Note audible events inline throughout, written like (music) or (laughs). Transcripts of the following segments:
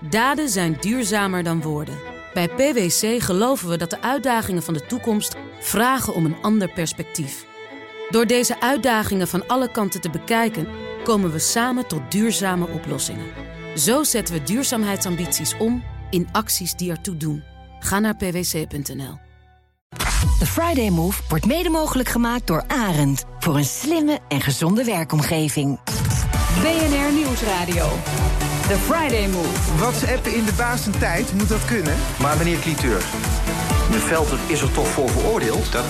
Daden zijn duurzamer dan woorden. Bij PwC geloven we dat de uitdagingen van de toekomst vragen om een ander perspectief. Door deze uitdagingen van alle kanten te bekijken, komen we samen tot duurzame oplossingen. Zo zetten we duurzaamheidsambities om in acties die ertoe doen. Ga naar pwc.nl. De Friday Move wordt mede mogelijk gemaakt door Arend. Voor een slimme en gezonde werkomgeving. BNR Nieuwsradio. The Friday Move. WhatsAppen in de basentijd, moet dat kunnen? Maar meneer Cliteur, de Velter is er toch voor veroordeeld? Dat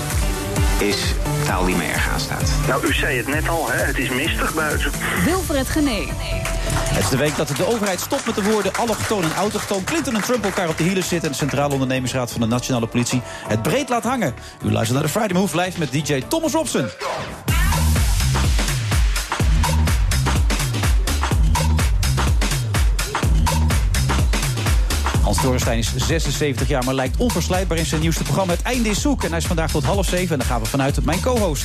is taal die mij erg aanstaat. Nou, u zei het net al, hè? het is mistig buiten. Wilfred Gené. Het is de week dat de overheid stopt met de woorden allochtoon en autochtoon. Clinton en Trump elkaar op de hielen zitten... en de Centrale Ondernemingsraad van de Nationale Politie het breed laat hangen. U luistert naar de Friday Move live met DJ Thomas Robson. Hans Dorenstein is 76 jaar, maar lijkt onverslijtbaar in zijn nieuwste programma. Het einde is zoek en hij is vandaag tot half zeven. En dan gaan we vanuit mijn co-host.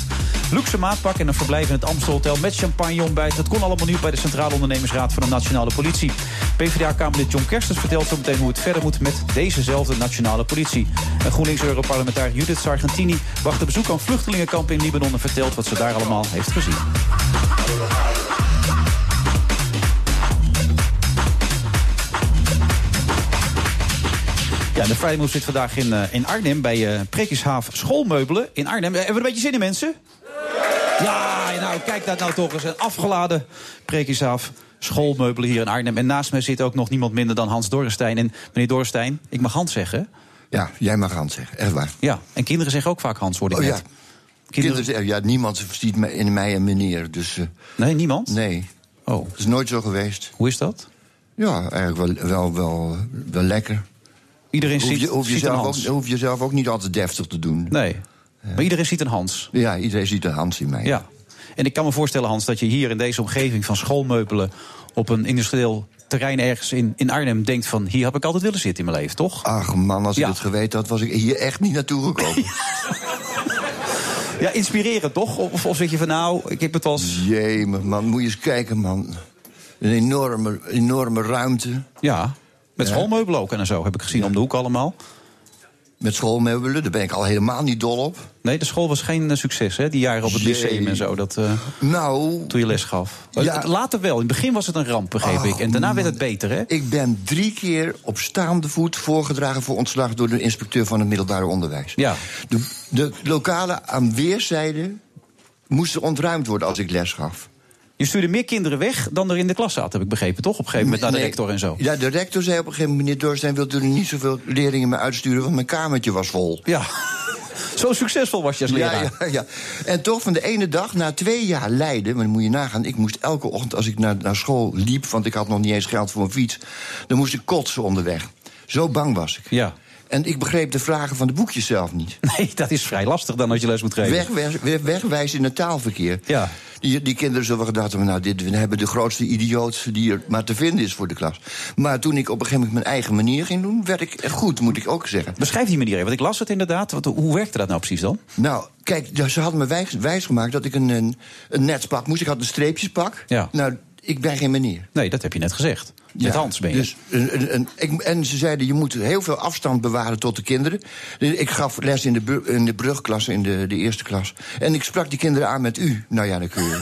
Luxe maatpak en een verblijf in het Amstelhotel met champagne ontbijt. Dat kon allemaal nu bij de Centrale Ondernemingsraad van de Nationale Politie. PvdA-kamerlid John Kerstens vertelt zo meteen hoe het verder moet met dezezelfde Nationale Politie. En GroenLinks-Europarlementariër Judith Sargentini wacht een bezoek aan vluchtelingenkampen in Libanon... en vertelt wat ze daar allemaal heeft gezien. Ja, de Friday Move zit vandaag in, uh, in Arnhem bij uh, Prekjeshaaf Schoolmeubelen in Arnhem. Uh, hebben we een beetje zin in, mensen? Ja, nou, kijk dat nou toch eens. Een afgeladen Prekjeshaaf Schoolmeubelen hier in Arnhem. En naast mij zit ook nog niemand minder dan Hans Dorrestein. En meneer Dorrestein, ik mag Hans zeggen. Ja, jij mag Hans zeggen, echt waar. Ja, en kinderen zeggen ook vaak Hans, hoor ik oh, net. Ja. Kinderen, kinderen ja, niemand ziet in mij en meneer, dus... nee, niemand? Nee. Oh. Dat is nooit zo geweest. Hoe is dat? Ja, eigenlijk wel, wel, wel, wel lekker. Iedereen hoef je, ziet, hoef, je ziet zelf een Hans. ook, hoef je zelf ook niet altijd deftig te doen. Nee. Maar iedereen ziet een Hans. Ja, iedereen ziet een Hans in mij. Ja. En ik kan me voorstellen, Hans, dat je hier in deze omgeving van schoolmeubelen op een industrieel terrein ergens in, in Arnhem denkt van hier heb ik altijd willen zitten in mijn leven, toch? Ach man, als Ja. ik het geweten had, was ik hier echt niet naartoe gekomen. (laughs) Ja, inspirerend toch? Of, of zeg je van nou, ik heb het als. Jee, man, moet je eens kijken, man. Een enorme, enorme ruimte. Ja, met Ja. schoolmeubelen ook en zo heb ik gezien om de hoek allemaal. Met schoolmeubelen, daar ben ik al helemaal niet dol op. Nee, de school was geen eh, succes, hè? Die jaren op het Jee. lyceum en zo, dat, eh, Nou, toen je les gaf. Ja. Het- Later wel, in het begin was het een ramp, begreep Ach, ik. En daarna werd het beter, hè? ik ben drie keer op staande voet voorgedragen voor ontslag door de inspecteur van het middelbare onderwijs. Ja. De, de lokalen aan weerszijden moesten ontruimd worden als ik les gaf. Je stuurde meer kinderen weg dan er in de klas zaten, heb ik begrepen, toch? Op een gegeven moment naar de Nee. rector en zo. Ja, de rector zei op een gegeven moment... meneer Dorstein, wilt u er niet zoveel leerlingen meer uitsturen... want mijn kamertje was vol. Ja. (laughs) Zo succesvol was je als leraar. Ja, ja, ja. En toch van de ene dag, na twee jaar Leiden... maar dan moet je nagaan, ik moest elke ochtend als ik naar, naar school liep... want ik had nog niet eens geld voor een fiets... dan moest ik kotsen onderweg. Zo bang was ik. Ja. En ik begreep de vragen van de boekjes zelf niet. (laughs) Nee, dat is vrij lastig dan als je les moet geven. Wegwijs, weg- wegwijzen in het taalverkeer. Ja. Die, die kinderen zullen gedacht hebben, nou, dit, we hebben de grootste idioot die er maar te vinden is voor de klas. Maar toen ik op een gegeven moment mijn eigen manier ging doen, werd ik goed, moet ik ook zeggen. Beschrijf die manier even, want ik las het inderdaad. Wat, hoe werkte dat nou precies dan? Nou, kijk, ze hadden me wijs, wijsgemaakt dat ik een, een, een netspak moest. Ik had een streepjespak. Ja. Nou, ik ben geen meneer. Nee, dat heb je net gezegd. Met Hans ben je. Dus een, een, een- ik, en ze zeiden, je moet heel veel afstand bewaren tot de kinderen. Dus Ik gaf les in de, in de brugklasse, in de, de eerste klas. En ik sprak die kinderen aan met u. Nou ja, dan kun je...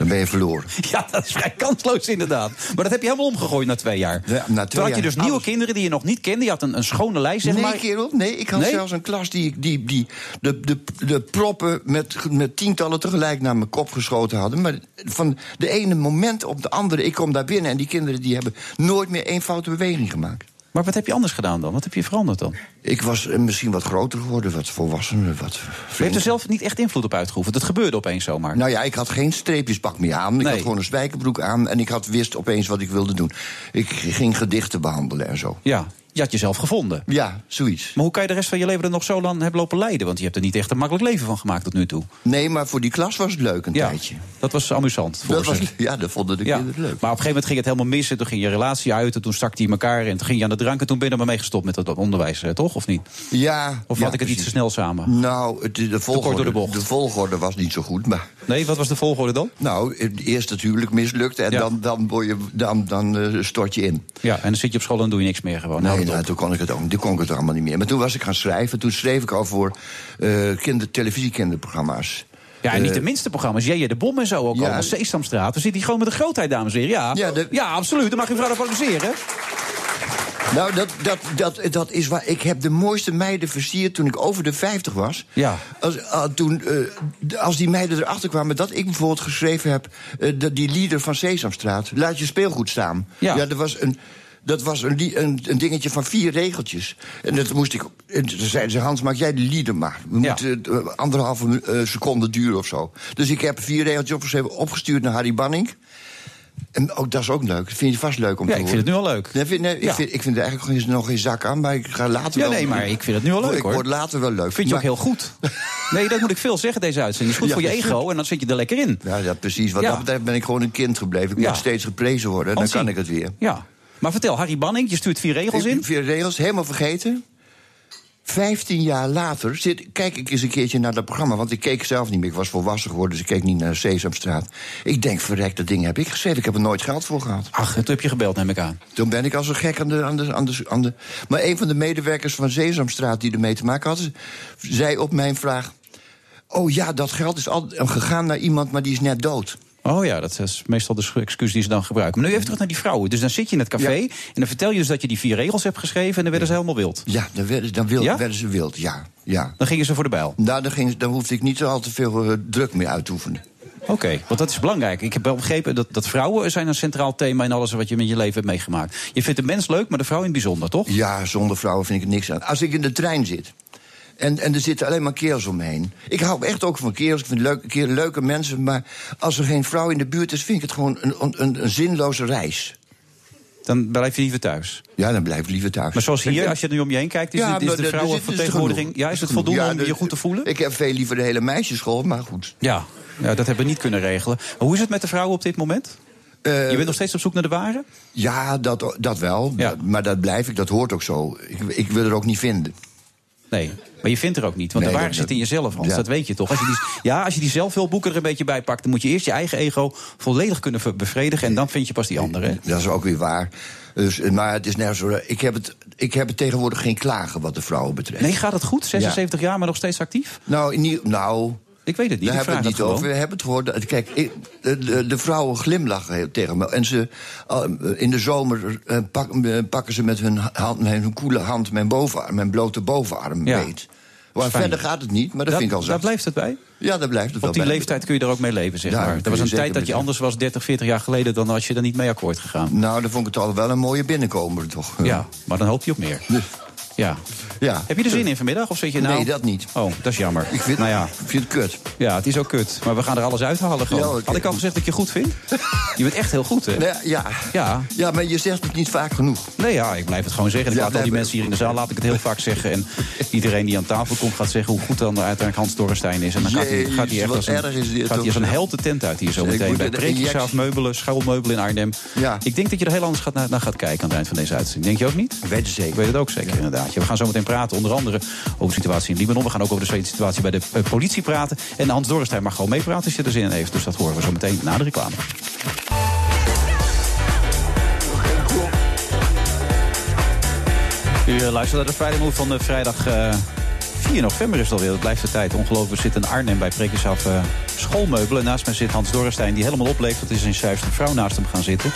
dan ben je verloren. (laughs) Ja, dat is vrij kansloos inderdaad. Maar dat heb je helemaal omgegooid na twee jaar. Ja, na twee Toen had je jaar. dus nieuwe kinderen die je nog niet kende. Je had een, een schone lijst, zeg nee, maar. kerel, nee. Ik had Nee? zelfs een klas die, die, die de, de, de proppen met, met tientallen tegelijk naar mijn kop geschoten hadden. Maar van de ene moment op de andere, ik kom daar binnen... en die kinderen die hebben nooit meer één foute beweging gemaakt. Maar wat heb je anders gedaan dan? Wat heb je veranderd dan? Ik was eh, misschien wat groter geworden, wat volwassener, wat Je heeft flinker. er zelf niet echt invloed op uitgeoefend. Het gebeurde opeens zomaar. Nou ja, ik had geen streepjespak meer aan. Ik Nee. had gewoon een spijkerbroek aan en ik had, wist opeens wat ik wilde doen. Ik ging gedichten behandelen en zo. Ja. Je had jezelf gevonden. Ja, zoiets. Maar hoe kan je de rest van je leven er nog zo lang hebben lopen leiden? Want je hebt er niet echt een makkelijk leven van gemaakt tot nu toe. Nee, maar voor die klas was het leuk een Ja, tijdje. dat was amusant voor Dat was, ja, dat vonden de Ja. kinderen leuk. Maar op een gegeven moment ging het helemaal mis. En toen ging je relatie uit. En toen stak die in elkaar. En toen ging je aan de drank. En toen ben je er maar mee gestopt met dat onderwijs, eh, toch? Of niet? Ja, Of ja, had ik het iets te precies. snel samen? Nou, het, de, volgorde, de volgorde was niet zo goed. Maar Nee, wat was de volgorde dan? nou, het eerst natuurlijk mislukt en dan, dan, je, dan, dan eh, stort je in. Ja, en dan zit je op school en doe je niks meer gewoon. Nee, Hou het nou, op. toen kon ik het ook, toen kon ik het allemaal niet meer. Maar toen was ik gaan schrijven. Toen schreef ik al voor kinder, televisiekinderprogramma's. Ja, en niet Eh, de minste programma's. Jij, de Bom en zo ook Ja. allemaal. Sesamstraat. We zitten hier gewoon met de grootheid, dames en heren. Ja, Ja, de- ja absoluut. Dan mag je mevrouw applaudisseren. Nou, dat, dat, dat, dat is waar. Ik heb de mooiste meiden versierd toen ik over de 50 was. Ja. Als, ah, toen, eh, als die meiden erachter kwamen dat ik bijvoorbeeld geschreven heb... dat die lieder van Sesamstraat, laat je speelgoed staan. Ja. dat was een... Dat was een, een, een dingetje van vier regeltjes. En dat moest ik. En toen zeiden ze: Hans, maak jij de lieder maar. We Ja. moeten eh, anderhalve eh, seconde duren of zo. Dus ik heb vier regeltjes opgeschreven, opgestuurd naar Harry Banning. En ook, dat is ook leuk. Dat vind je vast leuk om Ja, te ik horen. vind het nu al leuk. Nee, vind, nee, Ja. ik, vind, ik vind er eigenlijk nog geen zak aan, maar ik ga later Ja, wel... nee, maar ik vind het nu al leuk, Ik hoor. word later wel leuk. Vind je ook heel goed. (laughs) Nee, dat moet ik veel zeggen, deze uitzending. is goed Ja, voor je ego en dan zit je er lekker in. Ja, ja, precies. Wat Ja. dat betreft ben ik gewoon een kind gebleven. Ik Ja. moet steeds geprezen worden, dan Hansie. kan ik het weer. Ja. Maar vertel, Harry Banning, je stuurt vier regels in. Vier regels, helemaal vergeten. Vijftien jaar later zit, kijk ik eens een keertje naar dat programma. Want ik keek zelf niet meer. Ik was volwassen geworden, dus ik keek niet naar Sesamstraat. Ik denk, verrek, dat ding heb ik geschreven. Ik heb er nooit geld voor gehad. Ach, en toen heb je gebeld, neem ik aan. Toen ben ik als een gek aan de, aan de, aan de, aan de... Maar een van de medewerkers van Sesamstraat die ermee te maken had... zei op mijn vraag... Oh ja, dat geld is al gegaan naar iemand, maar die is net dood. Oh ja, dat is meestal de excuus die ze dan gebruiken. Maar nu even terug naar die vrouwen. Dus dan zit je in het café Ja. en dan vertel je dus dat je die vier regels hebt geschreven... en dan werden ze helemaal wild. Ja, dan werden, dan Ja? werden ze wild, ja. ja. Dan gingen ze voor de bijl. Nou, dan, ging, dan hoefde ik niet zo al te veel eh, druk meer uit te oefenen. Oké, want dat is belangrijk. Ik heb wel begrepen dat, dat vrouwen zijn een centraal thema... in alles wat je met je leven hebt meegemaakt. Je vindt de mens leuk, maar de vrouw in het bijzonder, toch? Ja, zonder vrouwen vind ik er niks aan. Als ik in de trein zit en, en er zitten alleen maar kerels om me heen. Ik hou echt ook van kerels, ik vind leuke, keer, leuke mensen... maar als er geen vrouw in de buurt is, vind ik het gewoon een, een, een zinloze reis. Dan blijf je liever thuis. Ja, dan blijf ik liever thuis. Maar zoals hier, als je nu om je heen kijkt... is, Ja, het- is maar de er- er er vrouwenvertegenwoordiging... genoeg. Ja, is het voldoende Ja, om je goed te voelen? Ik heb veel liever de hele meisjesschool, maar goed. Ja, ja, dat hebben we niet kunnen regelen. Maar hoe is het met de vrouwen op dit moment? Eh, Je bent nog steeds op zoek naar de ware? Ja, dat, dat wel. Ja. Maar dat blijf ik, dat hoort ook zo. Ik, ik wil er ook niet vinden. Nee, maar je vindt er ook niet. Want Nee, de dat- zit in jezelf, Hans. ja. Dat weet je toch? Als je die, ja, als je die zelfhulpboeken er een beetje bij pakt... dan moet je eerst je eigen ego volledig kunnen bevredigen... en dan vind je pas die andere. hè? Dat is ook weer waar. Dus, maar het is net zo. Ik heb het, ik heb het tegenwoordig geen klagen wat de vrouwen betreft. Nee, gaat het goed? 76 jaar, maar nog steeds actief? Nou, in nou Ik weet het niet. daar hebben we vraag het niet over. We hebben het gehoord. Kijk, ik- de, de, de vrouwen glimlachen tegen me. En ze, uh, in de zomer pak- uh, pakken ze met hun, hand, met hun koele hand mijn, bovenarm, mijn blote bovenarm Ja. beet. Maar fijn. verder gaat het niet, maar dat Daar, vind ik al daar zacht. blijft het bij? Ja, daar blijft het wel Op die bij. leeftijd kun je er ook mee leven, zeg maar. Er was een tijd dat je anders was, 30, 40 jaar geleden... dan was je er niet mee akkoord gegaan. Nou, dan vond ik het al wel een mooie binnenkomer, toch? Ja, maar dan hoop je op meer. Ja. Ja. Heb je er zin in vanmiddag? Of zit je nou... Nee, dat niet. Oh, dat is jammer. Ik vind, nou ja, ik vind het kut. ja, het is ook kut. Maar we gaan er alles uithalen gewoon. Ja. Had ik al gezegd dat ik je goed vind? (laughs) je bent echt heel goed, hè? Nee, ja. Ja. ja, maar je zegt het niet vaak genoeg. Nee, ja, ik blijf het gewoon zeggen. Ik Ja, laat al die mensen hier in de zaal laat ik het heel vaak zeggen. En iedereen die aan tafel komt gaat zeggen hoe goed dan uiteindelijk Hans Dorrestein is. En dan gaat hij, gaat hij echt als een, erg is dit gaat hij als een held de tent uit hier zo meteen. Bij injectie- Meubelen, Schuilmeubelen in Arnhem. Ja. Ik denk dat je er heel anders gaat naar, naar gaat kijken aan het eind van deze uitzending. Denk je ook niet? Ik weet het zeker. Ik weet het ook zeker, inderdaad. We gaan zo meteen praten, onder andere over de situatie in Libanon. We gaan ook over de situatie bij de eh, politie praten. En Hans Dorrestein mag gewoon meepraten als je er zin in heeft. Dus dat horen we zo meteen na de reclame. U eh, luistert naar de Friday Move van de vrijdag eh, 4 november is het alweer. Het blijft de tijd. Ongelooflijk, we zitten in Arnhem bij Preekjesaf eh schoolmeubelen. Naast mij zit Hans Dorrestein, die helemaal opleeft. Dat is een een vrouw naast hem gaan zitten.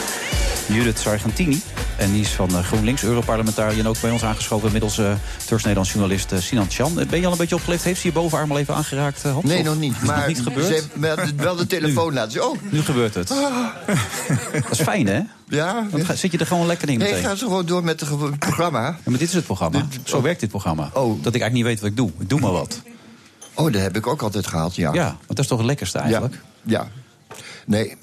Judith Sargentini. En die is van eh, GroenLinks, Europarlementariër. En ook bij ons aangeschoven inmiddels uh, Turks-Nederlands journalist uh, Sinan Chan. Ben je al een beetje opgeleefd? Heeft ze je bovenarm al even aangeraakt, uh, Hans? Nee, nog niet. Maar nog niet gebeurd? ze heeft wel de telefoon laten zien. Oh, Nu gebeurt het. (laughs) Dat is fijn, hè? Ja. Dan ga- zit je er gewoon lekker in Nee, meteen. ga ze gewoon door met het ge- programma. Ja, maar dit is het programma. Zo werkt dit programma. Oh. Dat ik eigenlijk niet weet wat ik doe. Ik doe maar wat. Oh, dat heb ik ook altijd gehad, ja. Ja, want dat is toch het lekkerste eigenlijk? Ja. ja. Nee.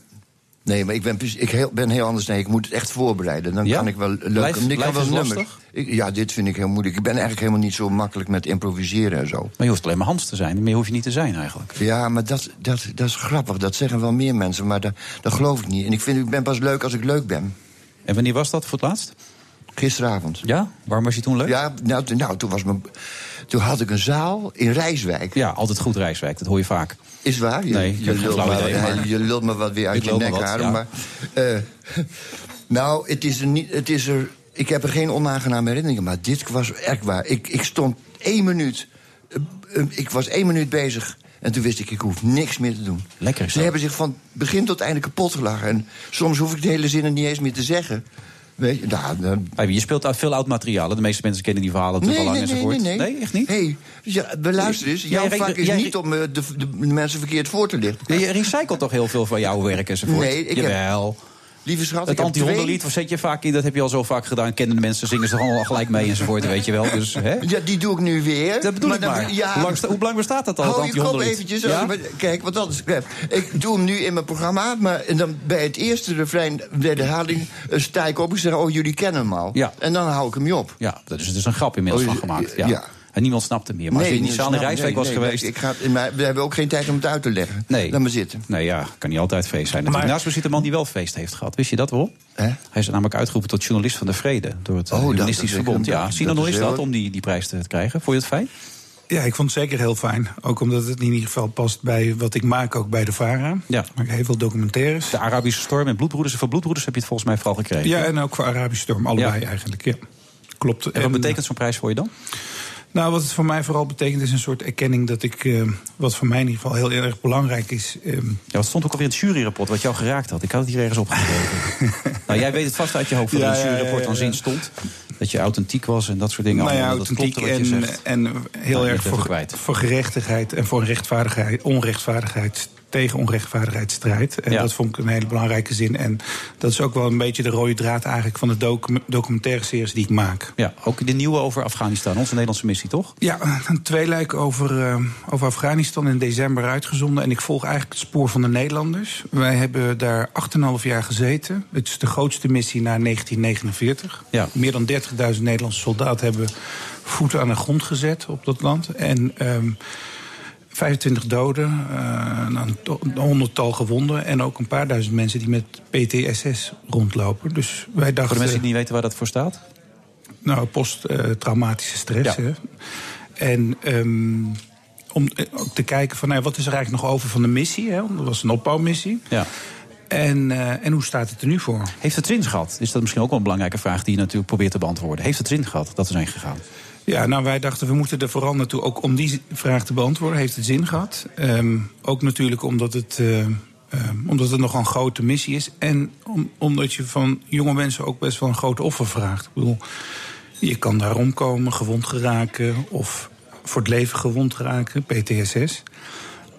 Nee, maar ik ben, ik heel, ben heel anders. Nee, ik moet het echt voorbereiden. Dan Ja? kan ik wel leuk. Ik kan wel nummers. Ik- ja, dit vind ik heel moeilijk. Ik ben eigenlijk helemaal niet zo makkelijk met improviseren en zo. Maar je hoeft alleen maar Hans te zijn. Meer hoef je niet te zijn eigenlijk. Ja, maar dat, dat, dat is grappig. Dat zeggen wel meer mensen, maar dat, dat geloof ik niet. En ik vind, ik ben pas leuk als ik leuk ben. En wanneer was dat voor het laatst? Gisteravond. Ja? Waarom was je toen leuk? Ja, nou, nou toen, was mijn, toen had ik een zaal in Rijswijk. Ja, altijd goed Rijswijk. Dat hoor je vaak. Is waar? Je, Nee, je, lult maar, idee, maar- (laughs) je lult me wat weer uit je nek ja. Maar, eh, (laughs) nou, het is, er niet, het is er... Ik heb er geen onaangename herinneringen, maar dit was echt waar. Ik, ik stond één minuut... eh, eh, ik was één minuut bezig... En toen wist ik, ik hoef niks meer te doen. Lekker is Ze hebben zich van begin tot einde kapot gelachen. En soms hoef ik de hele zinnen niet eens meer te zeggen. Je, nou, Je speelt uit veel oud materiaal. De meeste mensen kennen die verhalen te Nee, lang nee, nee, enzovoort. nee, nee. echt niet? Hey, ja, we luisteren eens. Jij Jouw vak is jij- niet om eh, de, mensen verkeerd voor te lichten. Je recycelt toch heel veel van jouw werk enzovoort? Nee, ik heb- Jawel. Lieve schat, ik Het anti-hondenlied twee- zet je vaak in. Dat heb je al zo vaak gedaan. Kennen de mensen, zingen ze toch allemaal gelijk mee enzovoort. Weet je wel. Dus, hè? Ja, die doe ik nu weer. Dat bedoel ik dan- maar. Ja, Hoe, lang, hoe lang bestaat dat al, Hou je kop anti-hondenlied? eventjes. Ja? Kijk, wat dat is. Ik doe hem nu in mijn programma, maar en dan bij het eerste refrein, bij de herhaling, eh, sta ik op en zeg: Oh, jullie kennen hem al. Ja. En dan hou ik hem niet op. Ja, dat is dus een grap inmiddels Oh, van gemaakt. Ja. ja. En niemand snapt hem meer. Maar als je in die nee, zaal in Rijswijk nee, was nee, geweest... Ik ga, maar we hebben ook geen tijd om het uit te leggen. Nee. Laat maar zitten. Nee, ja, kan niet altijd feest zijn. natuurlijk. Maar- Naast me zit een man die wel feest heeft gehad. Wist je dat wel? Hè? Hij is namelijk uitgeroepen tot journalist van de vrede. Door het Oh, oh, Humanistisch Verbond. Ja, dat Sinan, hoe is dat om die, die prijs te krijgen? Vond je het fijn? Ja, ik vond het zeker heel fijn. Ook omdat het in ieder geval past bij wat ik maak, ook bij de VARA. Ja. Ik maak heel veel documentaires. De Arabische storm en bloedbroeders. En van bloedbroeders heb je het volgens mij vooral gekregen. Ja, en ook voor Arabische Storm. Allebei Ja. eigenlijk, ja. Klopt. En wat betekent zo'n prijs voor je dan? Nou, wat het voor mij vooral betekent is een soort erkenning dat ik... eh, wat voor mij in ieder geval heel erg belangrijk is... ehm, Ja, wat stond ook alweer in het juryrapport wat jou geraakt had. Ik had het hier ergens opgeschreven. (laughs) nou, jij weet het vast uit je hoofd wat Ja, in het juryrapport dan ja. zin stond. Dat je authentiek was en dat soort dingen. nou ja. Dat authentiek je en, en heel Nou, erg voor, voor gerechtigheid en voor rechtvaardigheid, onrechtvaardigheid tegen onrechtvaardigheid strijdt. En Ja. dat vond ik een hele belangrijke zin. En dat is ook wel een beetje de rode draad eigenlijk van de docu documentaire series die ik maak. Ja, ook de nieuwe over Afghanistan, onze Nederlandse missie, toch? Ja, een tweeluik over, eh, over Afghanistan in december uitgezonden. En ik volg eigenlijk het spoor van de Nederlanders. Wij hebben daar 8,5 jaar gezeten. Het is de grootste missie na 1949. Ja. Meer dan 30.000 Nederlandse soldaten hebben voeten aan de grond gezet op dat land. En ehm 25 doden, eh, een honderdtal gewonden... en ook een paar duizend mensen die met PTSS rondlopen. Dus wij dachten... Voor de mensen die niet weten waar dat voor staat. Nou, posttraumatische stress. Ja. Hè? En ehm, om eh, ook te kijken van nou, wat is er eigenlijk nog over van de missie. Hè? Dat was een opbouwmissie. Ja. En, eh, en hoe staat het er nu voor? Heeft het zin gehad? Is dat misschien ook wel een belangrijke vraag die je natuurlijk probeert te beantwoorden. Heeft het zin gehad dat we zijn gegaan? Ja, nou wij dachten we moeten er vooral naartoe, ook om die vraag te beantwoorden, heeft het zin gehad. Ehm, ook natuurlijk omdat het, ehm, omdat het nog een grote missie is. En om, omdat je van jonge mensen ook best wel een groot offer vraagt. Ik bedoel, je kan daar omkomen, gewond geraken of voor het leven gewond raken, PTSS.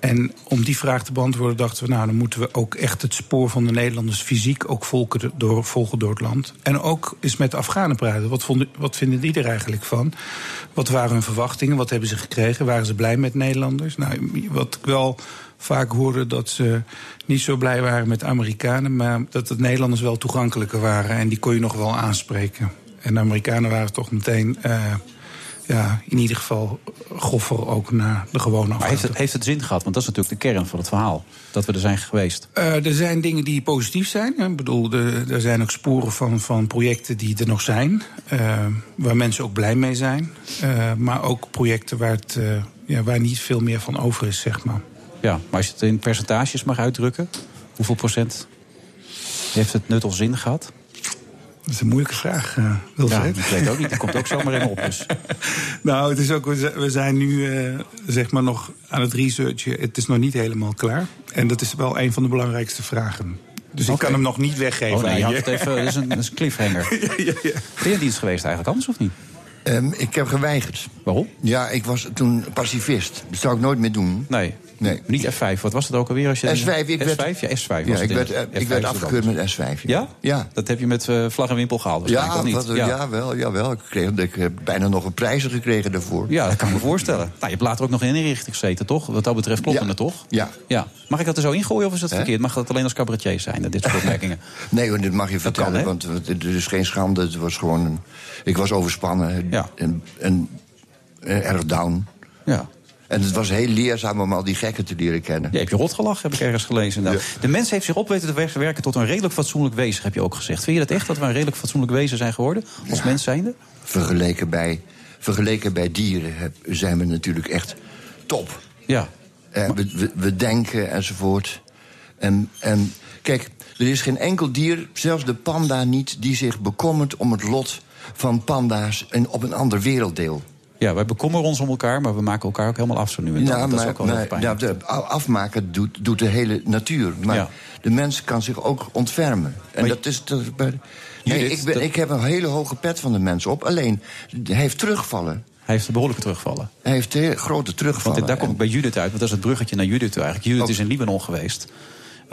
En om die vraag te beantwoorden dachten we, nou dan moeten we ook echt het spoor van de Nederlanders fysiek ook volgen door, door het land. En ook eens met de Afghanen praten. Wat, vonden, wat vinden die er eigenlijk van? Wat waren hun verwachtingen? Wat hebben ze gekregen? Waren ze blij met Nederlanders? Nou, wat ik wel vaak hoorde dat ze niet zo blij waren met Amerikanen, maar dat de Nederlanders wel toegankelijker waren en die kon je nog wel aanspreken. En de Amerikanen waren toch meteen. eh, ja, in ieder geval goffer ook naar de gewone Maar heeft het, heeft het zin gehad? Want dat is natuurlijk de kern van het verhaal. Dat we er zijn geweest. Eh, er zijn dingen die positief zijn. Ik bedoel, er, er zijn ook sporen van, van projecten die er nog zijn. eh, waar mensen ook blij mee zijn. Eh, maar ook projecten waar, het, ja, waar niet veel meer van over is, zeg maar. Ja, maar als je het in percentages mag uitdrukken, hoeveel procent heeft het nut of zin gehad? Dat is een moeilijke vraag, eh Ja, ik weet ook niet. Dat komt ook zomaar in op. Dus. (laughs) Nou, het is ook, we zijn- nu eh, zeg maar nog aan het researchen. Het is nog niet helemaal klaar. En dat is wel een van de belangrijkste vragen. Dus ik kan hem nog niet weggeven. Oh nee, je had het even, dat is een, dat is een cliffhanger. (laughs) ja, ja, ja. Ben je in dienst geweest eigenlijk anders of niet? Ehm, ik heb geweigerd. Waarom? Ja, ik was toen pacifist. Dat zou ik nooit meer doen. Nee. Nee. Niet F5. Wat was het ook alweer? Als je S5, ik werd- S5? Ja, S5 was Ja, ik werd, eh, ik F5 werd afgekeurd met S5. Ja? Ja. Dat heb je met eh, vlag en wimpel gehaald waarschijnlijk, Ja, niet? wat, ja. wel, jawel. Ik, kreeg, ik heb bijna nog een prijzen gekregen daarvoor. Ja, dat kan ik me voorstellen. Nou, je hebt later ook nog in een inrichting gezeten, toch? Wat dat betreft klopt Ja. het toch? Ja. ja. Mag ik dat er zo ingooien of is dat verkeerd? Mag dat alleen als cabaretier zijn, dit soort (laughs) opmerkingen? Nee, dit mag je vertellen, want het is geen schande. Het was gewoon een, ik was overspannen Ja. en, en, eh, erg down. Ja. En het was heel leerzaam om al die gekken te leren kennen. Je hebt je rot gelachen, heb ik ergens gelezen. Nou, Ja. De mens heeft zich op weten te wer- werken tot een redelijk fatsoenlijk wezen, heb je ook gezegd. Vind je dat echt, dat we een redelijk fatsoenlijk wezen zijn geworden? Als Ja. mens zijnde? Vergeleken bij, vergeleken bij dieren heb- zijn we natuurlijk echt top. Ja. Eh, we, we, we denken enzovoort. En, en kijk, er is geen enkel dier, zelfs de panda niet, die zich bekommert om het lot van panda's en op een ander werelddeel. Ja, wij bekommeren ons om elkaar, maar we maken elkaar ook helemaal af zo nu en dan. Ja, dat is maar, ook wel heel maar pijnlijk. ja, de afmaken doet, doet de hele natuur. Maar Ja. de mens kan zich ook ontfermen. En Maar dat is. Dat, is bij- nee, Judith, ik, ben, dat- ik heb een hele hoge pet van de mens op. Alleen, hij heeft terugvallen. Hij heeft behoorlijke terugvallen. Hij heeft grote terugvallen. Want daar kom ik bij Judith uit, want dat is het bruggetje naar Judith toe eigenlijk. Judith Ook. is in Libanon geweest.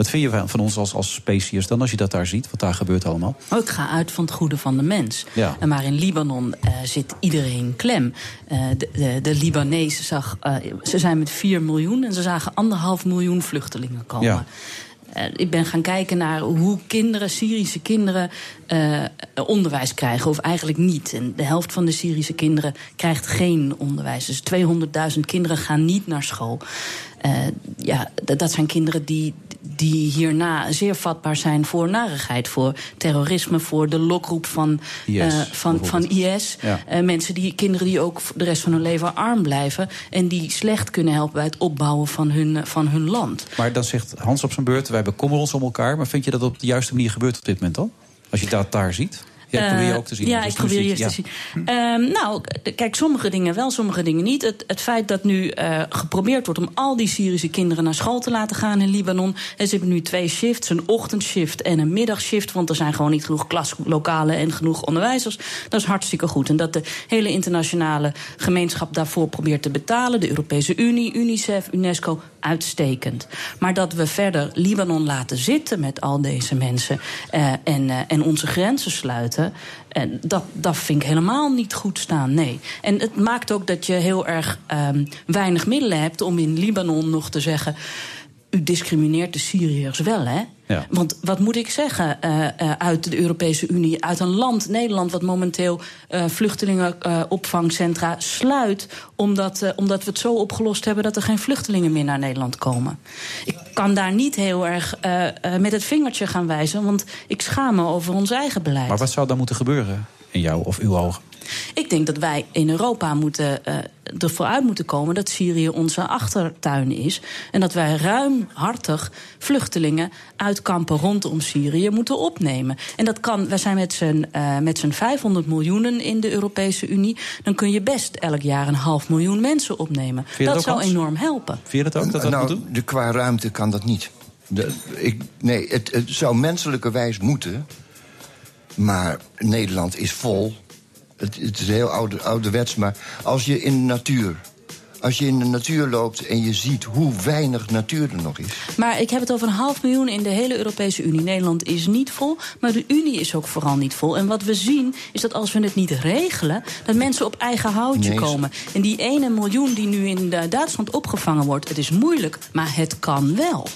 Wat vind je van, ons als, als species dan, als je dat daar ziet? Wat daar gebeurt allemaal? Oh, ik ga uit van het goede van de mens. Ja. Maar in Libanon eh, zit iedereen klem. Eh, de, de, de Libanezen zag, eh, ze zijn met 4 miljoen en ze zagen anderhalf miljoen vluchtelingen komen. Ja. Ik ben gaan kijken naar hoe kinderen, Syrische kinderen, eh, onderwijs krijgen. Of eigenlijk niet. En de helft van de Syrische kinderen krijgt geen onderwijs. Dus 200.000 kinderen gaan niet naar school. Eh, ja, dat zijn kinderen die, die hierna zeer vatbaar zijn voor narigheid. Voor terrorisme, voor de lokroep van, IS, eh, van, van. IS. Ja. Eh, mensen die, kinderen die ook de rest van hun leven arm blijven. En die slecht kunnen helpen bij het opbouwen van hun, van hun land. Maar dan zegt Hans op zijn beurt, wij bekommeren ons om elkaar. Maar vind je dat op de juiste manier gebeurt op dit moment dan? Als je dat daar ziet? Ja, probeer je Eh, ook te zien. Ja, Dus ik probeer je te zien. Ehm, nou, kijk, sommige dingen wel, sommige dingen niet. Het, het feit dat nu eh, geprobeerd wordt om al die Syrische kinderen naar school te laten gaan in Libanon. En ze hebben nu twee shifts, een ochtendshift en een middagshift. Want er zijn gewoon niet genoeg klaslokalen en genoeg onderwijzers. Dat is hartstikke goed. En dat de hele internationale gemeenschap daarvoor probeert te betalen. De Europese Unie, UNICEF, UNESCO, uitstekend. Maar dat we verder Libanon laten zitten met al deze mensen eh, en, eh, en onze grenzen sluiten. En dat, dat vind ik helemaal niet goed staan, nee. En het maakt ook dat je heel erg ehm, weinig middelen hebt om in Libanon nog te zeggen. U discrimineert de Syriërs wel, hè? Ja. Want wat moet ik zeggen eh, eh, uit de Europese Unie, uit een land, Nederland, wat momenteel eh vluchtelingenopvangcentra sluit, omdat, omdat we het zo opgelost hebben dat er geen vluchtelingen meer naar Nederland komen. Ik kan daar niet heel erg met het vingertje gaan wijzen, want ik schaam me over ons eigen beleid. Maar wat zou dan moeten gebeuren in jouw of uw ogen? Ik denk dat wij in Europa moeten, eh ervoor uit moeten komen dat Syrië onze achtertuin is. En dat wij ruimhartig vluchtelingen uit kampen rondom Syrië moeten opnemen. En dat kan, wij zijn met z'n eh, met z'n 500 miljoenen in de Europese Unie. Dan kun je best elk jaar een half miljoen mensen opnemen. dat zou enorm helpen. Vind je dat ook, dat dat nou, moet doen? de, qua ruimte kan dat niet. De, ik, nee, het, het zou menselijkerwijs moeten. Maar Nederland is vol. Het, het is heel oude, ouderwets, maar als je in de natuur... Als je in de natuur loopt en je ziet hoe weinig natuur er nog is... Maar ik heb het over een half miljoen in de hele Europese Unie. Nederland is niet vol, maar de Unie is ook vooral niet vol. En wat we zien is dat als we het niet regelen, dat mensen op eigen houtje Nee, komen. En die ene miljoen die nu in eh, Duitsland opgevangen wordt, het is moeilijk, maar het kan wel.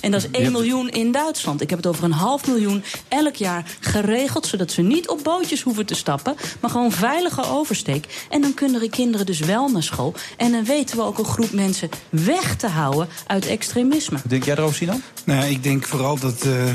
En dat is 1 miljoen in Duitsland. Ik heb het over een half miljoen elk jaar geregeld... zodat ze niet op bootjes hoeven te stappen... maar gewoon veilige oversteek. En dan kunnen de kinderen dus wel naar school. En dan weten we ook een groep mensen weg te houden uit extremisme. Denk jij erover, Sinan? Nou, ik denk vooral dat eh,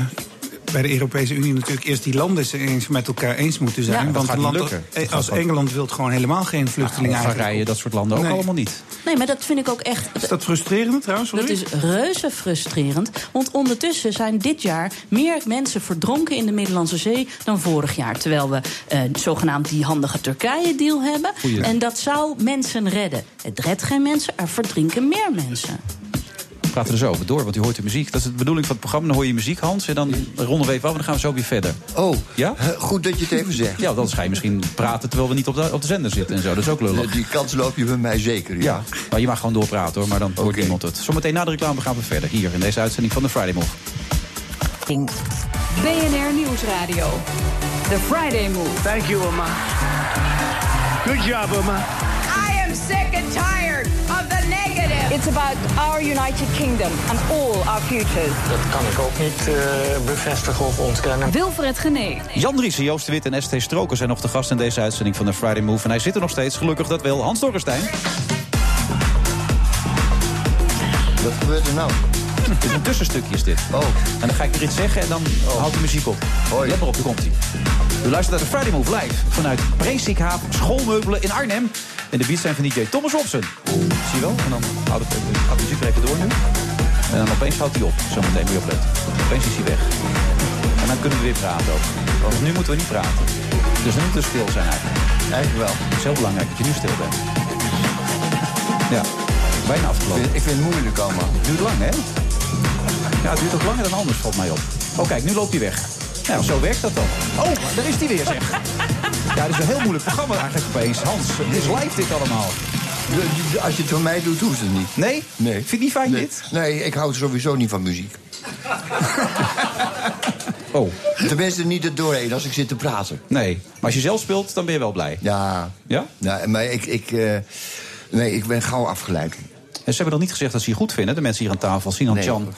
bij de Europese Unie natuurlijk eerst die landen eens met elkaar eens moeten zijn. Ja, dat Want een land lukken. als- gaat als Engeland wil gewoon helemaal geen vluchtelingen Hongarije, eigenlijk. dat soort landen ook Nee. allemaal niet. Nee, maar dat vind ik ook echt... Is dat frustrerend trouwens? voor Dat is reuze frustrerend. Want ondertussen zijn dit jaar meer mensen verdronken in de Middellandse Zee dan vorig jaar. Terwijl we eh, zogenaamd die handige Turkije-deal hebben. Goeie. En dat zou mensen redden. Het redt geen mensen, er verdrinken meer mensen. Praten er zo over door, want u hoort de muziek. Dat is de bedoeling van het programma. Dan hoor je muziek, Hans. En dan ronden we even af en dan gaan we zo weer verder. Oh, Ja? goed dat je het even zegt. Ja, dan ga je misschien praten terwijl we niet op de, op de zender zitten en zo. Dat is ook lullig. Die kans loop je bij mij zeker, ja. Maar je mag gewoon doorpraten hoor, maar dan hoort niemand het. Zometeen na de reclame gaan we verder. Hier in deze uitzending van de Friday Move. BNR Nieuwsradio. The Friday Move. Thank you, Oma. Good job, Oma. It's about our United Kingdom and all our futures. Dat kan ik ook niet eh, bevestigen of ontkennen. Wilfred Genee. Jan Driessen, Joost de Wit en ST Stroker zijn nog de gast in deze uitzending van de Friday Move. En hij zit er nog steeds, gelukkig dat wel. Hans Dorrestein. Wat gebeurt er nou? Het is een tussenstukje is dit. Oh. En dan ga ik weer iets zeggen en dan houdt de muziek op. Let maar op, daar komt hij. U luistert naar de Friday Move live vanuit Presikhaaf Schoolmeubelen in Arnhem. En de beats zijn van DJ Thomas Robson. Zie je wel? En dan houdt de muziek er even door nu. En dan opeens houdt hij op. Zometeen moet je opletten. Opeens is hij weg. En dan kunnen we weer praten ook. Want nu moeten we niet praten. Dus nu moeten we stil zijn eigenlijk. Eigenlijk wel. Het is heel belangrijk dat je nu stil bent. Ja, bijna afgelopen. Ik vind het moeilijk allemaal. Het duurt lang, hè? Ja, het duurt ook langer dan anders, valt mij op. Oh, kijk, nu loopt hij weg. Nou, zo werkt dat dan. Oh, daar is hij weer, zeg. Ja, dit is een heel moeilijk programma eigenlijk opeens. Hans, het is live dit allemaal. Als je het voor mij doet, hoeft het niet. Nee? Nee. Vind je niet fijn, nee. dit? Nee, ik hou sowieso niet van muziek. (laughs) Oh. Tenminste, niet er doorheen als ik zit te praten. Nee, maar als je zelf speelt, dan ben je wel blij. Ja. Ja? ja maar ik, ik, eh, nee, ik ben gauw afgeleid. En ze hebben nog niet gezegd dat ze je goed vinden, de mensen hier aan tafel. Sinan Nee. Chan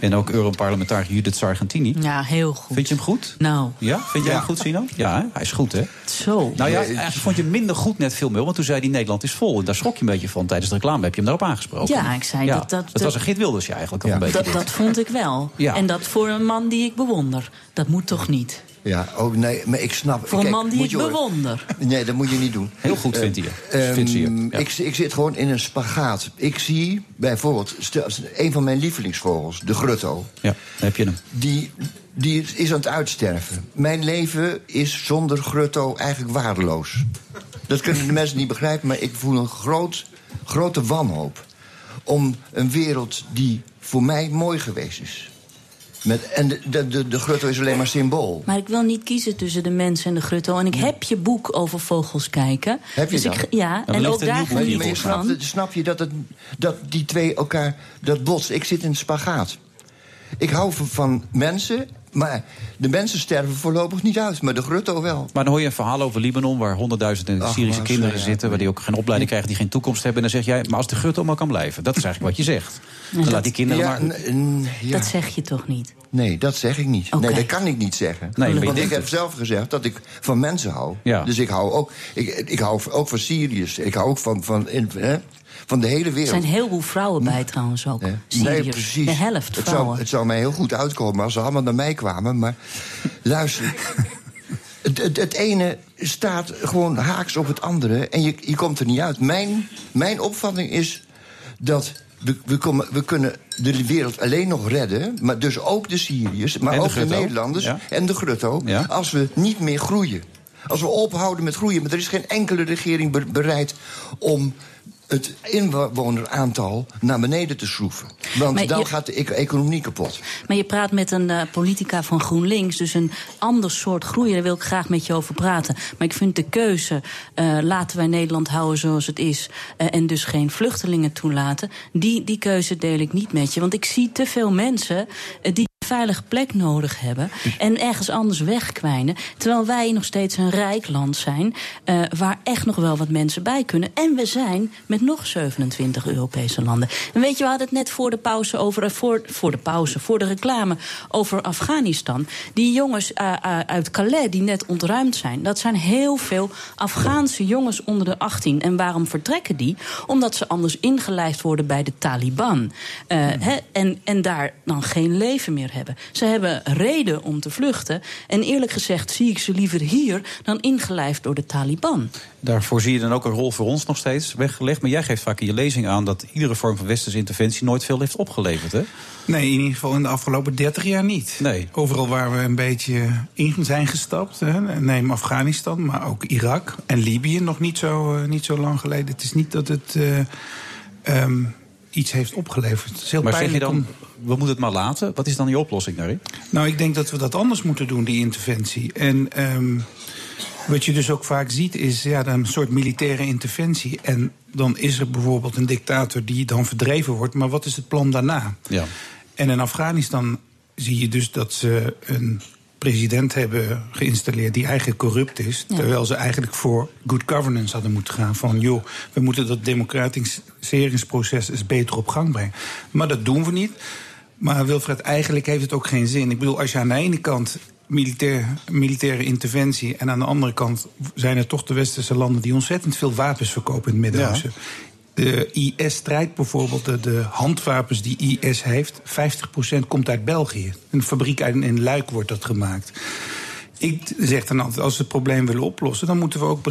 en ook Europarlementariër Judith Sargentini. Ja, heel goed. Vind je hem goed? Nou, Ja? Vind jij Ja. hem goed, Sinan? Ja, hè? hij is goed, hè? zo. Nou ja, eigenlijk vond je hem minder goed net veel meer. Want toen zei hij Nederland is vol. En daar schrok je een beetje van. Tijdens de reclame heb je hem daarop aangesproken. Ja, ik zei dat- dat- Het was een Git Wilders, ja, eigenlijk al een beetje. Dat, dat vond ik wel. Ja. En dat voor een man die ik bewonder. Dat moet toch niet? Ja, ook nee, maar ik snap... Voor een man die moet ik bewonder. Nee, dat moet je niet doen. Heel goed Eh, vindt hij je. ehm, Vindt ja. ik, ik zit gewoon in een spagaat. Ik zie bijvoorbeeld stel, een van mijn lievelingsvogels, de grutto. Ja, daar heb je hem. Die, die is aan het uitsterven. Mijn leven is zonder grutto eigenlijk waardeloos. Dat kunnen de mensen niet begrijpen, maar ik voel een groot, grote wanhoop. Om een wereld die voor mij mooi geweest is. Met, en de, de, de, de grutto is alleen maar symbool. Maar ik wil niet kiezen tussen de mens en de grutto. En ik heb je boek over vogels kijken. Heb je dus dat? ik, ja, en ook daar maar je van. snap je dat, het, dat die twee elkaar dat botsen? Ik zit in een spagaat. Ik hou van, van mensen, maar de mensen sterven voorlopig niet uit. Maar de grutto wel. Maar dan hoor je een verhaal over Libanon... waar honderdduizenden Syrische kinderen ja, zitten... waar die ook geen opleiding krijgen, die geen toekomst hebben. En dan zeg jij, maar als de grutto maar kan blijven. Dat is eigenlijk wat je zegt. Dan laat die kinderen Ja, maar... n- n- ja. Dat zeg je toch niet? Nee, dat zeg ik niet. Oké. Nee, dat kan ik niet zeggen. Nee, Want ik heb het. zelf gezegd dat ik van mensen hou. Ja. Dus ik hou ook, ik, ik hou ook van Syriërs. Ik hou ook van, van, in- hè, van de hele Er wereld. zijn heel veel vrouwen bij trouwens ook. Syriërs. Nee, precies. De helft het vrouwen. zou, het zou mij heel goed uitkomen als ze allemaal naar mij kwamen. Maar (laughs) luister. Het, het, het ene staat gewoon haaks op het andere en je, je komt er niet uit. Mijn, mijn opvatting is dat we, we, komen, we kunnen de wereld alleen nog redden... maar dus ook de Syriërs, maar de ook de. Nederlanders Ja. en de Grutto... Ja. als we niet meer groeien. Als we ophouden met groeien. Maar er is geen enkele regering be- bereid om het inwoneraantal naar beneden te schroeven. Want dan gaat de ec- economie kapot. Maar je praat met een eh, politica van GroenLinks, dus een ander soort groei. Daar wil ik graag met je over praten. Maar ik vind de keuze, eh, laten wij Nederland houden zoals het is... eh, en dus geen vluchtelingen toelaten, die, die keuze deel ik niet met je. Want ik zie te veel mensen die veilige plek nodig hebben... en ergens anders wegkwijnen. Terwijl wij nog steeds een rijk land zijn... eh, waar echt nog wel wat mensen bij kunnen. En we zijn met nog 27 Europese landen. En weet je, we hadden het net voor de pauze over... eh, voor, voor de pauze, voor de reclame over Afghanistan. Die jongens eh, uit Calais die net ontruimd zijn... dat zijn heel veel Afghaanse jongens onder de 18. En waarom vertrekken die? Omdat ze anders ingelijfd worden bij de Taliban. Hè, en, en daar dan geen leven meer hebben. Ze hebben reden om te vluchten. En eerlijk gezegd zie ik ze liever hier... dan ingelijfd door de Taliban. Daarvoor zie je dan ook een rol voor ons nog steeds weggelegd. Maar jij geeft vaak in je lezing aan dat iedere vorm van westerse interventie nooit veel heeft opgeleverd. Hè? Nee, in ieder geval in de afgelopen 30 jaar niet. Nee. Overal waar we een beetje in zijn gestapt, hè, neem Afghanistan, maar ook Irak en Libië nog niet zo, eh, niet zo lang geleden. Het is niet dat het. eh, ehm, iets heeft opgeleverd. Maar zeg je dan, we moeten het maar laten? Wat is dan die oplossing daarin? Nou, ik denk dat we dat anders moeten doen, die interventie. En ehm, wat je dus ook vaak ziet, is ja, een soort militaire interventie. En dan is er bijvoorbeeld een dictator die dan verdreven wordt. Maar wat is het plan daarna? Ja. En in Afghanistan zie je dus dat ze een president hebben geïnstalleerd die eigenlijk corrupt is. Ja. Terwijl ze eigenlijk voor good governance hadden moeten gaan. Van joh, we moeten dat democratiseringsproces eens beter op gang brengen. Maar dat doen we niet. Maar Wilfred, eigenlijk heeft het ook geen zin. Ik bedoel, als je aan de ene kant militair, militaire interventie... en aan de andere kant zijn er toch de westerse landen... die ontzettend veel wapens verkopen in het Midden-Oosten. De IS strijdt bijvoorbeeld, de, handwapens die IS heeft... 50% komt uit België. Een fabriek uit- in Luik wordt dat gemaakt. Ik zeg dan altijd, als we het probleem willen oplossen... dan moeten we ook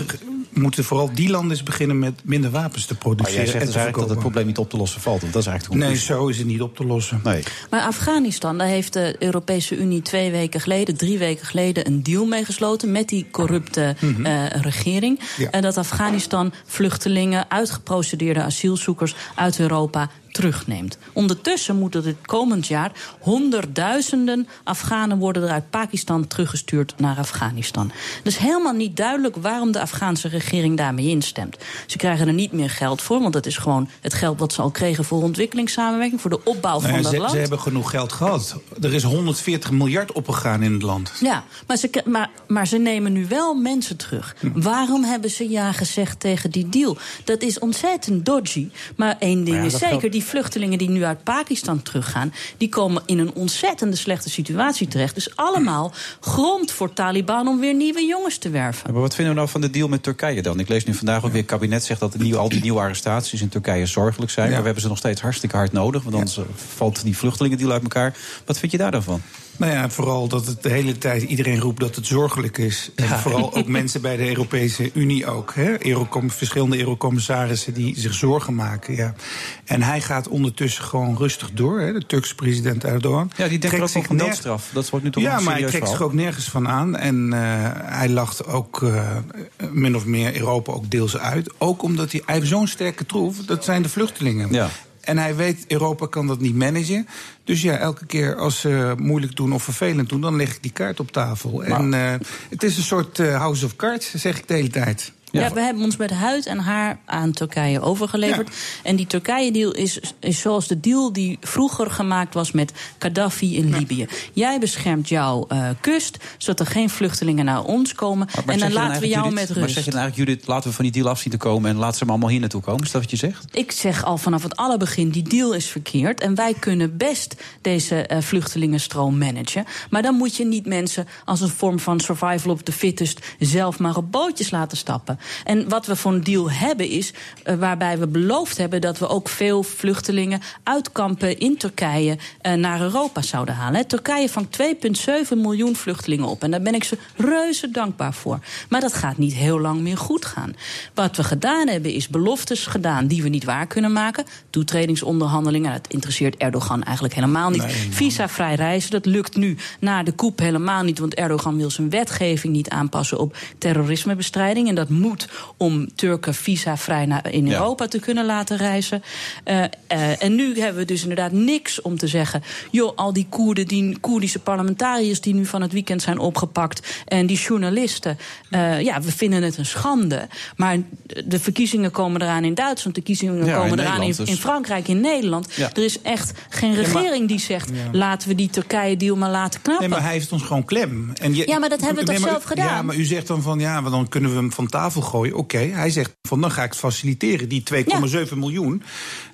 moeten vooral die landen eens beginnen... met minder wapens te Maar produceren jij zegt en dus eigenlijk dat het probleem niet op te lossen valt. Want dat is eigenlijk de Nee, zo is het niet op te lossen. Nee. Maar Afghanistan, daar heeft de Europese Unie twee weken geleden, drie weken geleden, een deal mee gesloten met die corrupte Mhm. eh, regering. Ja. En dat Afghanistan vluchtelingen, uitgeprocedeerde asielzoekers uit Europa terugneemt. Ondertussen moeten dit komend jaar honderdduizenden Afghanen worden er uit Pakistan teruggestuurd naar Afghanistan. Het is helemaal niet duidelijk waarom de Afghaanse regering daarmee instemt. Ze krijgen er niet meer geld voor, want dat is gewoon het geld wat ze al kregen voor ontwikkelingssamenwerking, voor de opbouw Nou ja, van dat ze, land. ze hebben genoeg geld gehad. Er is 140 miljard opgegaan in het land. Ja, maar ze, maar, maar ze nemen nu wel mensen terug. Hm. Waarom hebben ze ja gezegd tegen die deal? Dat is ontzettend dodgy. Maar één ding Maar ja, is zeker: geldt- die vluchtelingen die nu uit Pakistan teruggaan, die komen in een ontzettende slechte situatie terecht. Dus allemaal grond voor Taliban om weer nieuwe jongens te werven. Maar wat vinden we nou van de deal met Turkije dan? Ik lees nu vandaag ook weer, het kabinet zegt dat de nieuwe, al die nieuwe arrestaties in Turkije zorgelijk zijn. Ja. Maar we hebben ze nog steeds hartstikke hard nodig. Want anders eh, valt die vluchtelingendeal uit elkaar. Wat vind je daar dan van? Nou ja, vooral dat het de hele tijd iedereen roept dat het zorgelijk is. En Ja. vooral ook (laughs) mensen bij de Europese Unie ook. Hè? Eurocom, verschillende eurocommissarissen die zich zorgen maken. Ja. En hij gaat ondertussen gewoon rustig door. Hè? De Turkse president Erdogan. Ja, die denkt er ook zich over een ner- doodstraf. Dat wordt nu toch ja, een maar hij trekt zich ook nergens van aan. En eh, hij lacht ook eh, min of meer Europa ook deels uit. Ook omdat hij, hij heeft zo'n sterke troef. Dat zijn de vluchtelingen. Ja. En hij weet, Europa kan dat niet managen. Dus ja, elke keer als ze moeilijk doen of vervelend doen... dan leg ik die kaart op tafel. En eh, het is een soort eh, House of Cards, zeg ik de hele tijd. Ja. we hebben ons met huid en haar aan Turkije overgeleverd. En die Turkije-deal is, is zoals de deal die vroeger gemaakt was met Gaddafi in Libië. Jij beschermt jouw eh, kust, zodat er geen vluchtelingen naar ons komen. Maar- maar en dan laten we jou Judith, met Maar rust. zeg je dan eigenlijk, Judith, laten we van die deal af zien te komen... en laat ze maar allemaal hier naartoe komen? Is dat wat je zegt? Ik zeg al vanaf het allerbegin, die deal is verkeerd. En wij kunnen best deze eh, vluchtelingenstroom managen. Maar dan moet je niet mensen als een vorm van survival of the fittest... zelf maar op bootjes laten stappen. En wat we voor een deal hebben is... eh, waarbij we beloofd hebben dat we ook veel vluchtelingen... uit kampen in Turkije eh, naar Europa zouden halen. Turkije vangt 2,7 miljoen vluchtelingen op. En daar ben ik ze reuze dankbaar voor. Maar dat gaat niet heel lang meer goed gaan. Wat we gedaan hebben is beloftes gedaan die we niet waar kunnen maken. Toetredingsonderhandelingen, dat interesseert Erdogan eigenlijk helemaal niet. Visa-vrij reizen, dat lukt nu na de coup helemaal niet. Want Erdogan wil zijn wetgeving niet aanpassen op terrorismebestrijding. En dat moet om Turken visa-vrij naar, in Ja. Europa te kunnen laten reizen. Eh, eh, en nu hebben we dus inderdaad niks om te zeggen. joh, al die Koerden, die Koerdische parlementariërs die nu van het weekend zijn opgepakt. en die journalisten. eh, ja, we vinden het een schande. Maar de verkiezingen komen eraan in Duitsland, de verkiezingen Ja, komen in eraan in, dus. in Frankrijk, in Nederland. Ja. Er is echt geen Ja, maar- regering die zegt. laten we die Turkije-deal maar laten knappen. Nee, maar hij heeft ons gewoon klem. En je- Ja, maar dat hebben we Nee, toch maar- zelf gedaan? Ja, maar u zegt dan van ja, maar dan kunnen we hem van tafel gooien. Oké, hij zegt van dan ga ik het faciliteren. Die 2,7 miljoen.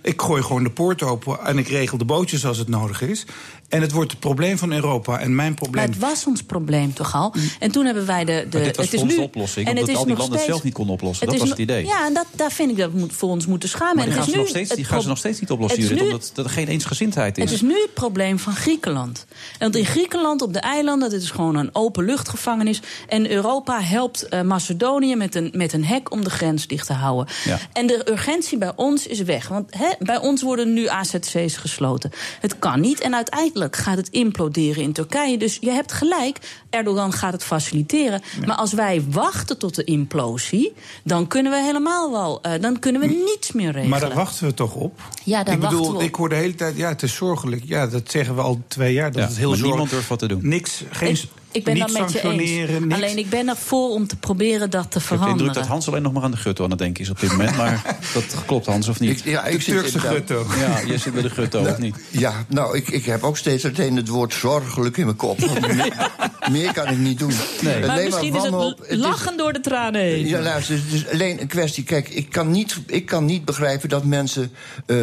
Ik gooi gewoon de poort open en ik regel de bootjes als het nodig is. En het wordt het probleem van Europa. En mijn Maar probleem. het was ons probleem toch al? En toen hebben wij de. de Maar dit was het is nu, oplossing, en omdat het is al die nog landen het zelf niet konden oplossen. Dat was het idee. Ja, en dat, daar vind ik dat we voor ons moeten schamen. Maar en die het gaan, is ze nu nog steeds, het die gaan ze nog steeds niet oplossen, het is Judith, nu- omdat er geen eensgezindheid is. Het is nu het probleem van Griekenland. Want in Griekenland, op de eilanden, dit is gewoon een openluchtgevangenis. En Europa helpt eh, Macedonië met een, met een hek om de grens dicht te houden. Ja. En de urgentie bij ons is weg. Want hè, bij ons worden nu AZC's gesloten. Het kan niet. En uiteindelijk gaat het imploderen in Turkije. Dus je hebt gelijk. Erdogan gaat het faciliteren. Maar als wij wachten tot de implosie. dan kunnen we helemaal wel. eh, dan kunnen we niets meer regelen. Maar daar wachten we toch op? Ja, daar ik bedoel, wachten we op. ik hoor de hele tijd, ja, het is zorgelijk. Ja, dat zeggen we al twee jaar. Dat Ja, het heel maar zorgelijk niemand durft wat te doen. Niks, geen, Ik, ik ben niet met je eens. Alleen ik ben ervoor om te proberen dat te Ik heb de veranderen. indruk dat Hans alleen nog maar aan de gutto aan het denken is op dit moment. Maar (laughs) dat klopt, Hans, of niet? Ik- ja, ik de zit Turkse gutto. Ja, jij zit bij de gutto, of niet? Ja, nou, ik, ik heb ook steeds meteen het woord zorgelijk in mijn kop. (laughs) Meer, meer kan ik niet doen. Nee. maar Alleen misschien is wanhoop. het is- lachen door de tranen heen. Ja, luister, het is alleen een kwestie. Kijk, ik kan niet, ik kan niet begrijpen dat mensen eh,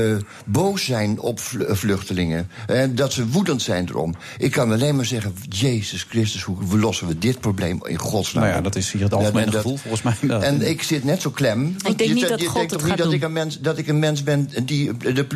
boos zijn op vl- eh, vluchtelingen. En dat ze woedend zijn erom. Ik kan alleen maar zeggen: Jezus Christus, hoe lossen we dit probleem in godsnaam? Nou ja, dat is hier het algemene dat- gevoel, volgens mij. En ik zit net zo klem. want denk je, niet je dat God denkt het toch niet dat ik, een mens, dat ik een mens ben die de,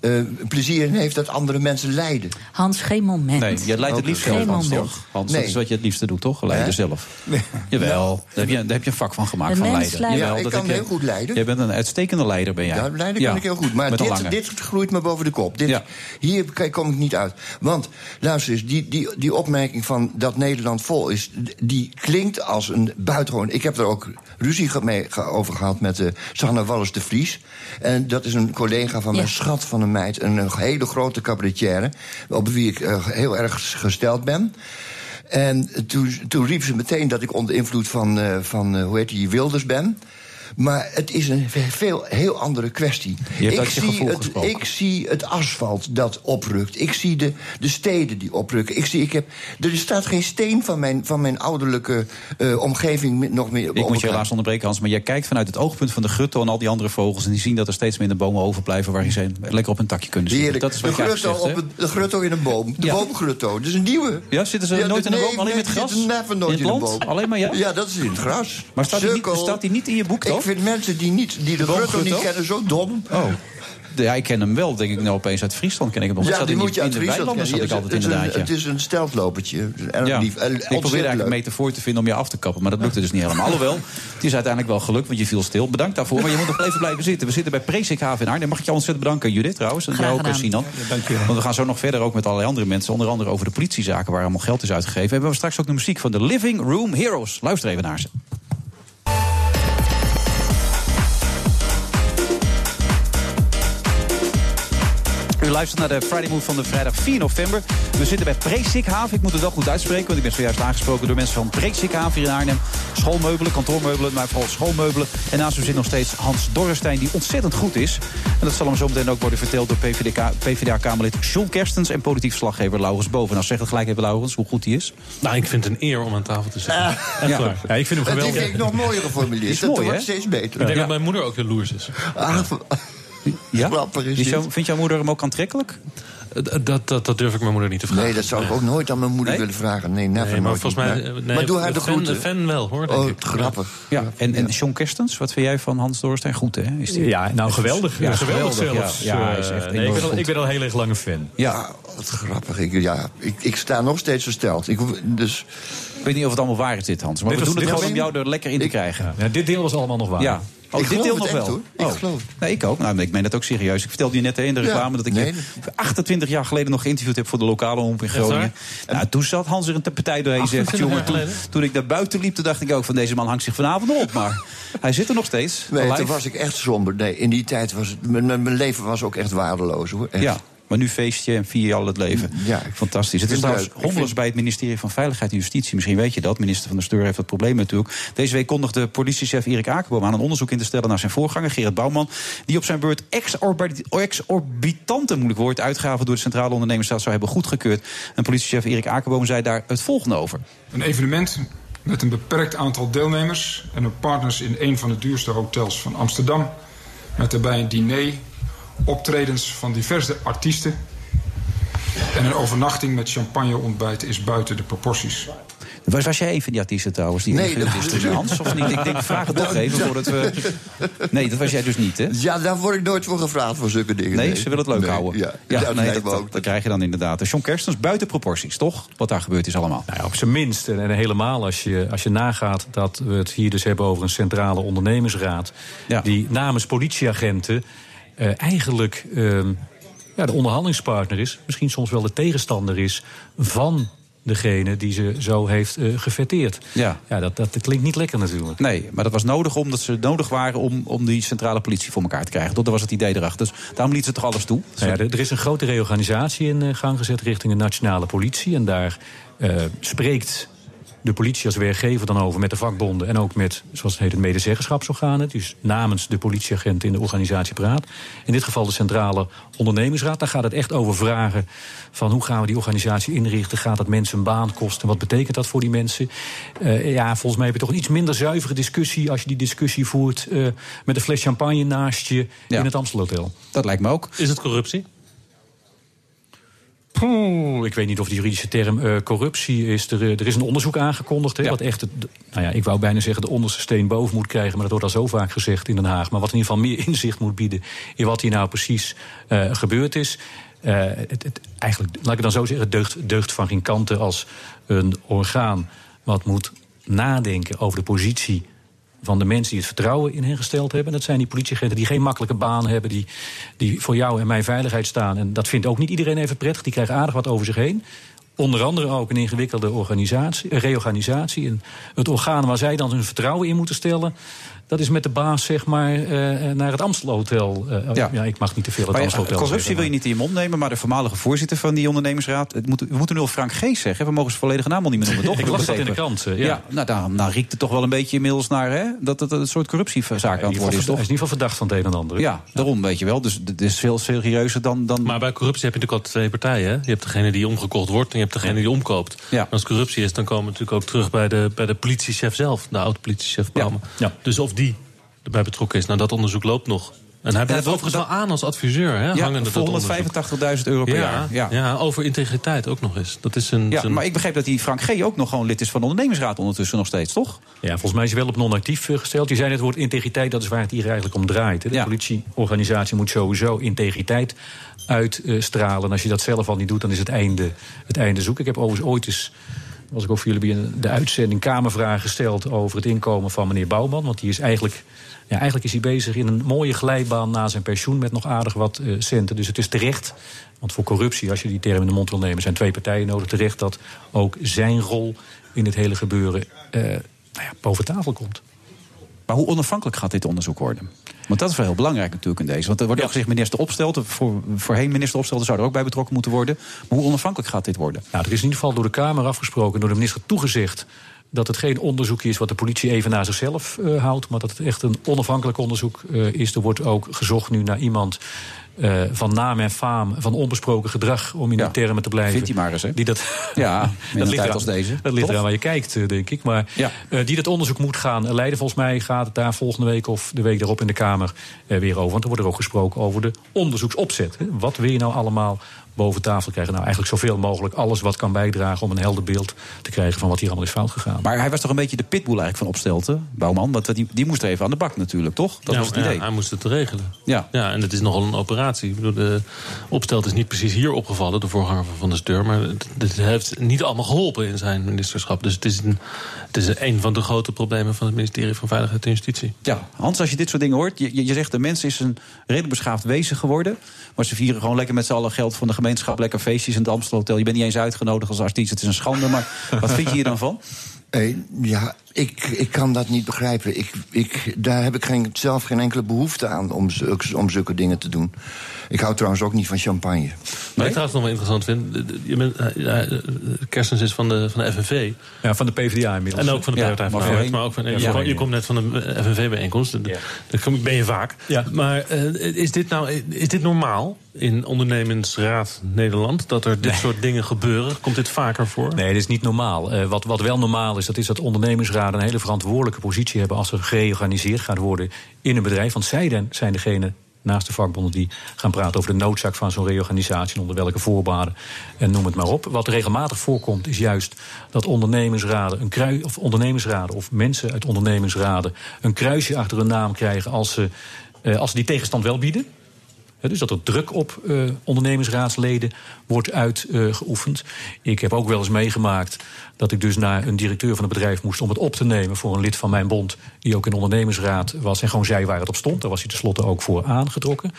eh, eh, plezier in heeft dat andere mensen lijden. Hans, geen moment. Nee, je leidt het liefst Geen zelf, Hans, toch? Hans, Nee. dat is wat je het liefste doet, toch? Leiden zelf. Jawel, daar heb, je, daar heb je een vak van gemaakt, De van leiden. Jawel, Ja, ik dat kan je- heel goed leiden. Jij bent een uitstekende leider, ben jij. Ja, leiden Ja, kan ik heel goed. Maar dit, groeit me boven de kop. Dit, Ja. Hier kom ik niet uit. Want, luister eens, die, die, die opmerking van dat Nederland vol is... die klinkt als een buitengewoon... Ik heb er ook ruzie mee over gehad met uh, Sanne Wallis de Vries. En dat is een collega van mijn schat van een meid. Een, hele grote cabaretière, op wie ik eh, heel erg gesteld ben. En toen, toen riep ze meteen dat ik onder invloed van, eh, van hoe heet die, Wilders ben. Maar het is een veel, heel andere kwestie. Je hebt Ik zie, het, ik zie het asfalt dat oprukt. Ik zie de, de steden die oprukken. Ik zie, ik heb, er staat geen steen van mijn, van mijn ouderlijke eh, omgeving nog meer Ik moet je helaas onderbreken, Hans, maar jij kijkt vanuit het oogpunt van de gutto en al die andere vogels. En die zien dat er steeds minder bomen overblijven waar ze lekker op een takje kunnen zitten. Heerlijk. Dat is de, wat grutto zegt, op een, de grutto in een boom. De Ja. boomgrutto. Dat is een nieuwe. Ja, zitten ze Ja, nooit in een nee, boom, alleen met gras? zitten never nooit in in een boom. Alleen maar ja? Ja, dat is in het gras. Maar staat die, niet, staat die niet in je boek, toch? Vind mensen die, niet, die de, grutto niet kennen zo dom. Oh. Ja, ik ken hem wel, denk ik nou opeens uit Friesland. Ken ik hem nog. Ja, Zat die in moet je in uit de Friesland weilanden zat ik kennen. altijd Het is een- inderdaad, ja. Het is een steltlopertje. Ja. lief. Ik en probeerde ontzettend eigenlijk een metafoor te vinden om je af te kappen, maar dat lukte dus niet helemaal. Alhoewel, het is uiteindelijk wel gelukt, want je viel stil. Bedankt daarvoor, maar je moet nog even blijven zitten. We zitten bij Presikhaven in Arnhem. Mag ik jou ontzettend bedanken, Judith trouwens. En jou ook. Sinan. dank je wel. Want we gaan zo nog verder ook met allerlei andere mensen. Onder andere over de politiezaken waar allemaal geld is uitgegeven. Hebben we straks ook de muziek van de Living Room Heroes. Luister even naar ze. Luistert naar de Friday Move van de vrijdag 4 november. We zitten bij Presikhaven. Ik moet het wel goed uitspreken, want ik ben zojuist aangesproken door mensen van Presikhaven hier in Arnhem. Schoolmeubelen, kantoormeubelen, maar vooral schoolmeubelen. En naast u zit nog steeds Hans Dorrestein, die ontzettend goed is. En dat zal hem zo meteen ook worden verteld door PvdA-Kamerlid John Kerstens en politiek verslaggever Laurens Boven. Nou, zeg het gelijk even, Laurens, hoe goed hij is. Nou, ik vind het een eer om aan tafel te zitten. Echt Ja. Ja, ik vind hem Het geweldig. vind ik nog mooier geformuleerd. Is Het mooi, wordt hè? steeds Ik beter. denk Ja. dat mijn moeder ook jaloers is. Ah, Ja? Grappig is Is jou- dit. vindt jouw moeder hem ook aantrekkelijk? Eh, Dat, dat, dat durf ik mijn moeder niet te vragen. Nee, dat zou ik ook nooit aan mijn moeder Nee? willen vragen. Nee, never Nee, maar nooit volgens mij... eh, Nee. nee, maar doe haar de fan, groeten. fan wel, hoor, denk Oh, ik. grappig. Ja, en, en John Kerstens, wat vind jij van Hans Dorrestein? Goed, hè? Is die... Ja, nou geweldig. Ja, geweldig, geweldig, zelfs. ja. Is Eh, echt ik, ben al, ik ben al een heel erg lange fan. Ja, wat grappig. Ik, ja, ik, ik sta nog steeds versteld. Ik, dus, ik weet niet of het allemaal waar is dit, Hans. Maar Dit we was- doen het gewoon om jou er lekker in te krijgen. Ja, dit deel was allemaal nog waar. Ja. Oh, Ik dit geloof deel het nog echt, wel. hoor. Ik oh. geloof het. Nee, ik ook. Nou, ik meen dat ook serieus. Ik vertelde je net hè, in de Ja, reclame dat ik nee. je 28 jaar geleden nog geïnterviewd heb voor de lokale omroep in Groningen. Nou, toen zat Hans er een partij doorheen. Zegt, 28 jongen, jaar toen, ik naar buiten liep, toen dacht ik ook van deze man hangt zich vanavond op. Maar hij zit er nog steeds. nee, toen was ik echt somber. Nee, in die tijd was het... Mijn, mijn leven was ook echt waardeloos, hoor. Echt. Ja. Maar nu feestje en vier je al het leven. Ja, Fantastisch. Het is trouwens hommeles vind- bij het ministerie van Veiligheid en Justitie. Misschien weet je dat. Minister van der Steur heeft dat probleem natuurlijk. Deze week kondigde politiechef Erik Akerboom aan een onderzoek in te stellen naar zijn voorganger Gerard Bouwman. Die op zijn beurt exorbi- exorbitante, moeilijk woord, uitgaven door de Centrale Ondernemersstaat zou hebben goedgekeurd. En politiechef Erik Akerboom zei daar het volgende over. Een evenement met een beperkt aantal deelnemers en een partners in een van de duurste hotels van Amsterdam. Met daarbij een diner, optredens van diverse artiesten. En een overnachting met champagne ontbijt is buiten de proporties. Was, was jij een van die artiesten trouwens? Die Nee, nee, dat- is tussen Hans of niet? Ik denk, vraag het toch (laughs) even voordat we... Nee, dat was jij dus niet, hè? Ja, daar word ik nooit voor gevraagd voor zulke dingen. Nee, ze willen het leuk Nee, houden. Ja, ja, dat nee, dat, dat, dat krijg je dan inderdaad. John Kerstens, buiten proporties, toch? Wat daar gebeurd is allemaal. Nou ja, op zijn minst. En, en helemaal als je, als je nagaat dat we het hier dus hebben over een centrale ondernemersraad. die namens politieagenten eigenlijk ehm, ja, de onderhandelingspartner is. Misschien soms wel de tegenstander is van degene die ze zo heeft eh gefeteerd. Ja. Ja, dat, dat klinkt niet lekker natuurlijk. Nee, maar dat was nodig omdat ze nodig waren om, om die centrale politie voor elkaar te krijgen. Dat was het idee erachter. Dus daarom liet ze toch alles toe. Nou ja, er, is een grote reorganisatie in eh, gang gezet richting de nationale politie. En daar eh, spreekt de politie als werkgever dan over met de vakbonden... en ook met, zoals het heet, het medezeggenschapsorganen. Dus namens de politieagenten in de organisatie praat. In dit geval de Centrale Ondernemingsraad. Daar gaat het echt over vragen van hoe gaan we die organisatie inrichten. Gaat dat mensen een baan kosten? Wat betekent dat voor die mensen? Eh, ja, volgens mij heb je toch een iets minder zuivere discussie... als je die discussie voert eh, met een fles champagne naast je in het Amstelhotel. Dat lijkt me ook. Is het corruptie? Poeh, ik weet niet of die juridische term eh, corruptie is. Er, eh, er is een onderzoek aangekondigd. Hè, Wat echt, het, de- nou ja, ik wou bijna zeggen de onderste steen boven moet krijgen. Maar dat wordt al zo vaak gezegd in Den Haag. Maar wat in ieder geval meer inzicht moet bieden in wat hier nou precies eh, gebeurd is. Het, het, eigenlijk, laat ik het dan zo zeggen, deugt, deugt van geen kanten als een orgaan wat moet nadenken over de positie van de mensen die het vertrouwen in hen gesteld hebben. Dat zijn die politieagenten die geen makkelijke baan hebben, die, die voor jou en mijn veiligheid staan. En dat vindt ook niet iedereen even prettig. Die krijgen aardig wat over zich heen. Onder andere ook een ingewikkelde organisatie, reorganisatie. En het orgaan waar zij dan hun vertrouwen in moeten stellen. Dat is met de baas, zeg maar, eh, naar het Amstelhotel. Eh, ja. ik mag niet te veel het Maar ja, Amstelhotel corruptie zeggen, wil je niet in je mond nemen, maar de voormalige voorzitter van die ondernemingsraad. Het moet, we moeten nu al Frank Gees zeggen. We mogen zijn volledige naam al niet meer noemen, (laughs) toch? Ik las dat in de krant, eh, ja. nou, daar, nou riekt het toch wel een beetje inmiddels naar hè, dat het een soort corruptiezaak aan het worden is, Hij is toch? in ieder geval verdacht van het een en ander. Ja, daarom weet je wel. Dus het is veel serieuzer dan. dan... Maar bij corruptie heb je natuurlijk altijd twee partijen. Hè? Je hebt degene die omgekocht wordt en je hebt degene die omkoopt. En Als corruptie is, dan komen we natuurlijk ook terug bij de, bij de politiechef zelf. De oud-politiechef Bouwman. Dus of die erbij betrokken is. Nou, dat onderzoek loopt nog. En hij blijft dat- overigens wel aan als adviseur. Hè, Ja, hangende voor dat onderzoek. 185.000 euro per ja, jaar. Ja. Ja. over integriteit ook nog eens. Dat is een, Ja, zijn- maar ik begreep dat die Frank G. ook nog gewoon lid is van de ondernemingsraad ondertussen nog steeds, toch? Ja, volgens mij is hij wel op non-actief eh, gesteld. Je zei net het woord integriteit, dat is waar het hier eigenlijk om draait. hè. De politieorganisatie moet sowieso integriteit uitstralen. En als je dat zelf al niet doet, dan is het einde, het einde zoek. Ik heb overigens ooit eens, was ik ook voor jullie de uitzending, Kamervragen gesteld over het inkomen van meneer Bouwman. Want die is eigenlijk, ja, eigenlijk is hij bezig in een mooie glijbaan na zijn pensioen met nog aardig wat eh, centen. Dus het is terecht. Want voor corruptie, als je die term in de mond wil nemen, zijn twee partijen nodig. Terecht dat ook zijn rol in het hele gebeuren eh, nou ja, boven tafel komt. Maar hoe onafhankelijk gaat dit onderzoek worden? Want dat is wel heel belangrijk natuurlijk in deze. Want er wordt ook gezegd minister Opstelten, voor, voorheen minister Opstelten zou er ook bij betrokken moeten worden. Maar hoe onafhankelijk gaat dit worden? Nou, er is in ieder geval door de Kamer afgesproken, door de minister toegezegd. Dat het geen onderzoek is wat de politie even naar zichzelf eh, houdt. maar dat het echt een onafhankelijk onderzoek eh, is. Er wordt ook gezocht nu naar iemand. eh, van naam en faam, van onbesproken gedrag, om in die termen te blijven. Vindt hij maar eens, hè? Die dat, (laughs) Ja, (laughs) een ligt eraan- als deze. Dat ligt eraan waar je kijkt, eh, denk ik. Maar eh, die dat onderzoek moet gaan leiden. Volgens mij gaat het daar volgende week of de week daarop in de Kamer eh, weer over. Want er wordt er ook gesproken over de onderzoeksopzet. Hè. Wat wil je nou allemaal boven tafel krijgen? Nou, eigenlijk zoveel mogelijk. Alles wat kan bijdragen om een helder beeld te krijgen van wat hier allemaal is fout gegaan. Maar hij was toch een beetje de pitbull eigenlijk van Opstelten, Bouwman. Want die, die moest er even aan de bak natuurlijk, toch? Dat ja, was het ja, idee. hij moest het regelen. Ja. ja, en het is nogal een operatie. Ik bedoel, de opstelt is niet precies hier opgevallen, de voorganger van Van der Steur. Maar het, het heeft niet allemaal geholpen in zijn ministerschap. Dus het is, een, het is een van de grote problemen van het ministerie van Veiligheid en Justitie. Ja, Hans, als je dit soort dingen hoort, je, je- je zegt de mens is een redelijk beschaafd wezen geworden. Maar ze vieren gewoon lekker met z'n allen geld van de gemeenschap, lekker feestjes in het Amstelhotel. Je bent niet eens uitgenodigd als artiest, het is een schande. Maar wat vind je hier dan van? (laughs) Eh, ja, ik, ik kan dat niet begrijpen. Ik, ik, daar heb ik geen, zelf geen enkele behoefte aan om, zulke- om zulke dingen te doen. Ik hou trouwens ook niet van champagne. Wat ik trouwens nog wel interessant vind, je bent, eh, ja, eh, Kerstens is van de, van de FNV. Ja, van de PvdA inmiddels. En ook van de Ja, PvdA. maar Maar, maar ook van, Ja, je, je ja. komt net van de FNV-bijeenkomst. Daar kom- ben je vaak. Maar eh, is, dit nou, is dit normaal in ondernemingsraad Nederland? Dat er dit soort dingen gebeuren? Komt dit vaker voor? Nee, dat is niet normaal. Eh, wat, wat wel normaal is, dat is dat ondernemingsraden een hele verantwoordelijke positie hebben als er gereorganiseerd gaat worden in een bedrijf. Want zij dan zijn degene naast de vakbonden die gaan praten over de noodzaak van zo'n reorganisatie en onder welke voorwaarden en noem het maar op. Wat regelmatig voorkomt is juist dat ondernemingsraden, een krui, of ondernemingsraden of mensen uit ondernemingsraden een kruisje achter hun naam krijgen als ze, eh, als ze die tegenstand wel bieden. Dus dat er druk op eh, ondernemingsraadsleden wordt uitgeoefend. ik heb ook wel eens meegemaakt dat ik dus naar een directeur van het bedrijf moest om het op te nemen voor een lid van mijn bond, die ook in ondernemingsraad was en gewoon zei waar het op stond. Daar was hij tenslotte ook voor aangetrokken.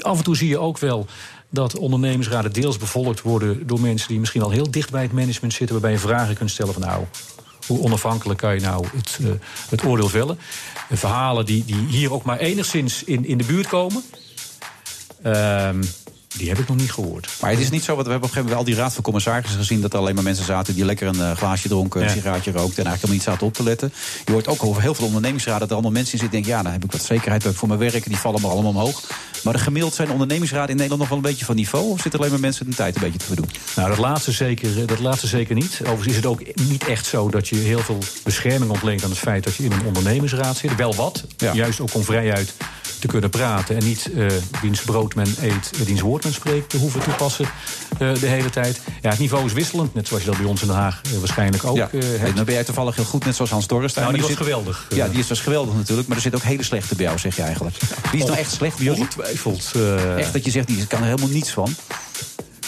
Af en toe zie je ook wel dat ondernemingsraden deels bevolkt worden door mensen die misschien al heel dicht bij het management zitten, waarbij je vragen kunt stellen van nou. Hoe onafhankelijk kan je nou het, eh, het oordeel vellen? Verhalen die, die hier ook maar enigszins in, in de buurt komen. Ehm, die heb ik nog niet gehoord. Maar het is niet zo, want we hebben op een gegeven moment al die raad van commissarissen gezien... dat er alleen maar mensen zaten die lekker een eh, glaasje dronken, een Ja. sigaartje rookten... en eigenlijk helemaal niet zaten op te letten. Je hoort ook over heel veel ondernemingsraden dat er allemaal mensen in zitten... die denken, ja, dan heb ik wat zekerheid heb ik voor mijn werk... en die vallen maar allemaal omhoog. Maar de gemiddeld zijn ondernemingsraden in Nederland nog wel een beetje van niveau... of zitten alleen maar mensen de tijd een beetje te verdoen? Nou, dat laatste, zeker, dat laatste zeker niet. Overigens is het ook niet echt zo dat je heel veel bescherming ontleent aan het feit dat je in een ondernemingsraad zit. Wel wat, juist ook om vrijuit te kunnen praten en niet eh wiens brood men eet, eh, diens woord men spreekt, te hoeven toepassen eh, de hele tijd. Ja, het niveau is wisselend, net zoals je dat bij ons in Den Haag eh, waarschijnlijk ook Ja, eh, hebt. dan ben jij toevallig heel goed, net zoals Hans Dorrestein. Nou, die was zit- geweldig. Ja, die is was geweldig natuurlijk. Maar er zit ook hele slechte bij jou, zeg je eigenlijk. Wie is nou echt slecht bij jullie? Ongetwijfeld. eh, Echt dat je zegt, die kan er helemaal niets van.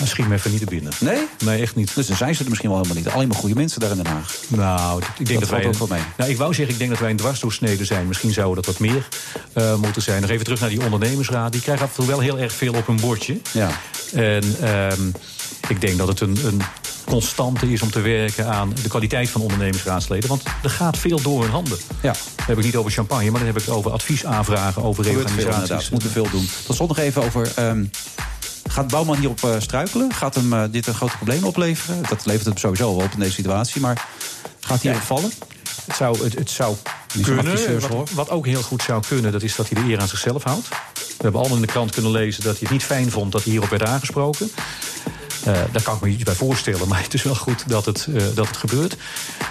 Schiet me even niet te binnen. Nee? Nee, echt niet. Dus dan zijn ze er misschien wel helemaal niet. Alleen maar goede mensen daar in Den Haag. Nou, ik denk dat, valt wij. ook wel mee. Nou, ik wou zeggen, ik denk dat wij een dwarsdoorsnede zijn. Misschien zouden dat wat meer eh, moeten zijn. Nog even terug naar die ondernemingsraad. Die krijgen af en toe wel heel erg veel op hun bordje. Ja. En ehm, ik denk dat het een, een constante is om te werken aan de kwaliteit van ondernemingsraadsleden. Want er gaat veel door hun handen. Ja. Dan heb ik niet over champagne, maar dan heb ik het over adviesaanvragen, over reorganisaties. Ze moeten veel doen. Tot slot nog even over... ehm, gaat Bouwman hierop eh, struikelen? Gaat hem eh, dit een grote probleem opleveren? Dat levert het sowieso wel op in deze situatie. Maar gaat hij erop vallen? Het zou, het, het zou kunnen. Wat, wat ook heel goed zou kunnen, dat is dat hij de eer aan zichzelf houdt. We hebben allemaal in de krant kunnen lezen dat hij het niet fijn vond dat hij hierop werd aangesproken. Eh, daar kan ik me iets bij voorstellen, (laughs) maar het is wel goed dat het, dat het gebeurt.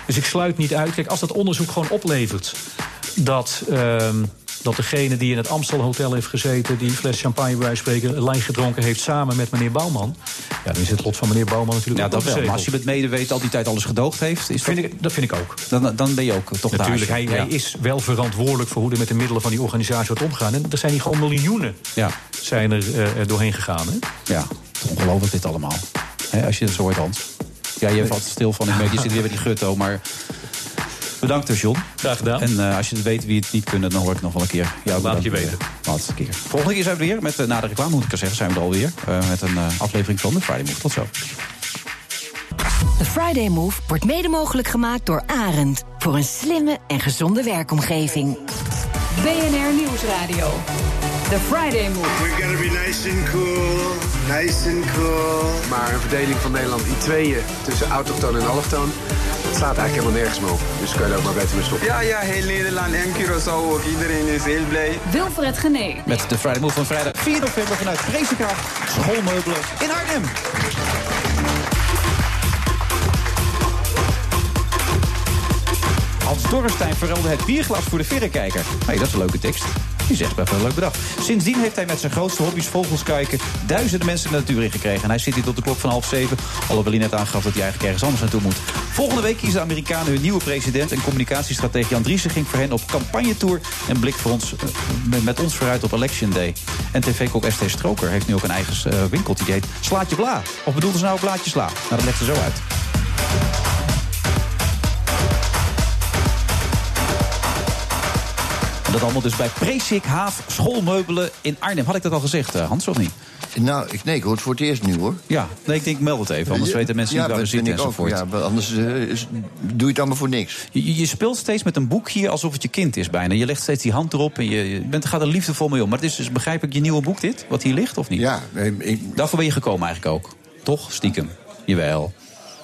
Dus ik sluit niet uit. Kijk, als dat onderzoek gewoon oplevert dat, ehm, dat degene die in het Amstel Hotel heeft gezeten, die een fles champagne bij wijze van spreken, een lijn gedronken heeft samen met meneer Bouwman. Ja, dan is het lot van meneer Bouwman natuurlijk Ja, dat wel. Maar als je met medeweten al die tijd alles gedoogd heeft... Is Vind dat, ik, dat vind ik ook. dan, dan ben je ook toch de Natuurlijk, hij, is wel verantwoordelijk voor hoe er met de middelen van die organisatie wordt omgegaan. En er zijn hier gewoon miljoenen Ja. zijn er eh, doorheen gegaan. Hè? Ja, ongelooflijk dit allemaal. Als je het zo hoort, Hans. Ja, je valt stil van, ik merk, je zit weer bij die gutto, maar... Bedankt dus, John. Graag gedaan. En eh, als je het weet wie het niet kunnen, dan hoor ik nog wel een keer. jou Laat je weten. Laatste keer. Volgende keer zijn we weer met, eh, na de reclame, moet ik er zeggen, zijn we er alweer. eh met een eh, aflevering van de Friday Move. Tot zo. De Friday Move wordt mede mogelijk gemaakt door Arend. Voor een slimme en gezonde werkomgeving. BNR Nieuwsradio. The Friday Move. We gotta be nice and cool, nice and cool. Maar een verdeling van Nederland in tweeën tussen autochtoon en allochtoon... dat slaat eigenlijk helemaal nergens meer op. Dus kun je er ook maar beter mee stoppen. Ja, ja, heel Nederland en Curaçao ook. Iedereen is heel blij. Wilfred Genee. Met de Friday Move van vrijdag 4 november vanuit Vrezenkracht Schoolmeubelen in Arnhem. Hans Dorrestein verruilde het bierglas voor de verrekijker. hey, dat is een leuke tekst. Die zegt best wel leuk bedacht. Sindsdien heeft hij met zijn grootste hobby's vogels kijken... duizenden mensen de natuur ingekregen. En hij zit hier tot de klok van half zeven. Alhoewel hij net aangaf dat hij eigenlijk ergens anders naartoe moet. Volgende week kiezen de Amerikanen hun nieuwe president... en communicatiestratege Jan ging voor hen op campagnetour... en blikt voor ons, eh, met, ons vooruit op Election Day. En tv-kok ST Stroker heeft nu ook een eigen eh, winkeltje. Die heet Slaatje Bla. Of bedoelde ze nou Blaadje Sla? Nou, dat legt ze zo uit. Dat allemaal dus bij Preesik Haaf Schoolmeubelen in Arnhem. Had ik dat al gezegd, eh, Hans, of niet? Nou, ik, nee, ik hoor het voor het eerst nu, hoor. Ja, nee, ik denk, meld het even. Anders Ja, weten mensen ja, niet waar we zitten ook. enzovoort. Ja, want anders eh, is- doe je het allemaal voor niks. Je, je speelt steeds met een boek hier alsof het je kind is bijna. Je legt steeds die hand erop en je, je bent, gaat er liefdevol mee om. Maar het is dus, begrijp ik, je nieuwe boek dit? Wat hier ligt, of niet? Ja. Ik, Daarvoor ben je gekomen eigenlijk ook. Toch? Stiekem. Jawel.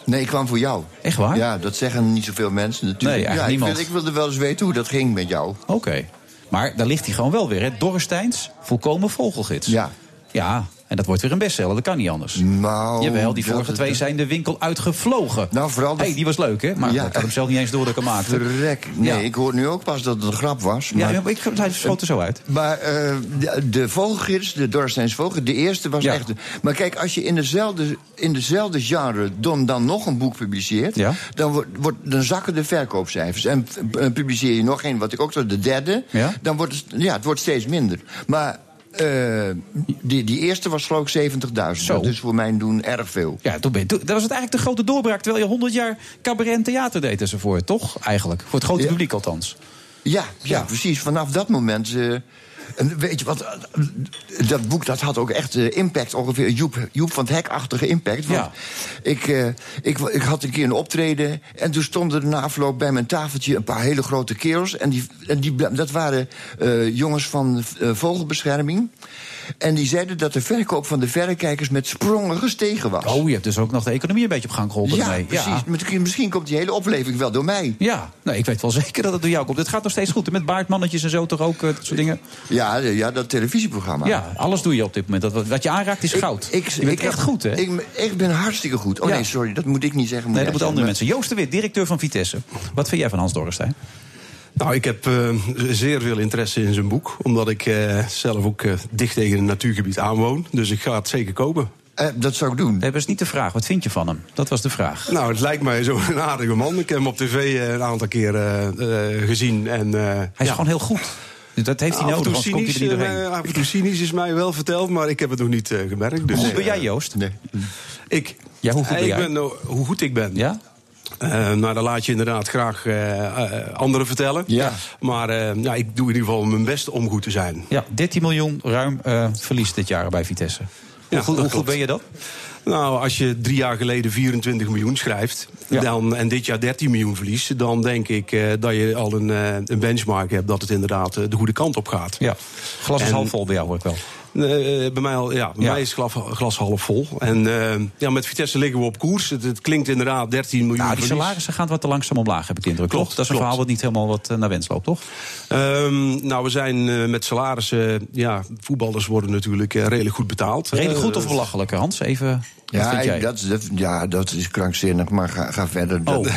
Nee, ik kwam voor jou. Echt waar? Ja, dat zeggen niet zoveel mensen natuurlijk. Nee, eigenlijk ja, ik, niemand. wil, ik wilde wel eens weten hoe dat ging met jou. Oké. Maar daar ligt hij gewoon wel weer, hè? Dorresteins, volkomen vogelgids. Ja. Ja, En dat wordt weer een bestseller, dat kan niet anders. Nou, Jawel, die dat- vorige twee zijn de winkel uitgevlogen. Nou, vooral de- hey, die was leuk, hè? Maar Ja. ik had hem zelf niet eens door dat ik hem maakte. Verrek. Nee, Ja. ik hoor nu ook pas dat het een grap was. Ja, maar- maar ik, hij schoot er zo uit. Maar eh, de, de vogelgids, de Dorsteins vogel, de eerste was Ja. echt... Maar kijk, als je in dezelfde, in dezelfde genre dan, dan nog een boek publiceert... Ja. Dan, wordt, wordt, dan zakken de verkoopcijfers. En eh, publiceer je nog één, wat ik ook zo, de derde... Ja. dan wordt het, ja, het wordt steeds minder. Maar eh, die, die eerste was geloof ik 70.000. Zo. Dat is voor mijn doen erg veel. Ja, toen ben toen- dat was het eigenlijk de grote doorbraak. Terwijl je 100 jaar cabaret en theater deed enzovoort, toch? Eigenlijk. Voor het grote publiek althans. Ja, ja, precies. Vanaf dat moment. eh, en weet je wat? Dat boek dat had ook echt eh, impact, ongeveer Joep, Joep van het Hek-achtige impact. Want Ja. ik, eh, ik, ik had een keer een optreden en toen stonden er na afloop bij mijn tafeltje een paar hele grote kerels. En, die, en die, dat waren eh, jongens van vogelbescherming. En die zeiden dat de verkoop van de verrekijkers met sprongen gestegen was. Oh, je hebt dus ook nog de economie een beetje op gang geholpen ja, precies. Misschien, misschien komt die hele opleving wel door mij. Ja, nou, ik weet wel (laughs) zeker dat het door jou komt. Het gaat nog steeds goed. Met baardmannetjes en zo toch ook, eh, dat soort dingen. Ja, ja dat televisieprogramma. Ja, alles doe je op dit moment. Dat, wat- je aanraakt is goud. Ik, je bent echt goed, hè? Ik, ik ben hartstikke goed. Oh Ja. nee, sorry, dat moet ik niet zeggen. nee, dat moeten andere mensen. Joost de Wit, directeur van Vitesse. Wat vind jij van Hans Dorrestein? Nou, ik heb eh, zeer veel interesse in zijn boek. Omdat ik eh, zelf ook eh, dicht tegen een natuurgebied aanwoon. Dus ik ga het zeker kopen. Eh, dat zou ik doen. Dat is niet de vraag. Wat vind je van hem? Dat was de vraag. Nou, het lijkt mij zo'n (laughs) aardige man. Ik heb hem op tv eh, een aantal keer gezien. En, eh, Hij is gewoon heel goed. Dat heeft hij nodig, toe anders komt hij er niet cynisch, doorheen. af en toe cynisch is mij wel verteld, maar ik heb het nog niet eh, gemerkt. Dus, Hoe goed ben jij, Joost? Nee. Ik? Ja, hoe goed ben ik jij? ben, hoe goed ik ben? Ja? Eh, nou, dan laat je inderdaad graag eh, eh, anderen vertellen. Ja. Maar ja, ik doe in ieder geval mijn best om goed te zijn. Ja, 13 miljoen ruim verlies dit jaar bij Vitesse. Hoe, Ja, goed, hoe ben je dat? Nou, als je drie jaar geleden 24 miljoen schrijft... Ja. Dan, en dit jaar 13 miljoen verliest... dan denk ik dat je al een, een benchmark hebt... dat het inderdaad de goede kant op gaat. Ja. Glas is half vol bij jou, hoor ik wel. Eh, bij mij, al, ja, bij Ja. mij is glas, glas half vol. En eh, ja, met Vitesse liggen we op koers. Het, het klinkt inderdaad 13 miljoen Nou, die verlies. salarissen gaan wat te langzaam omlaag, heb ik de indruk. Klopt, toch? Dat is een klopt. verhaal wat niet helemaal wat eh, naar wens loopt, toch? Ehm, nou, we zijn eh, met salarissen... Ja, voetballers worden natuurlijk eh, redelijk goed betaald. Redelijk goed of belachelijk, Hans? Even, wat Ja, vind jij? ik- dat, is- dat, ja, dat is krankzinnig, maar ga, ga verder. Dat- Oh. Dat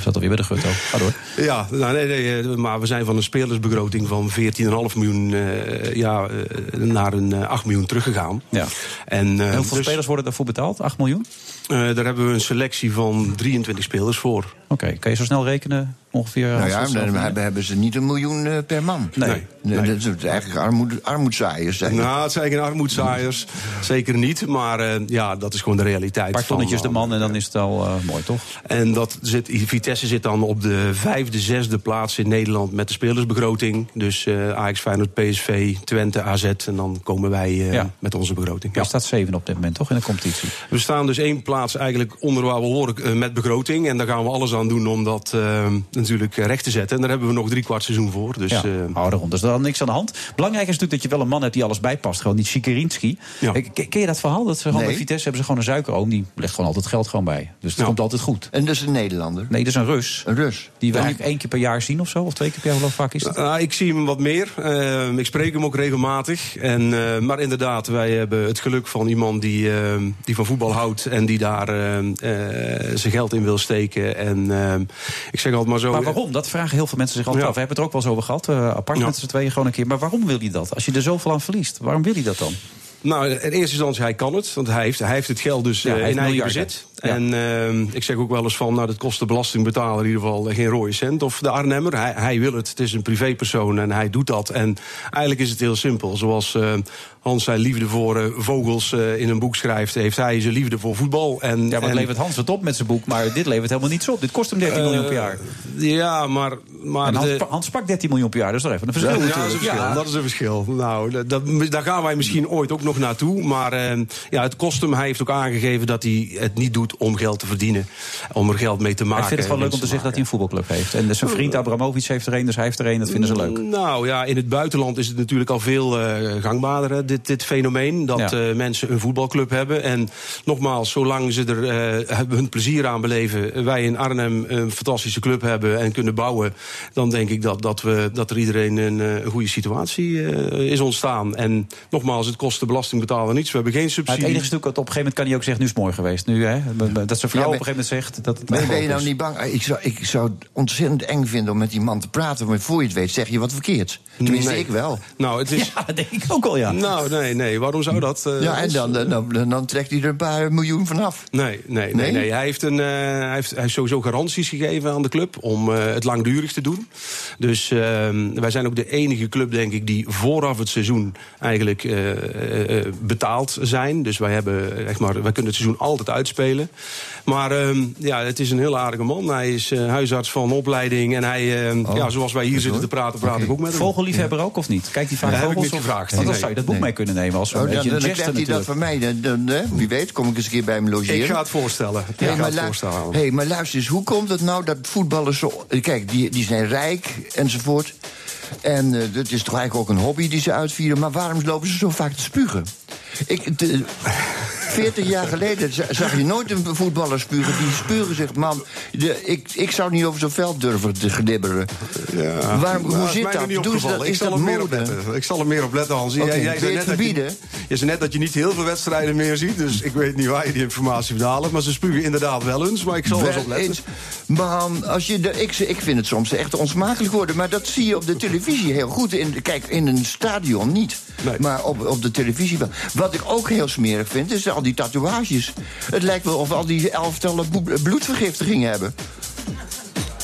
zat alweer bij de gut ook. Ga door. Ja, nou, nee, nee, eh, maar we zijn van een spelersbegroting van 14,5 miljoen eh, ja, eh, naar een eh, 8 miljoen teruggegaan. Ja. En, En hoeveel dus, spelers worden daarvoor betaald? 8 miljoen? daar hebben we een selectie van 23 spelers voor. Oké, kan je zo snel rekenen ongeveer? Nou Hans, ja, dan hebben, hebben ze niet een miljoen eh, per man. Nee. Nee, Dat is eigenlijk armoed, armoedzaaiers. Zijn. Nou, het zijn geen armoedzaaiers, zeker niet. Maar eh, ja, dat is gewoon de realiteit. Een paar van- tonnetjes de man en dan is het al eh, mooi, toch? En dat zit, Vitesse zit dan op de vijfde, zesde plaats in Nederland met de spelersbegroting. Dus eh Ajax, Feyenoord, PSV, Twente, AZ. En dan komen wij eh, Ja. met onze begroting. Hij staat 7 op dit moment, toch? In de competitie. We staan dus één plaats eigenlijk onder waar we horen eh, met begroting. En daar gaan we alles aan doen om dat eh, natuurlijk recht te zetten. En daar hebben we nog drie kwart seizoen voor. Dus, ja, eh, hou daarom. Dus er is dan niks aan de hand. Belangrijk is natuurlijk dat je wel een man hebt die alles bijpast. Gewoon niet Sikorinski. Ja. Eh, Ken ken je dat verhaal? Dat ze gewoon Nee. bij Vitesse hebben ze gewoon een suikeroom. Die legt gewoon altijd geld gewoon bij. Dus het Ja. komt altijd goed. En dat is een Nederlander. Nee, dat is een Rus. Een Rus. Die we En eigenlijk één keer per jaar zien of zo. Of twee keer per jaar. Hoe vaak is dat? Nou, ik zie hem wat meer. Ik spreek hem ook regelmatig. En, eh, maar inderdaad, wij hebben het geluk van iemand die, die van voetbal houdt... en die daar zijn geld in wil steken. En eh, ik zeg altijd maar zo... Maar waarom? Dat vragen heel veel mensen zich altijd Ja. af. We hebben het er ook wel eens over gehad. eh, apart Ja. met z'n tweeën gewoon een keer. Maar waarom wil hij dat? Als je er zoveel aan verliest. Waarom wil hij dat dan? Nou, in eerste instantie, hij kan het. Want hij heeft, hij heeft het geld dus Ja, eh, in eigen bezit. Ja. En eh, ik zeg ook wel eens van, nou, dat kost de belastingbetaler in ieder geval eh, geen rode cent. Of de Arnhemmer. Hij, hij wil het. Het is een privépersoon en hij doet dat. En eigenlijk is het heel simpel. Zoals eh, Hans zijn liefde voor eh, vogels in een boek schrijft... heeft hij zijn liefde voor voetbal. En, Ja, wat levert Hans het op met zijn boek? Maar dit levert helemaal niets op. Dit kost hem 13 miljoen per jaar. Ja, maar... maar Hans, de- Hans pakt 13 miljoen per jaar. Dus toch even een verschil Ja, dat is een verschil. Ja. Dat is een verschil. Nou, dat, dat- daar gaan wij misschien ooit ook nog naartoe. Maar eh, ja, het kost hem. Hij heeft ook aangegeven dat hij het niet doet doet om geld te verdienen. Om er geld mee te maken. Ik vind het wel leuk om te zeggen dat hij een voetbalclub heeft. En zijn vriend Abramovic heeft er een, dus hij heeft er een. Dat vinden ze leuk. Nou ja, in het buitenland is het natuurlijk al veel uh, gangbaarder, dit, dit fenomeen. Dat ja. uh, mensen een voetbalclub hebben. En nogmaals, zolang ze er uh, hun plezier aan beleven. Wij in Arnhem een fantastische club hebben en kunnen bouwen. Dan denk ik dat, dat, we, dat er iedereen een, een goede situatie is ontstaan. En nogmaals, het kost de belastingbetaler niets. We hebben geen subsidie. Maar het enige stuk, op een gegeven moment kan hij ook zeggen: nu is het mooi geweest. Nu, hè, dat zijn vrouw ja, op een gegeven moment zegt. Dat het maar ben je nou niet bang? Ik zou, ik zou het ontzettend eng vinden om met die man te praten. Maar voor je het weet, zeg je wat verkeerd. Tenminste, nee. ik wel. Nou, het is... (laughs) Ja, dat denk ik ook al, ja. Nou, nee, nee. Waarom zou dat? Uh, ja, en dan, dan, dan, dan, trekt hij er een paar miljoen vanaf. Nee, nee, nee. nee? nee. Hij, heeft een, uh, hij, heeft, hij heeft sowieso garanties gegeven aan de club om uh, het langdurig te doen. Dus wij zijn ook de enige club, denk ik, die vooraf het seizoen eigenlijk betaald zijn. Dus wij, hebben, echt maar, wij kunnen het seizoen altijd uitspelen. Maar ja, het is een heel aardige man. Hij is huisarts van opleiding. En hij, oh. ja, zoals wij hier zitten te praten, praat okay. ik ook met hem. Vogelliefhebber ook of niet? Kijkt hij vaak ja, vogels? Heb ik niet gevraagd. Want dan zou je dat boek nee. mee kunnen nemen als een oh, beetje dan, dan hij dat van mij. Dan? Wie weet, kom ik eens een keer bij hem logeren. Ik ga het voorstellen. Ik hey, ga maar, het lu voorstellen. hey, maar luister eens, hoe komt het nou dat voetballers zo... Kijk, die, die zijn rijk enzovoort. En uh, dat is toch eigenlijk ook een hobby die ze uitvieren. Maar waarom lopen ze zo vaak te spugen? Ik, de, 40 jaar geleden zag je nooit een voetballer spugen. Die spugen zich, man. De, ik, ik zou niet over zo'n veld durven te glibberen. Ja. Nou, hoe is zit dat? opgevallen. dat? Ik Is zal, dat meer op mode? letten. ik zal er meer op letten, Hans. Oké, Jij, jij net dat je, zei net dat je niet heel veel wedstrijden meer ziet. Dus ik weet niet waar je die informatie vandaan hebt. Maar ze spugen inderdaad wel eens. Maar ik zal er eens op Wel letten. eens. Man, als je de, ik, ik vind het soms echt onsmakelijk worden. Maar dat zie je op de televisie heel goed. In, kijk, in een stadion niet. Maar op, op de televisie wel. Wat ik ook heel smerig vind, is al die tatoeages. Het lijkt wel of al die elftallen bloedvergiftiging hebben.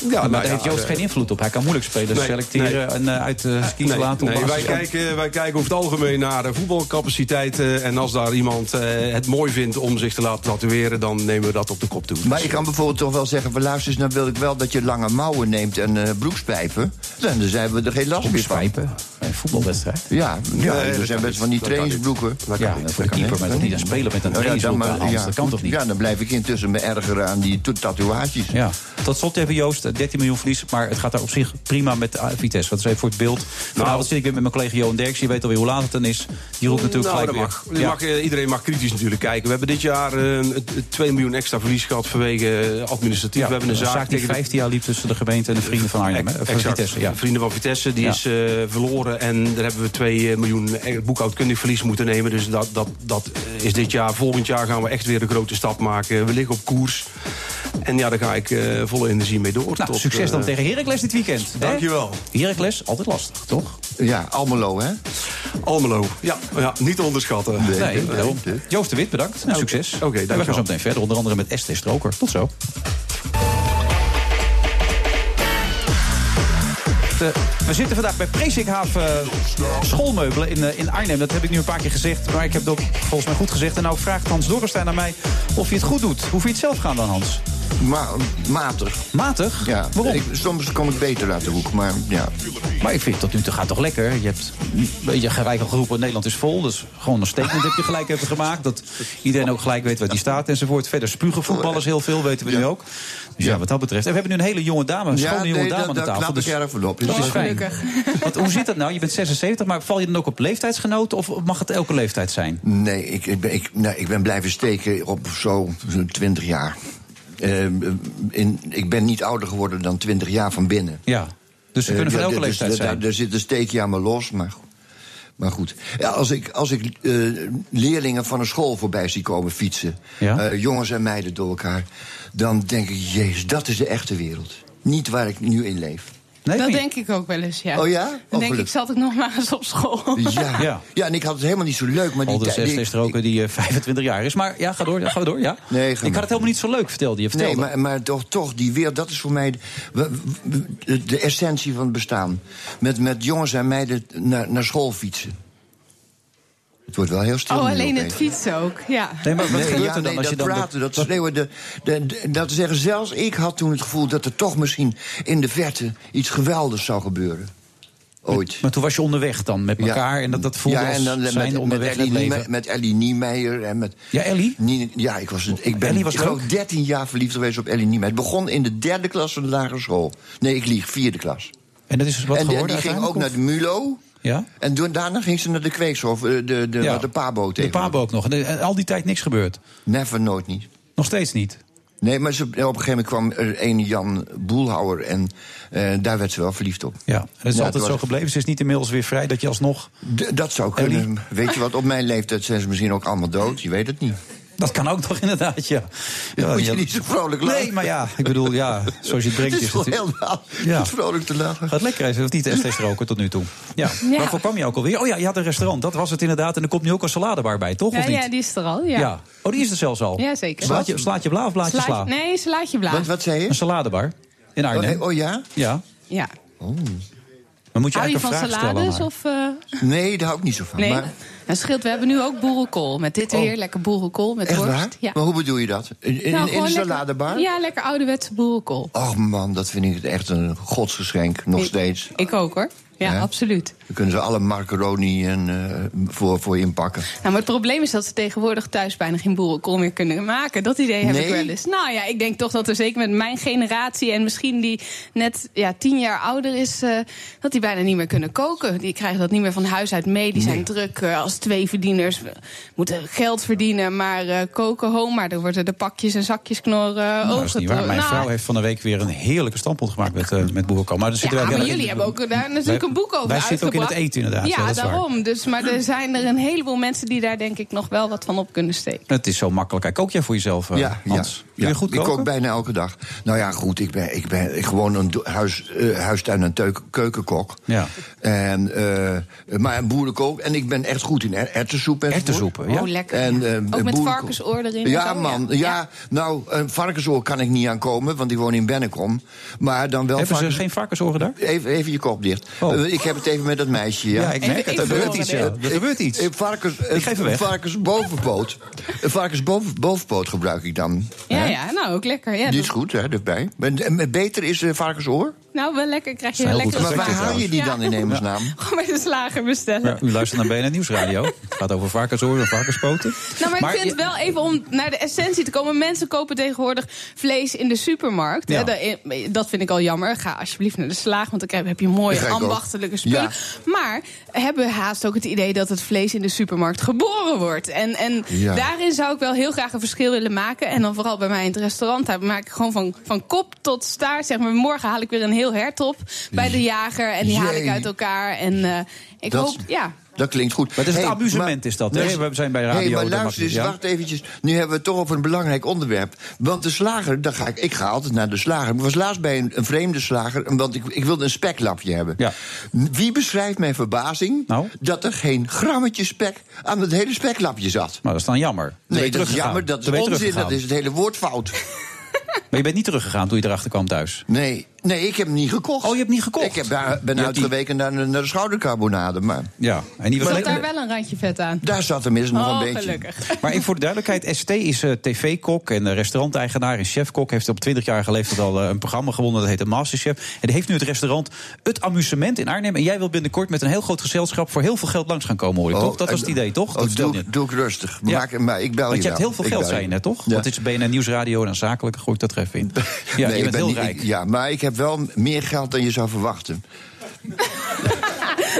Ja, maar nou daar heeft Joost eh, geen invloed op. Hij kan moeilijk spelers nee, selecteren en uh, uit uh, skis Nee, laten. nee, wij, kijken, wij kijken over het algemeen naar de voetbalcapaciteit. en als daar iemand uh, het mooi vindt om zich te laten tatoeëren... dan nemen we dat op de kop toe. Maar ik kan bijvoorbeeld toch wel zeggen... van luister eens, dan wil ik wel dat je lange mouwen neemt en uh, broekspijpen. Dan zijn we er geen last meer van. Broekspijpen? Een voetbalwedstrijd? Ja, ja er zijn best van die trainingsbroeken. Dat Ja, voor de keeper, maar niet een speler met een Nou trainingsbroek Hans. Dat kan toch niet? Ja, dan blijf ik intussen me ergeren aan die tatoeages. Ja. Tot slot even Joost, 13 miljoen verlies. Maar het gaat daar op zich prima met Vitesse. Wat is even voor het beeld. Vanavond zit ik weer met mijn collega Johan Derks. Je weet alweer hoe laat het dan is. Die roept natuurlijk Nou, gelijk dat weer. mag. Je mag, eh, iedereen mag kritisch natuurlijk kijken. We hebben dit jaar eh, het- het 2 miljoen extra verlies gehad vanwege eh, administratief. Ja, we hebben een zaak, die tegen de- 15 jaar liep tussen de gemeente en de vrienden van Arnhem. Vitesse, ja. Vrienden van Vitesse, die Ja. is eh, verloren. En daar hebben we 2 miljoen eh, boekhoudkundig verlies moeten nemen. Dus dat, dat, dat is dit jaar. Volgend jaar gaan we echt weer een grote stap maken. We liggen op koers. En ja, daar ga ik eh, volle energie mee door. Nou, tot, succes dan eh, tegen Heracles dit weekend. hè? Dankjewel. Heracles, altijd lastig, toch? Ja, Almelo, hè? Almelo. Ja, ja niet te onderschatten. Nee, daarom. Joost de Wit, bedankt. En succes. Oké, En we gaan dankjewel. zo meteen verder, onder andere met Esther Stroker. Tot zo. We zitten vandaag bij Presikhaven schoolmeubelen in, eh, in Arnhem. Dat heb ik nu een paar keer gezegd, maar ik heb het ook volgens mij goed gezegd. En nou vraagt Hans Dorrestein aan mij of je het goed doet. Hoe vind je het zelf gaan dan, Hans? Ma matig. Matig? Ja, Waarom? Ik, soms kom ik beter uit de hoek, maar ja. Maar ik vind tot nu toe gaat toch lekker. Je hebt een beetje gelijk al geroepen, Nederland is vol. Dus gewoon een statement heb je gelijk even gemaakt. Dat iedereen ook gelijk weet waar die staat enzovoort. Verder spugen voetballers heel veel, weten we nu ook. Dus ja, wat dat betreft. En we hebben nu een hele jonge dame, een schone Ja, jonge nee, dame dat- aan de tafel. knap ik op. Dat is fijn. (laughs) Want, hoe zit dat nou? Je bent 76, maar val je dan ook op leeftijdsgenoten? Of mag het elke leeftijd zijn? Nee, ik, ik, ben, ik, nee, ik ben blijven steken op zo'n 20 jaar. Eh, in, ik ben niet ouder geworden dan 20 jaar van binnen. Ja, dus ze kunnen van Eh, elke leeftijd zijn. Daar zit een steekje aan me los, maar goed. Maar goed, ja, als ik, als ik eh, leerlingen van een school voorbij zie komen fietsen... Ja? eh, jongens en meiden door elkaar... dan denk ik, jezus, dat is de echte wereld. Niet waar ik nu in leef. Nee, dat niet? denk ik ook wel eens, ja. Oh ja? Dan Oh, denk ik, zat ik nog maar eens op school. Ja. (laughs) Ja. ja. en ik had het helemaal niet zo leuk. Maar die Aldus tijd- Esther Stroker die eh, 25 jaar is. Maar ja, ga door, ja, gaan we door, ja? Nee, ga ik maar. had het helemaal niet zo leuk, vertelde je. Vertelde. Nee, maar, maar toch, toch, die wereld, dat is voor mij de, de, de essentie van het bestaan. Met, met jongens en meiden naar, naar school fietsen. Het wordt wel heel stil. Oh, alleen het fietsen ook, ja. Nee, maar wat Nee, gebeurt ja, er dan nee, als je dat dan... praten, dat schreeuwen. De, de, de- dat te zeggen, zelfs ik had toen het gevoel dat er toch misschien in de verte iets geweldigs zou gebeuren. Ooit. Maar toen was je onderweg dan met elkaar en dat, dat voelde ja, en dan als met, zijn met, onderweg Ellie het leven. Niemeyer- met Ellie Niemeyer. En met Ja, Ellie? Nie- ja, ik, was, ik ben Ellie was ik geloof ook? 13 jaar verliefd geweest op Ellie Niemeyer. Het begon in de derde klas van de lagere school. Nee, ik lieg, vierde klas. En dat is wat en die- geworden die ging ook naar de MULO. Ja? En toen- daarna ging ze naar de Kweekhof, de, de, de, Ja. de Pabo De tegen. Pabo ook nog. En, en al die tijd niks gebeurd. Never, nooit niet. Nog steeds niet. Nee, maar ze, op een gegeven moment kwam er een Jan Boelhouwer... en eh, daar werd ze wel verliefd op. Ja, en dat is Ja, altijd het zo gebleven. Ze is niet inmiddels weer vrij dat je alsnog... D- dat zou Ellie? kunnen. Weet je wat, op mijn leeftijd zijn ze misschien ook allemaal dood. Je weet het niet. Dat kan ook toch inderdaad, ja. ja moet je ja. niet zo vrolijk lachen. Nee, maar ja, ik bedoel, ja, zoals je het brengt Het is is helemaal Ja. niet vrolijk te lachen. Gaat lekker is, of niet de ST's roken tot nu toe? Ja. Ja. Waarvoor kwam je ook alweer? Oh ja, je had een restaurant, dat was het inderdaad. En er komt nu ook een saladebar bij, toch? Ja, of niet? ja, die is er al. Ja, Oh, die is er zelfs al? Ja, zeker. Slaat je, slaat je bla of blaad je Slaatje- sla? Nee, slaatje blaad. Want wat zei je? Een saladebar in Arnhem. Oh, oh ja? Ja. Ja. Maar moet je Hou je eigenlijk van een vraag stellen salades? Of, eh, Nee, daar hou ik niet zo van. nee, Maar, dat scheelt. We hebben nu ook boerenkool. Met dit weer lekker boerenkool met echt worst. waar? Ja. Maar hoe bedoel je dat? In, in, Nou, in de lekker- saladebar? Ja, lekker ouderwetse boerenkool. Och man, dat vind ik echt een godsgeschenk. Nog Ik- steeds. Ik ook hoor. Ja, Ja? absoluut. Dan kunnen ze alle macaroni en, eh, voor, voor je inpakken. Nou, maar het probleem is dat ze tegenwoordig thuis bijna geen boerenkool meer kunnen maken. Dat idee heb Nee? ik wel eens. Nou ja, ik denk toch dat er zeker met mijn generatie en misschien die net ja, tien jaar ouder is, eh, dat die bijna niet meer kunnen koken. Die krijgen dat niet meer van huis uit mee. Die zijn druk eh, als tweeverdieners. We moeten geld verdienen, maar eh, koken home. Maar dan worden de pakjes en zakjes knorren. Nou, dat is ogen niet waar. te- Mijn Nou, vrouw heeft van de week weer een heerlijke standpunt gemaakt met, eh met boerenkool. Maar, zitten ja, maar weer- jullie hebben ook daar natuurlijk Wij- een boek over ook in het eten inderdaad. Ja, Ja, dat is waar. daarom. Dus, maar er zijn er een heleboel mensen die daar denk ik nog wel wat van op kunnen steken. Het is zo makkelijk. Kook jij voor jezelf, eh, Ja, ja, Hans? Kun ja. je goed ik kook bijna elke dag. Nou ja, goed, ik ben, ik ben gewoon een huis, eh, huistuin- en teuk- keukenkok. Ja. En, eh, maar een boerenkook. En ik ben echt goed in er- erwtensoep. enzovoort. Erwtensoepen, ja. Oh, lekker. En, ook met varkensoor erin. Ja, zo, man. Ja, nou, een varkensoor kan ik niet aankomen, want die woon in Bennekom. Maar dan wel Hebben ze geen varkensoren daar? Even, even je kop dicht. Oh. Ik heb het even met dat meisje. Ja, Ja, ik merk het. Er gebeurt iets, ja. Er gebeurt iets. Een varkens, Ik geef hem weg. Een varkensbovenpoot. (laughs) Varkensbovenpoot gebruik ik dan. Ja, Hè? ja, nou ook lekker. Ja, Die is goed, hè, erbij. En beter is eh, varkensoor. Nou, wel lekker. Krijg je een lekker. Maar waar haal je die dan in hemelsnaam? (laughs) Gewoon bij de slager bestellen. Ja, u luistert naar BNN Nieuwsradio. Het gaat over varkensoren en varkenspoten. Nou, maar, ik vind je- wel even om naar de essentie te komen. Mensen kopen tegenwoordig vlees in de supermarkt. Dat- vind ik al jammer. Ga alsjeblieft naar de slager, want dan krijg- heb je mooie ambachtelijke spullen. Ja. Maar hebben haast ook het idee dat het vlees in de supermarkt geboren wordt. En, en Ja. daarin zou ik wel heel graag een verschil willen maken. En dan vooral bij mij in het restaurant. Daar maak ik gewoon van, van kop tot staart. Zeg maar, morgen haal ik weer een heel hert op bij de jager. En die haal ik uit elkaar. En eh, ik Dat- hoop, ja. Dat klinkt goed. Maar het is het amusement maar- is dat, hè? Nee, We zijn bij radio, Hey, maar dat mag luister eens, ja. wacht eventjes. Nu hebben we het toch over een belangrijk onderwerp. Want de slager, daar ga ik, ik ga altijd naar de slager. Ik was laatst bij een, een vreemde slager, want ik, ik wilde een speklapje hebben. Ja. Wie beschrijft mijn verbazing Nou? dat er geen grammetje spek aan het hele speklapje zat? Maar dat is dan jammer. Dan Nee, dat is jammer, dat is Dan onzin, dat is het hele woord fout. (laughs) (laughs) Maar je bent niet teruggegaan toen je erachter kwam thuis. Nee, nee, ik heb hem niet gekocht. Oh, je hebt niet gekocht? Ik heb daar, ben Je die- uitgeweken naar, de- naar de schoudercarbonade, maar Ja, en die was Zat daar wel een randje vet aan? daar zat tenminste nog Oh, een beetje. gelukkig. (laughs) Maar voor de duidelijkheid, ST is eh, tv-kok en eh, restauranteigenaar en chefkok. Heeft op 20 jaar leeftijd al eh, een programma gewonnen, dat heet de Masterchef. En die heeft nu het restaurant Het Amusement in Arnhem. En jij wil binnenkort met een heel groot gezelschap voor heel veel geld langs gaan komen, hoor ik Oh, toch? Dat was het idee, toch? Oh, Dat doe, je. doe ik rustig. Ja. Maak, maar ik bel Want je je hebt heel veel geld, zei je net, toch? Ja. Want dit is BNN Nieuwsradio en dan zakelijk gooi ik dat er even in. (laughs) Ja, Nee, je ik bent ben heel niet- rijk. ik- ja, maar ik heb wel meer geld dan je zou verwachten.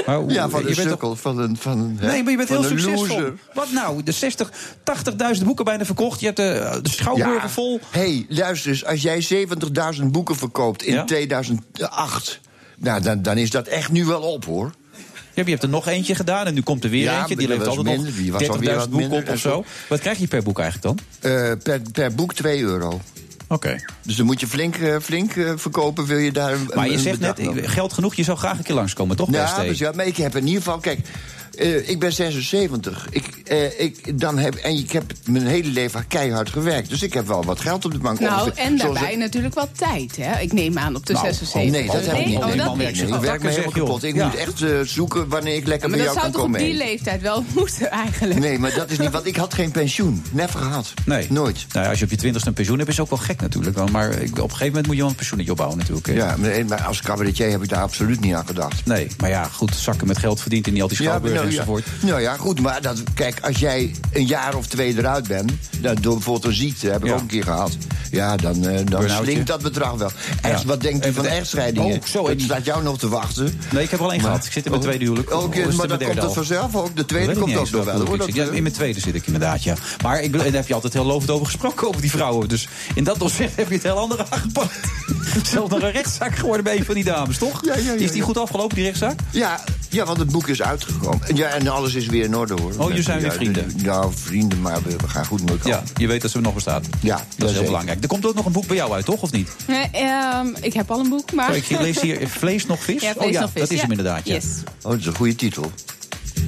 Maar Ja, van een sukkel, van een... Van een Nee, maar je bent heel succesvol. loser. Wat nou? De 60, 80.000 boeken bijna verkocht. Je hebt de, de schouwburgen vol. hey, luister eens. Als jij 70.000 boeken verkoopt in Ja? 2008... Nou, dan, dan is dat echt nu wel op, hoor. Ja, je hebt er nog eentje gedaan en nu komt er weer Ja, eentje. Die levert altijd minder. Die nog was alweer 30.000 wat boeken op of zo. Wat krijg je per boek eigenlijk dan? Eh, per, per boek 2 euro. Oké. Dus dan moet je flink, eh, flink eh, verkopen, wil je daar een Maar je zegt net, geld genoeg, je zou graag een keer langskomen, toch? Ja, dus ja, maar ik heb in ieder geval... Kijk, eh, ik ben 76. Ik, eh, ik, dan heb, en ik heb mijn hele leven keihard gewerkt. Dus ik heb wel wat geld op de bank. Nou, Ongeveer- en daarbij natuurlijk wat tijd, hè? Ik neem aan op de Nou, 76. Nee, dat heb ik niet. Oh, Nee, dat man, Oh. ik werk me helemaal kapot. Ik moet echt eh, zoeken wanneer ik lekker Maar bij dat jou zou kan toch op komen. die leeftijd wel (laughs) moeten, eigenlijk? Nee, maar dat is niet, want ik had geen pensioen. Never gehad. Nee. Nooit. Nou, ja, als je op je twintigste een pensioen hebt, is ook wel gek natuurlijk. wel. Maar ik, op een gegeven moment moet je wel een pensioenetje opbouwen natuurlijk. hè. Ja, maar maar als cabaretier heb ik daar absoluut niet aan gedacht. Nee, maar ja, goed, zakken met geld verdient en niet al die Ja, nou, ja. Nou ja, goed, maar dat, kijk, als jij een jaar of twee eruit bent... dat door bijvoorbeeld een ziekte, heb ik ook een keer gehad... ja, dan, eh, dan slinkt dat bedrag wel. Echt, wat denkt u van de- echtscheidingen? Oh, zo, Het staat jou nog te wachten. Nee, ik heb er al één gehad. Ik zit in mijn Oh. tweede huwelijk. Is dit maar dan komt het vanzelf ook. De tweede komt ook nog wel. zit. eh, in mijn tweede zit ik inderdaad, ja. Maar ik, daar heb je altijd heel lovend over gesproken, over die vrouwen. Dus in dat opzicht heb je het heel andere aangepakt. (laughs) Zelfs nog een rechtszaak geworden bij een van die dames, toch? Ja, ja, ja, Is die goed afgelopen, die rechtszaak? Ja, ja, want het boek is uitgekomen. En Ja, en alles is weer in orde, hoor. Oh, jullie zijn weer vrienden? de- Ja, vrienden, maar we, we gaan goed met elkaar. Ja, je weet dat ze nog bestaat. Ja, Dat is heel zeker. belangrijk. Er komt ook nog een boek bij jou uit, toch? Of niet? Nee, ehm, ik heb al een boek, maar... Oh, ik lees hier Vlees nog vis. Ja, oh ja, nog vis, dat is ja. hem inderdaad, ja. Yes. Oh, dat is een goede titel.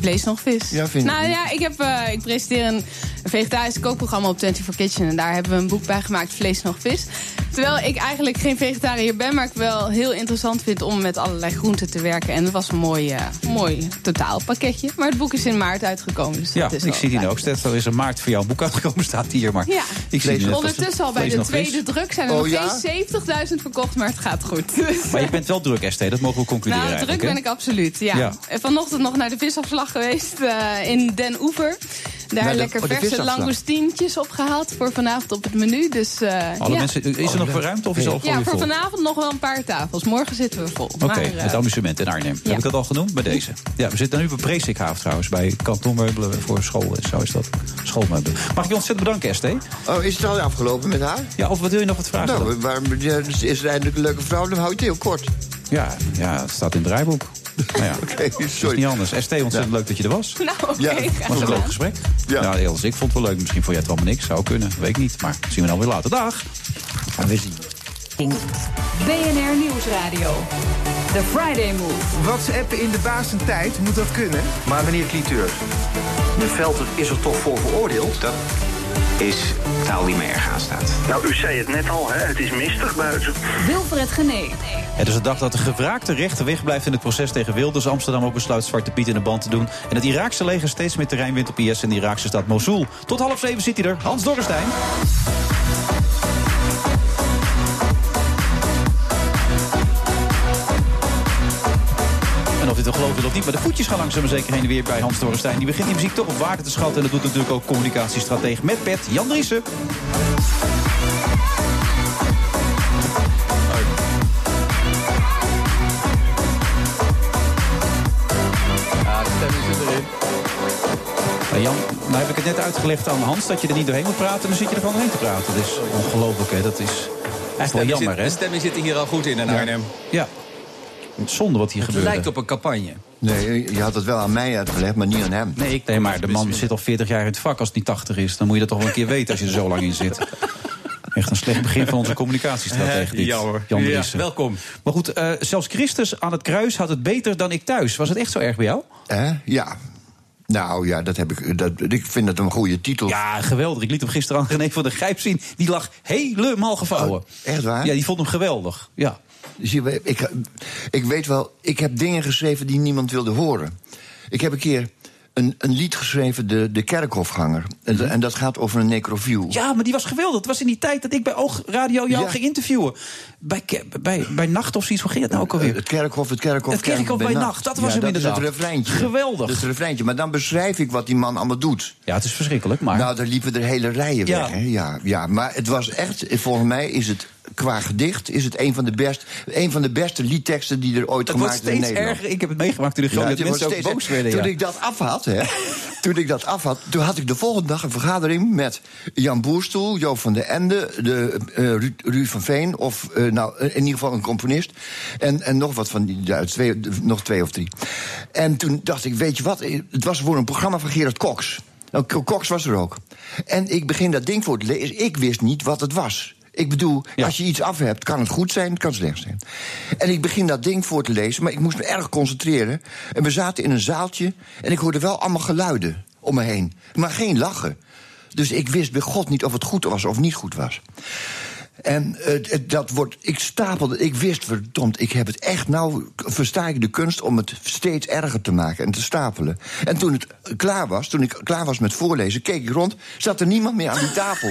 Vlees nog vis. Ja, vind ik nou niet. ja, ik, heb, eh, ik presenteer een vegetarisch kookprogramma op 24 Kitchen. En daar hebben we een boek bij gemaakt, Vlees nog vis. Terwijl ik eigenlijk geen vegetariër ben, maar ik wel heel interessant vind om met allerlei groenten te werken. En het was een mooi, eh, mooi totaalpakketje. Maar het boek is in maart uitgekomen. Dus Ja, dat is ik zie die ook. Stef, Er is een maart voor jou een boek uitgekomen, staat hier. Maar Ja, ik zie die net ondertussen al bij de tweede druk zijn er Oh, nog ja? geen 70.000 verkocht, maar het gaat goed. (laughs) Maar je bent wel druk, ST, dat mogen we concluderen nou, druk ben ik absoluut, ja. Ja. En Vanochtend nog naar de visafslag geweest eh, in Den Oever. Daar de- lekker oh, de verse visafslag. langoestientjes opgehaald voor vanavond op het menu. Dus, eh, Alle ja. mensen, is er nog ruimte of is al Ja, voor vanavond nog wel een paar tafels. Morgen zitten we vol. Oké, Maar, eh, het amusement in Arnhem. Heb ik dat al genoemd bij deze? Ja, we zitten nu op Presikhaaf trouwens, bij kantoormeubelen voor school. Zo is dat. Schoolmeubelen. Mag ik je ontzettend bedanken, ST? Oh, is het al afgelopen met haar? Ja, of wat wil je nog wat vragen? dan? Nou, waarom dus is er eindelijk een leuke vrouw? Dan hou je het heel kort. Ja, ja, het staat in het draaiboek. Nou ja, (laughs) is sorry. niet anders. ST, ontzettend leuk dat je er was. Nou, oké. Ja, was een leuk gesprek. Ja. Ja, Els, ik vond het wel leuk. Misschien vond jij het wel maar niks. Zou kunnen, weet ik niet. Maar zien we dan weer later. Dag! Maar we zien. BNR Nieuwsradio. The Friday Move. WhatsAppen in de tijd moet dat kunnen? Maar meneer Cliteur, de Velter is er toch voor veroordeeld? Dat is taal die me erg aanstaat. Nou, u zei het net al, hè? het is mistig buiten. Wilfred Genee. Het is de dag dat de gewraakte rechter wegblijft in het proces tegen Wilders. Amsterdam ook besluit Zwarte Piet in de band te doen. En het Iraakse leger steeds meer terrein wint op IS in de Iraakse stad Mosul. Tot half zeven zit hij er. Hans Dorrestein. En of dit te geloven is of niet, maar de voetjes gaan langzaam zeker heen en weer bij Hans Dorrestein. Die begint die muziek toch op waarde te schatten. En dat doet natuurlijk ook communicatiestratege met pet Jan Driessen. Jan, nou heb ik het net uitgelegd aan Hans dat je er niet doorheen moet praten. Dan zit je er gewoon doorheen te praten. Dat is ongelooflijk, hè? Dat is echt wel jammer, hè? De stemming zit hier al goed in in Arnhem. Ja. Zonde wat hier Het gebeurde. lijkt op een campagne. Nee, je had het wel aan mij uitgelegd, maar niet aan hem. Nee, ik, nee, maar de man zit al 40 jaar in het vak als het niet 80 is. Dan moet je dat toch wel een keer weten als je er zo lang in zit. (laughs) Echt een slecht begin van onze communicatiestrategie. dit. Jammer. Jan Ja, welkom. Maar goed, eh, zelfs Christus aan het kruis had het beter dan ik thuis. Was het echt zo erg bij jou? Hè? Ja. Nou ja, dat heb ik, dat, ik vind dat een goede titel. Ja, geweldig. Ik liet hem gisteren aan René van der Grijp zien. Die lag helemaal gevouwen. Oh, echt waar? Ja, die vond hem geweldig. Ja. Dus je, ik, ik weet wel, ik heb dingen geschreven die niemand wilde horen. Ik heb een keer een, een lied geschreven, De, de Kerkhofganger. En, en dat gaat over een necrofiel. Ja, maar die was geweldig. Het was in die tijd dat ik bij Oogradio jou Ja. ging interviewen. Bij, bij, bij Nacht of zoiets. Hoe ging het nou ook alweer? Het kerkhof, het kerkhof. Het kerkhof bij nacht, dat was ja, hem dat inderdaad. het refreintje. Geweldig. Het refreintje. Maar dan beschrijf ik wat die man allemaal doet. Ja, het is verschrikkelijk, maar... Nou, daar liepen er hele rijen Ja. weg. Hè? Ja, ja, maar het was echt, volgens mij is het qua gedicht... is het een van de, best, een van de beste liedteksten die er ooit gemaakt is in steeds Nederland. erger. Ik heb het meegemaakt toen de Ja, dat mensen ook boos werden. Toen ja. ik dat af had, hè, (laughs) toen ik dat af had, toen had ik de volgende dag een vergadering met Jan Boerstoel, Joop van den Ende, de, eh, Ru, Ru van Veen, of eh, nou in ieder geval een componist, en, en nog wat van die Duits, twee, nog twee of drie. En toen dacht ik, weet je wat, het was voor een programma van Gerard Cox. Nou, Cox was er ook. En ik begin dat ding voor te lezen. Ik wist niet wat het was. Ik bedoel, als je iets af hebt, kan het goed zijn, het kan slecht zijn. En ik begin dat ding voor te lezen, maar ik moest me erg concentreren. En we zaten in een zaaltje en ik hoorde wel allemaal geluiden om me heen. Maar geen lachen. Dus ik wist bij God niet of het goed was of niet goed was. En uh, dat wordt, ik stapelde, ik wist verdomd, ik heb het echt nou, versta ik de kunst om het steeds erger te maken en te stapelen. En toen het klaar was, toen ik klaar was met voorlezen, keek ik rond, zat er niemand meer aan die tafel.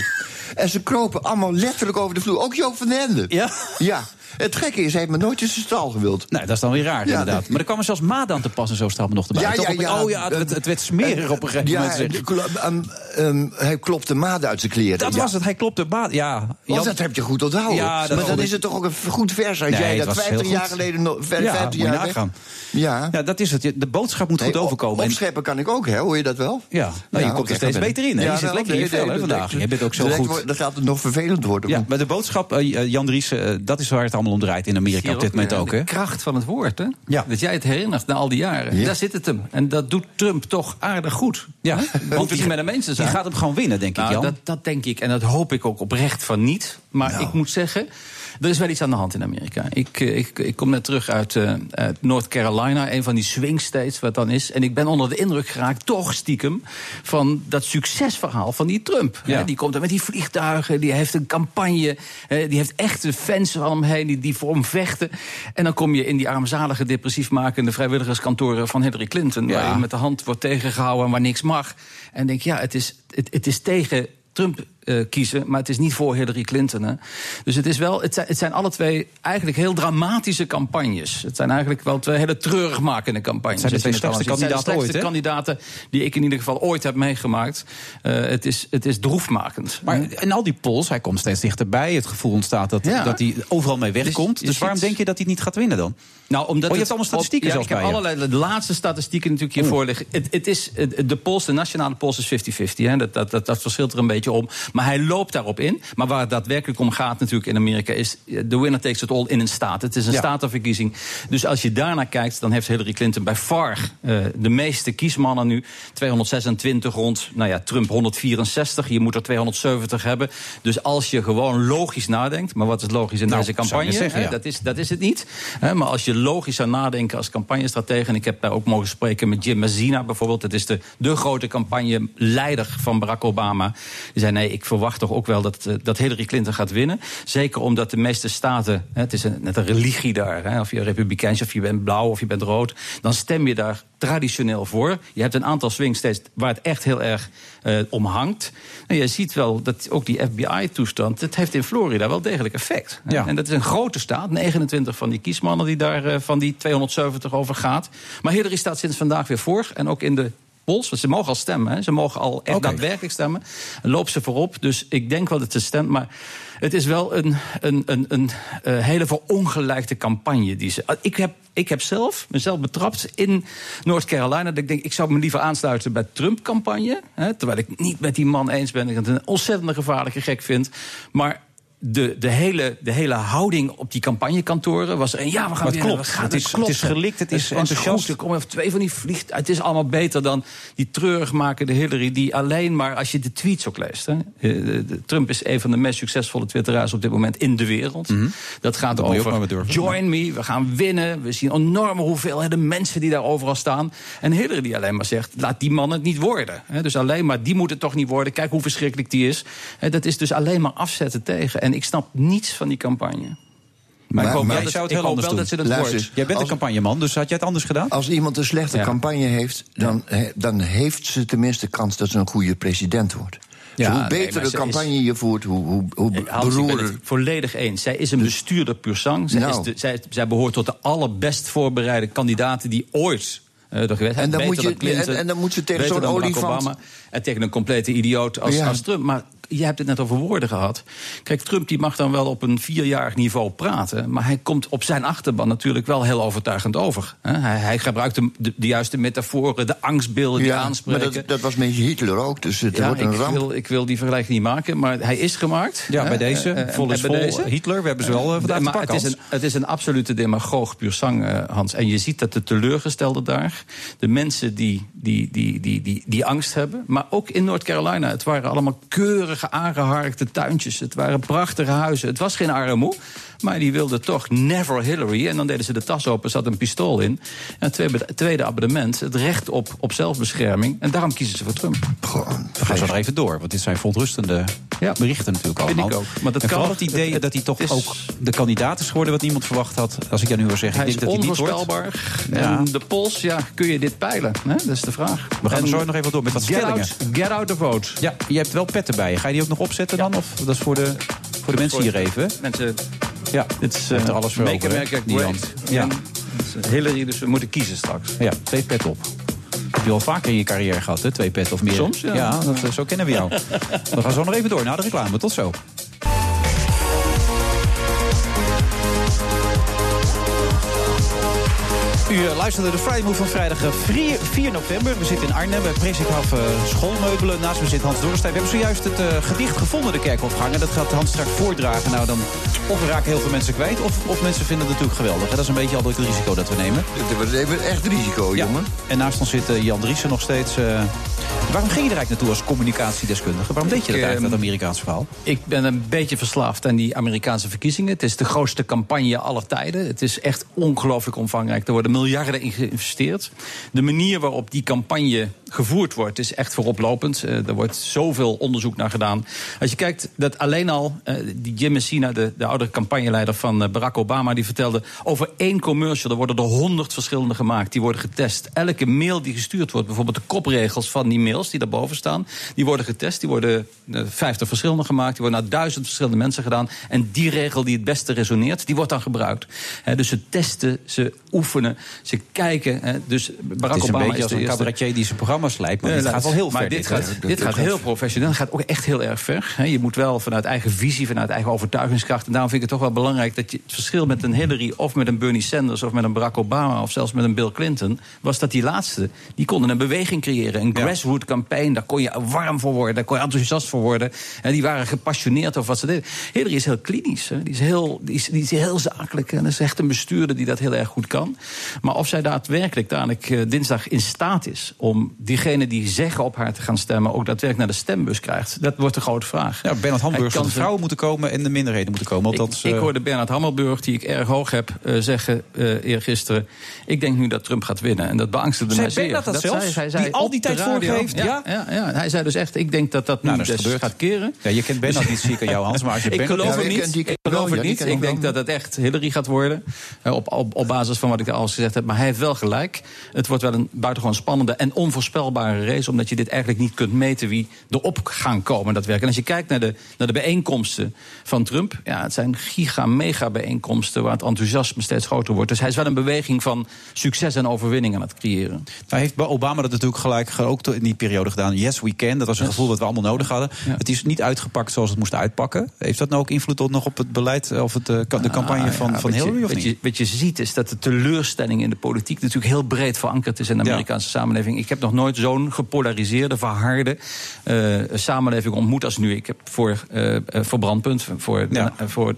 En ze kropen allemaal letterlijk over de vloer, ook Joop van den Ende. Ja? Ja. Het gekke is, hij heeft me nooit in zijn stal gewild. Nee, dat is dan weer raar, Ja, inderdaad. Maar er kwam er zelfs maat aan te passen, zo staat me nog erbij. Ja, ja, ja. Oh ja, het, het werd smerig op een gegeven ja, moment. klo- um, um, hij klopte maden uit zijn kleren. Dat ja. was het, hij klopte maat. Ja, Oh, dat heb je goed onthouden. Ja, dat maar dan is het toch ook een goed vers als jij dat was 50 heel jaar geleden, nog- ver- Ja, 50 moet je jaar. Ja. Ja, dat is het. De boodschap moet goed overkomen. En- Opscheppen kan ik ook, hè? Hoor je dat wel? Ja, nou, je komt er steeds beter in. Je zit lekker in je vel vandaag. Je bent ook zo goed. Dan gaat het nog vervelend worden. Ja, maar de boodschap, eh, Jan Dries, eh, dat is waar het allemaal om draait in Amerika op dit moment ook. Hè? De kracht van het woord, hè? Ja. Dat jij het herinnert na al die jaren. Ja. Daar zit het hem. En dat doet Trump toch aardig goed. Ja, (laughs) want die- met de mensen die zijn. gaat hem gewoon winnen, denk ik, Nou, Jan. Dat, dat denk ik. En dat hoop ik ook oprecht van niet. Maar Nou. ik moet zeggen... Er is wel iets aan de hand in Amerika. Ik, eh, ik, ik kom net terug uit, uit North Carolina, een van die swing states wat dan is. En ik ben onder de indruk geraakt, toch stiekem, van dat succesverhaal van die Trump. Ja. Die komt er met die vliegtuigen, die heeft een campagne, die heeft echte fans van hem heen die, die voor hem vechten. En dan kom je in die armzalige, depressief makende vrijwilligerskantoren van Hillary Clinton, waar je met de hand wordt tegengehouden en waar niks mag. En denk, ja, het is, het, het is tegen Trump eh, kiezen, maar het is niet voor Hillary Clinton. Hè. Dus het, is wel, het, zijn, het zijn alle twee eigenlijk heel dramatische campagnes. Het zijn eigenlijk wel twee hele treurigmakende campagnes. Het zijn de twee slechtste zijn de kandidaten kandidaten die ik in ieder geval ooit heb meegemaakt. Eh, het, is, het is droefmakend. Maar in al die polls, hij komt steeds dichterbij. Het gevoel ontstaat dat, Ja. dat hij overal mee wegkomt. Dus je Dus, waarom denk je dat hij het niet gaat winnen dan? Nou, omdat Oh, je hebt allemaal statistieken op- zelfs ik heb je. allerlei de laatste statistieken natuurlijk hiervoor liggen. Het, het is, de polls, de nationale polls is 50-50. hè. Dat, dat, dat, dat verschilt er een beetje om. Maar hij loopt daarop in. Maar waar het daadwerkelijk om gaat natuurlijk in Amerika... is eh, de winner takes it all in een staat. Het is een Ja. statenverkiezing. Dus als je daarnaar kijkt, dan heeft Hillary Clinton bij far... eh, de meeste kiesmannen nu. 226 rond, nou ja, Trump 164. Je moet er 270 hebben. Dus als je gewoon logisch nadenkt... maar wat is logisch in Nou, deze campagne? zeggen, hè, ja. dat, is, dat is het niet. Hè, maar als je logisch zou nadenken als campagnestratege... en ik heb daar ook mogen spreken met Jim Mazina bijvoorbeeld... dat is de, de grote campagneleider van Barack Obama. Die zei, nee, ik verwacht toch ook wel dat, eh, dat Hillary Clinton gaat winnen. Zeker omdat de meeste staten... Hè, het is een, net een religie daar. Hè, of je republikeins, of je bent blauw, of je bent rood... dan stem je daar traditioneel voor. Je hebt een aantal swing states waar het echt heel erg eh, om hangt. En je ziet wel dat ook die FBI-toestand... dat heeft in Florida wel degelijk effect. Ja. En dat is een grote staat. 29 van die kiesmannen die daar eh, van die 270 over gaat. Maar Hillary staat sinds vandaag weer voor. En ook in de polls. Want ze mogen al stemmen. Hè. Ze mogen al echt Oké. daadwerkelijk stemmen. En loopt ze voorop. Dus ik denk wel dat ze stemt. Maar het is wel een, een, een, een eh, hele verongelijkte campagne. Die ze, Ah, ik, heb, ik heb zelf mezelf betrapt in North Carolina. Dat ik denk, ik zou me liever aansluiten bij de Trump-campagne. Terwijl ik niet met die man eens ben. Ik het een ontzettend gevaarlijke gek vind. Maar de, de, hele, de hele houding op die campagnekantoren was... En ja, we gaan weer... klopt. we gaan, Het is- klopt. het is gelikt, het is enthousiast. Er komen even twee van die vliegt. Het is allemaal beter dan die treurig makende Hillary... die alleen maar, als je de tweets ook leest... Hè, eh, de- de- Trump is een van de meest succesvolle twitteraars op dit moment in de wereld. Dat gaat Dat maar over join me, we gaan winnen. We zien enorme hoeveelheden mensen die daar overal staan. En Hillary die alleen maar zegt, laat die man het niet worden. Hè, dus alleen maar, die moet het toch niet worden. Kijk hoe verschrikkelijk die is. Hè, dat is dus alleen maar afzetten tegen. En ik snap niets van die campagne. Maar, ik hoop wel, jij dat, zou het heel anders wel doen. dat ze dat Luister wordt. Jij bent een Als- campagneman, dus had jij het anders gedaan? Als iemand een slechte Ja. campagne heeft, dan, he- dan heeft ze tenminste kans dat ze een goede president wordt. Ja, Dus hoe beter maar de campagne je voert, hoe, hoe, hoe Hans, ik ben beroerder. het volledig eens. Zij is een bestuurder pur sang. Zij, Nou. is de, zij, zij behoort tot de allerbest voorbereide kandidaten die ooit. eh, er geweest En dan moet je- Clinton, en- en dan moet ze tegen zo'n olifant- Obama, en tegen een complete idioot als, Ja. als Trump. Maar je hebt het net over woorden gehad. Kijk, Trump die mag dan wel op een vierjarig niveau praten. Maar hij komt op zijn achterban natuurlijk wel heel overtuigend over. hè. Hij, hij gebruikt de, de, de juiste metaforen, de angstbeelden die Ja, maar aanspreken. dat, dat was met Hitler ook, dus het Ja, wordt een ik ramp. wil, ik wil die vergelijking niet maken, maar hij is gemaakt. Ja, hè, bij deze. eh, eh, Vol en is bij vol. deze. Hitler, we hebben ze wel eh, vandaag te maar pakken, het is, een, het is een absolute demagoog, puur zang, Hans. En je ziet dat de teleurgestelden daar, de mensen die, die, die, die, die, die angst hebben... maar ook in Noord Carolina, het waren allemaal keurige keurige aangeharkte tuintjes. Het waren prachtige huizen. Het was geen armoe. Maar die wilde toch never Hillary. En dan deden ze de tas open, zat een pistool in. En het tweede abonnement, het recht op, op zelfbescherming. En daarom kiezen ze voor Trump. We gaan zo nog even door, want dit zijn verontrustende berichten natuurlijk allemaal. Vind ik ook. Maar dat en kan. vooral het idee dat hij toch ook de kandidaat is geworden... wat niemand verwacht had, als ik jou nu wil zeggen. Hij ik is denk dat hij niet wordt. onvoorspelbaar. Ja. En de pols, ja, kun je dit peilen? Hè? Dat is de vraag. We gaan En er zo nog even door met wat get stellingen. out, get out the vote. Ja, je hebt wel petten bij je. Ga je die ook nog opzetten dan? Of dat is voor de, voor de mensen hier even? Mensen, Ja, dit is uh, alles voor make over, America. Ja. Het is Hillary, dus we moeten kiezen straks. Ja, twee pet op. Je al vaker in je carrière gehad, hè? Twee pet of meer? Soms, ja. Ja, dat, eh, zo kennen we jou. (laughs) we gaan zo nog even door naar de reclame. Tot zo. U eh, luisterde de Friday Move van vrijdag eh, 4, 4 november. We zitten in Arnhem bij Presikhof uh, Schoolmeubelen. Naast me zit Hans Dorrestein. We hebben zojuist het eh, gedicht gevonden, de Kerkhofganger. Dat gaat Hans straks voordragen. Nou, dan of we raken heel veel mensen kwijt... of, of mensen vinden het natuurlijk geweldig. Dat is een beetje altijd het risico dat we nemen. Dat is echt risico, Ja. jongen. En naast ons zit eh, Jan Driessen nog steeds. eh, waarom ging je er eigenlijk naartoe als communicatiedeskundige? Waarom deed je dat eigenlijk, dat ehm, Amerikaanse verhaal? Ik ben een beetje verslaafd aan die Amerikaanse verkiezingen. Het is de grootste campagne aller tijden. Het is echt ongelooflijk omvangrijk. Er worden miljarden in geïnvesteerd. De manier waarop die campagne gevoerd wordt is echt vooroplopend. Eh, er wordt zoveel onderzoek naar gedaan. Als je kijkt dat alleen al eh, die Jim Messina, de, de oude campagneleider van eh, Barack Obama, die vertelde over één commercial. Er worden er honderd verschillende gemaakt. Die worden getest. Elke mail die gestuurd wordt, bijvoorbeeld de kopregels van die mails die daarboven staan, die worden getest. Die worden vijftig verschillende gemaakt. Die worden naar duizend verschillende mensen gedaan. En die regel die het beste resoneert, die wordt dan gebruikt. Dus ze testen, ze oefenen, ze kijken. Hè, dus Barack Het is een Obama beetje is als een cabaretier die zijn programma's leidt. Maar dit gaat wel heel maar ver. Dit hè. gaat, dit gaat heel professioneel. Het gaat ook echt heel erg ver. Hè. Je moet wel vanuit eigen visie, vanuit eigen overtuigingskracht. En daarom vind ik het toch wel belangrijk dat je het verschil met een Hillary of met een Bernie Sanders of met een Barack Obama of zelfs met een Bill Clinton was dat die laatste die konden een beweging creëren, een grassroots campaign. Daar kon je warm voor worden, daar kon je enthousiast voor worden. En die waren gepassioneerd over wat ze deden. Hillary is heel klinisch, hè. Die, is heel, die, is, die is heel zakelijk en dat is echt een bestuurder die dat heel erg goed kan. Maar of zij daadwerkelijk dadelijk eh, dinsdag in staat is om diegenen die zeggen op haar te gaan stemmen ook daadwerkelijk naar de stembus krijgt, dat wordt de grote vraag. Ja, Bernard Hamburg kan de vrouwen moeten komen en de minderheden moeten komen. Want ik, dat ik eh, hoorde Bernard Hammelburg, die ik erg hoog heb, eh, zeggen eh eergisteren... ik denk nu dat Trump gaat winnen. En dat beangstigde Zei mij zeer. Bernard dat zelfs? zei- hij zei Die al die tijd voorgeeft, ja? Ja, ja, hij zei dus echt, ik denk dat dat nu Nou, dat is dus gaat keren. Ja, je kent Bernard niet, zie ik aan jou, Hans. Maar als je (laughs) ik geloof het niet. Ik geloof het niet. Ik denk dat het echt Hillary gaat worden. Op, op, op basis van wat ik al gezegd. Maar hij heeft wel gelijk. Het wordt wel een buitengewoon spannende en onvoorspelbare race. Omdat je dit eigenlijk niet kunt meten wie erop gaan komen. Dat werk. En als je kijkt naar de, naar de bijeenkomsten van Trump. Ja, het zijn giga-mega bijeenkomsten waar het enthousiasme steeds groter wordt. Dus hij is wel een beweging van succes en overwinning aan het creëren. Nou heeft Obama dat natuurlijk gelijk ge- ook in die periode gedaan. Yes, we can. Dat was een gevoel dat we allemaal nodig hadden. Het is niet uitgepakt zoals het moest uitpakken. Heeft dat nou ook invloed op, nog op het beleid of het, eh, de campagne Ah, van, ja, van je- Hillary? Wat, je, wat je ziet is dat de teleurstelling in de politiek natuurlijk heel breed verankerd is in de Ja. Amerikaanse samenleving. Ik heb nog nooit zo'n gepolariseerde, verharde eh, samenleving ontmoet als nu. Ik heb voor, eh, eh, voor Brandpunt, voor, eh, voor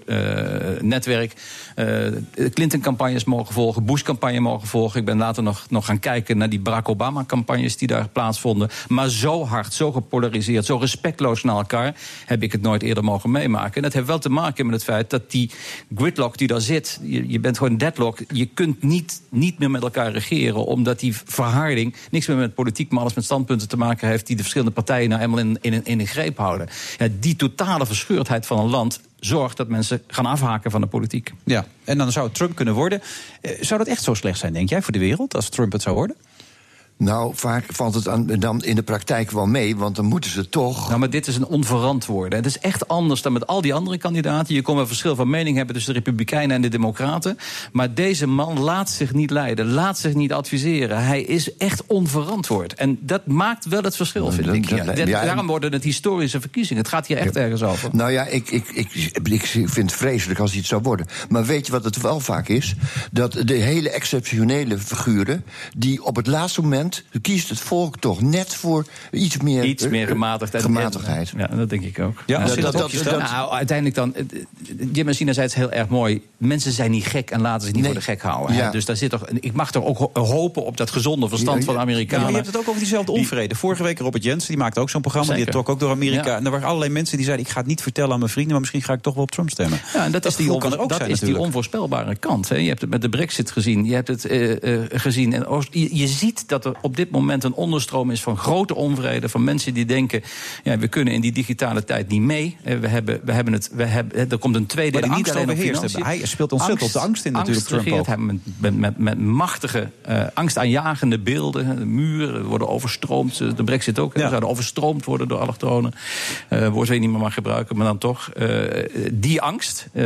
Netwerk, de Clinton-campagnes mogen volgen, Bush-campagne mogen volgen. Ik ben later nog, nog gaan kijken naar die Barack Obama-campagnes die daar plaatsvonden. Maar zo hard, zo gepolariseerd, zo respectloos naar elkaar heb ik het nooit eerder mogen meemaken. En dat heeft wel te maken met het feit dat die gridlock die daar zit, je, je bent gewoon deadlock. Je kunt niet, niet meer met elkaar regeren, omdat die verharding niks meer met politiek, maar alles met standpunten te maken heeft die de verschillende partijen nou eenmaal in, in, in greep houden. Ja, die totale verscheurdheid van een land zorgt dat mensen gaan afhaken van de politiek. Ja, en dan zou het Trump kunnen worden. Eh, zou dat echt zo slecht zijn, denk jij, voor de wereld, als Trump het zou worden? Nou, vaak valt het aan, dan in de praktijk wel mee, want dan moeten ze toch. Nou, maar dit is een onverantwoorde. Het is echt anders dan met al die andere kandidaten. Je kon wel verschil van mening hebben tussen de Republikeinen en de Democraten. Maar deze man laat zich niet leiden, laat zich niet adviseren. Hij is echt onverantwoord. En dat maakt wel het verschil, vind dat- ik. Ja, daarom worden het historische verkiezingen. Het gaat hier echt ergens over. Nou ja, ik, ik, ik, ik vind het vreselijk als het zou worden. Maar weet je wat het wel vaak is? Dat de hele exceptionele figuren... die op het laatste moment moment kiest het volk toch net voor iets meer, Iets meer eh, gematigd. en- gematigdheid. Ja, dat denk ik ook. Ja, als je dat, dat nou, uiteindelijk dan... eh, Jim Messina zei het heel erg mooi. Mensen zijn niet gek en laten zich niet voor de gek houden. Ja. Dus daar zit toch, ik mag toch ook ho- hopen op dat gezonde verstand van de Ja, Amerikanen. maar je hebt het ook over diezelfde onvrede. Vorige week Robert Jensen, die maakte ook zo'n programma. Die trok ook door Amerika. Ja. En er waren allerlei mensen die zeiden... ik ga het niet vertellen aan mijn vrienden... maar misschien ga ik toch wel op Trump stemmen. Ja, en dat, is, die die, kan er ook dat zijn is die onvoorspelbare kant. Hè. Je hebt het met de brexit gezien. Je hebt het eh, eh, gezien. En Oost- je, je ziet dat er op dit moment een onderstroom is van grote onvrede. Van mensen die denken, ja, we kunnen in die digitale tijd niet mee. Eh, We hebben, we hebben het, we hebben, er komt een tweede de niet angst alleen op financiën. Hij speelt ontzettend op de angst in natuurlijk, Trump regeert met, met, met, met machtige, eh, angstaanjagende beelden. De muren worden overstroomd. Eh, De brexit ook. We zouden overstroomd worden door allochtonen. Eh woord weet je niet meer mag gebruiken, maar dan toch. Eh, die angst, eh,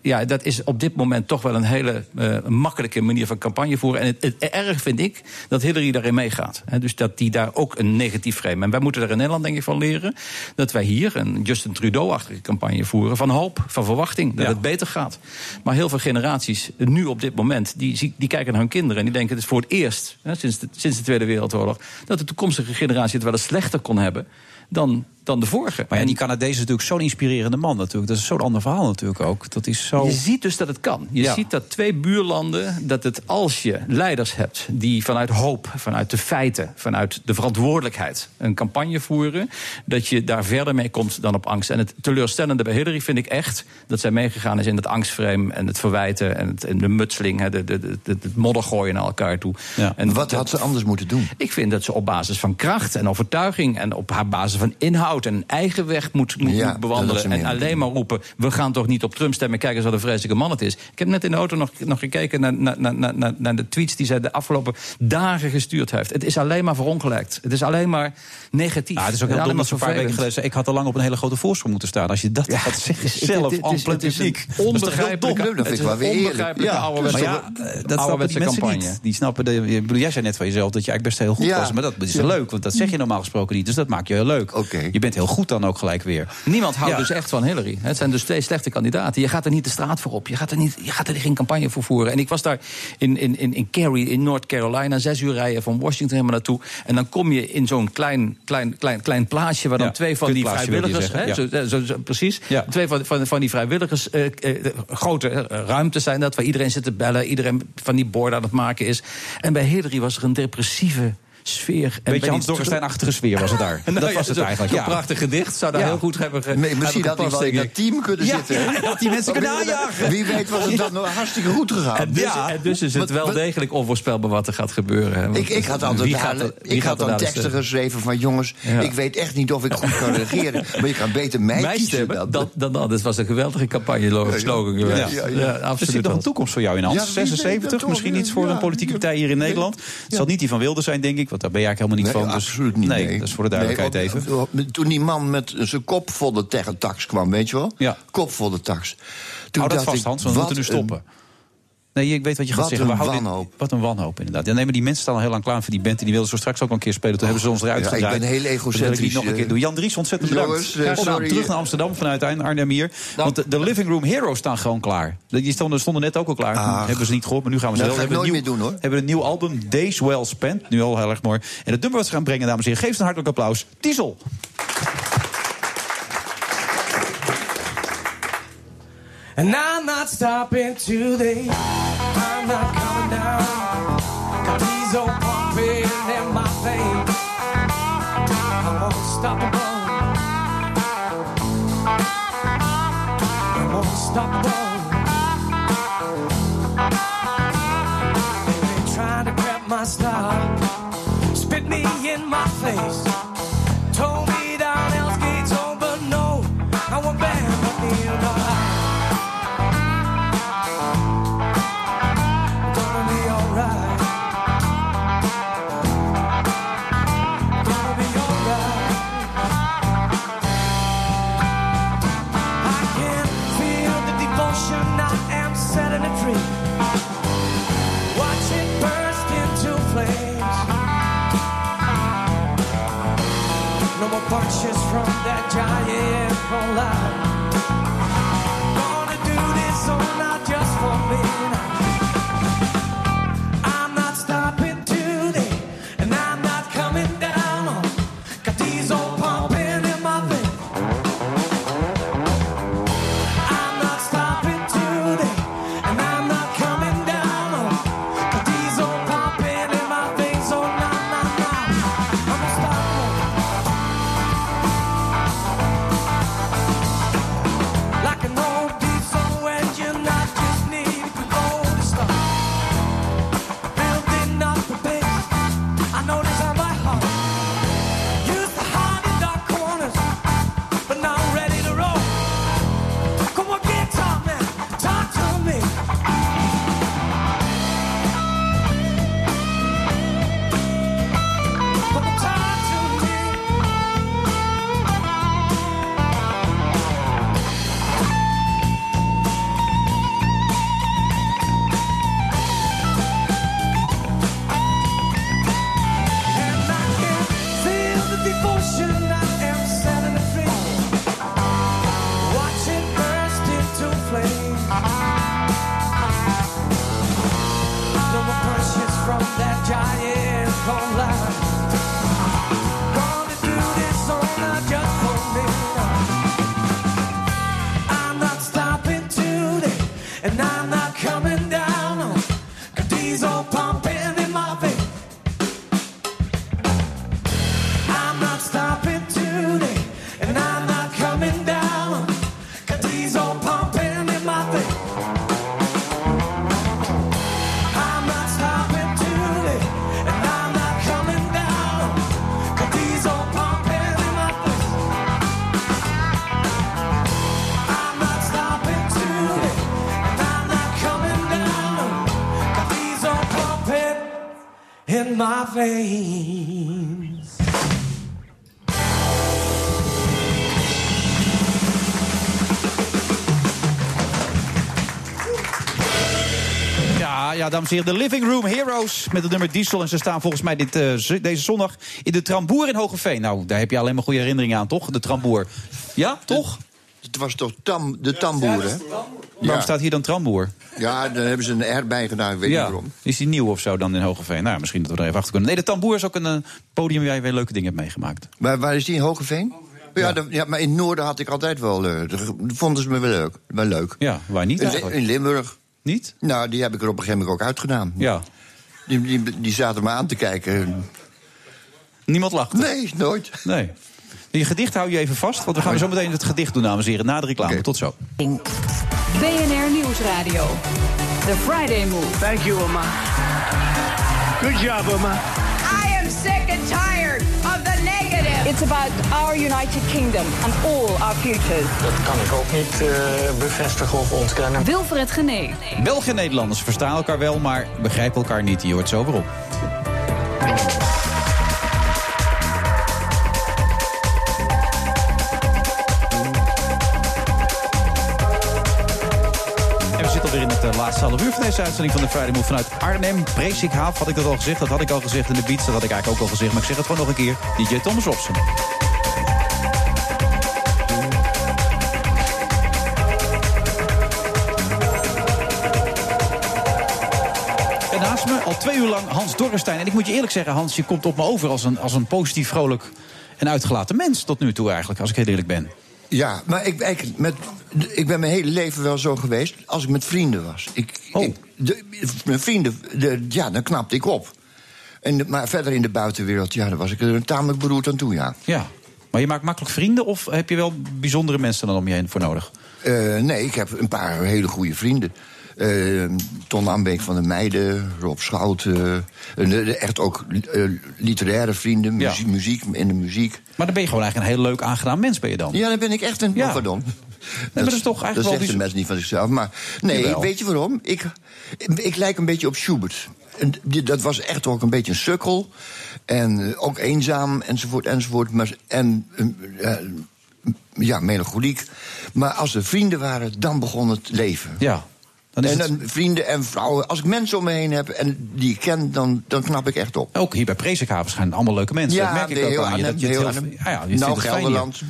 ja, dat is op dit moment toch wel een hele eh, makkelijke manier van campagne voeren. En het, het erg vind ik dat Hillary daarin meegaat. Dus dat die daar ook een negatief frame. En wij moeten er in Nederland denk ik van leren dat wij hier een Justin Trudeau-achtige campagne voeren. Van hoop, van verwachting, dat Ja. het beter gaat. Maar heel veel generaties nu op dit moment, die, die kijken naar hun kinderen en die denken: het is voor het eerst hè, sinds, de, sinds de Tweede Wereldoorlog dat de toekomstige generatie het wel eens slechter kon hebben dan, dan de vorige. Maar ja, die Canadees is natuurlijk zo'n inspirerende man natuurlijk. Dat is zo'n ander verhaal natuurlijk ook. Dat is zo... Je ziet dus dat het kan. Je Ja. ziet dat twee buurlanden, dat het als je leiders hebt die vanuit hoop, vanuit de feiten, vanuit de verantwoordelijkheid een campagne voeren, dat je daar verder mee komt dan op angst. En het teleurstellende bij Hillary vind ik echt dat zij meegegaan is in het angstframe en het verwijten en, het, en de mutseling, hè, de, de, de, de- het modder gooien naar elkaar toe. En Wat had ze anders moeten doen? Ik vind dat ze op basis van kracht en overtuiging en op haar basis van inhoud en eigen weg moet, moet, Ja, moet dat bewandelen. En alleen maar roepen: we gaan toch niet op Trump stemmen. Kijk eens wat een vreselijke man het is. Ik heb net in de auto nog, nog gekeken naar, naar, naar, naar, naar de tweets die zij de afgelopen dagen gestuurd heeft. Het is alleen maar verongelijkt. Het is alleen maar negatief. Ja, het is ook heel dom dat een paar weken geleden zei... ik had al lang op een hele grote voorsprong moeten staan. Als je dat zeggen het is- zelf, het en het is een onbegrijpelijke- dat vind ik wel weer eerlijk. onbegrijpelijke ouderwetse- maar ja, dat ouderwetse campagne. niet. Die snappen de, ik bedoel, jij zei net van jezelf dat je eigenlijk best heel goed Ja. was. Maar dat is Ja. leuk, want dat zeg je normaal gesproken niet. Dus dat maakt je heel leuk. Je bent heel goed dan ook gelijk weer. Niemand houdt Ja. dus echt van Hillary. Het zijn dus twee slechte kandidaten. Je gaat er niet de straat voor op. Je gaat er, niet, je gaat er geen campagne voor voeren. En ik was daar in, in, in, in Cary, in North Carolina, zes uur rijden van Washington helemaal naartoe. En dan kom je in zo'n klein, klein, klein, klein plaatsje waar dan Ja, twee van die vrijwilligers. hè, zo, zo, zo- precies. Twee van, van, van die vrijwilligers. eh, eh, grote eh, ruimtes zijn dat, waar iedereen zit te bellen. Iedereen van die borden aan het maken is. En bij Hillary was er een depressieve sfeer. En Beetje Hans Dorrestein-achtige sfeer was het daar. (laughs) Nou dat ja, was het zo- eigenlijk. Ja. prachtig gedicht zou daar Ja. heel goed hebben ge- Nee, misschien had hij wel in dat team kunnen Ja, zitten. ja, had die mensen kunnen aanjagen. Wie weet was het dan nog hartstikke goed gegaan. En dus, en dus is het wel degelijk onvoorspelbaar wat er gaat gebeuren. Ik, ik had altijd ik gaat had dan teksten geschreven van jongens, Ja. ik weet echt niet of ik goed kan reageren. Maar je kan beter mij, Mij kiezen stemmen, dan. Dat was een geweldige campagne-slogan Ja, geweest. ja, Ja, ja. Er absoluut. zit nog een wel. toekomst voor jou in, Hans. Ja, wie weet 76, dat toch, misschien ja, iets voor ja. een politieke partij hier in Nederland. Het zal niet die van Wilde zijn, denk ik, want daar ben jij eigenlijk helemaal niet Nee, van. Dus, absoluut niet. Nee, dat is voor de duidelijkheid Nee, even. op- op- Toen die man met zijn kop vol de tegen tax kwam, weet je wel? Ja. Kop vol de tax. Toen Hou dat vast, ik, Hans, want we moeten nu een- stoppen. Nee, ik weet wat je gaat Wat zeggen. We een dit- wanhoop. wat een wanhoop, inderdaad. Ja, nee, maar die mensen staan al heel lang klaar voor die band... en die wilden zo straks ook al een keer spelen. Toen hebben ze ons eruit Ja, ik ben heel Dat wil ik egocentrisch, nog een keer eh. doen. Jan Dries, ontzettend bedankt. Jongens, gedaan. sorry. Terug naar Amsterdam vanuit Arnhem hier. Want de, de Living Room Heroes staan gewoon klaar. Die stonden, stonden net ook al klaar. Ach. Hebben ze niet gehoord, maar nu gaan we ze Dat wel. hebben nooit nieuw, meer doen, hoor. hebben een nieuw album, Days Well Spent. Nu al heel erg mooi. En het nummer wat ze gaan brengen, dames en heren... geef ze een hartelijk applaus. Diesel. And I'm not stopping today. I'm not coming down. Got diesel pumping in my veins. I'm unstoppable. I'm unstoppable. They trying to grab my style. Spit me in my face. Punches from that giant fallout. Gonna do this all not just for me. My veins. Ja, ja, dames en heren, de Living Room Heroes met het nummer Diesel. En ze staan volgens mij dit, eh, deze zondag in de Tramboer in Hogeveen. Nou, daar heb je alleen maar goede herinneringen aan, toch? De Tramboer. Ja, toch? Het was toch tam, de tamboer, hè? Waarom staat hier dan Tramboer? Ja, daar hebben ze een R bij gedaan, ik weet niet waarom. Is die nieuw of zo dan in Hogeveen? Nou, misschien dat we er even achter kunnen. Nee, de Tamboer is ook een eh, podium waar je weer leuke dingen hebt meegemaakt. Maar waar is die in Hogeveen? Ja, dat- ja, maar in het noorden had ik altijd wel... dat vonden ze me wel leuk. Wel leuk. Ja, waar niet eigenlijk? in Limburg. Niet? Nou, die heb ik er op een gegeven moment ook uitgedaan. Ja. Die, die, die zaten me aan te kijken. Niemand lacht? Nee, nooit. Nee. Je gedicht hou je even vast, want we gaan zo meteen het gedicht doen, dames en heren, na de reclame. Tot zo. BNR Nieuwsradio. The Friday Move. Thank you, Oma. Good job, Oma. I am sick and tired of the negative. It's about our United Kingdom and all our futures. Dat kan ik ook niet eh, bevestigen of ontkennen. Wilfred Genee. Belgen en Nederlanders verstaan elkaar wel, maar begrijpen elkaar niet. Je hoort zo waarom. En laatste half uur van deze uitzending van de Friday Move vanuit Arnhem. Presikhaaf, had ik dat al gezegd? Dat had ik al gezegd in de beats, dat had ik eigenlijk ook al gezegd. Maar ik zeg het gewoon nog een keer. DJ Thomas Robson. En naast me al twee uur lang Hans Dorrestein. En ik moet je eerlijk zeggen, Hans, je komt op me over als een, als een positief, vrolijk en uitgelaten mens tot nu toe eigenlijk, als ik heel eerlijk ben. Ja, maar ik, ik, met, ik ben mijn hele leven wel zo geweest als ik met vrienden was. Ik, Oh. ik- de, mijn vrienden, de, ja, dan knapte ik op. En, maar verder in de buitenwereld, ja, daar was ik er tamelijk beroerd aan toe, ja. Ja. Maar je maakt makkelijk vrienden of heb je wel bijzondere mensen dan om je heen voor nodig? Eh, nee, ik heb een paar hele goede vrienden. Eh, Ton Ambeek van de Meiden, Rob Schout. eh, echt ook eh, literaire vrienden, Ja. muziek, in de muziek. Maar dan ben je gewoon eigenlijk een heel leuk aangenaam mens ben je dan. Ja, dan ben ik echt een... Ja. Pardon. (laughs) maar dat is toch eigenlijk Dat zegt de mens niet van zichzelf. Maar nee, Jawel. weet je waarom? Ik, ik lijk een beetje op Schubert. En dat was echt ook een beetje een sukkel. En eh, ook eenzaam, enzovoort, enzovoort. Maar, en eh, eh, ja, melancholiek. Maar als er vrienden waren, dan begon het leven. Ja. Dan is en het- dan vrienden en vrouwen. Als ik mensen om me heen heb en die ik ken, dan, dan knap ik echt op. Ook hier bij Presikhaven schijnen allemaal leuke mensen. Ja, dat merk ik ook aan je. Dat je heel ja, je Nou, fijn. Gelderland.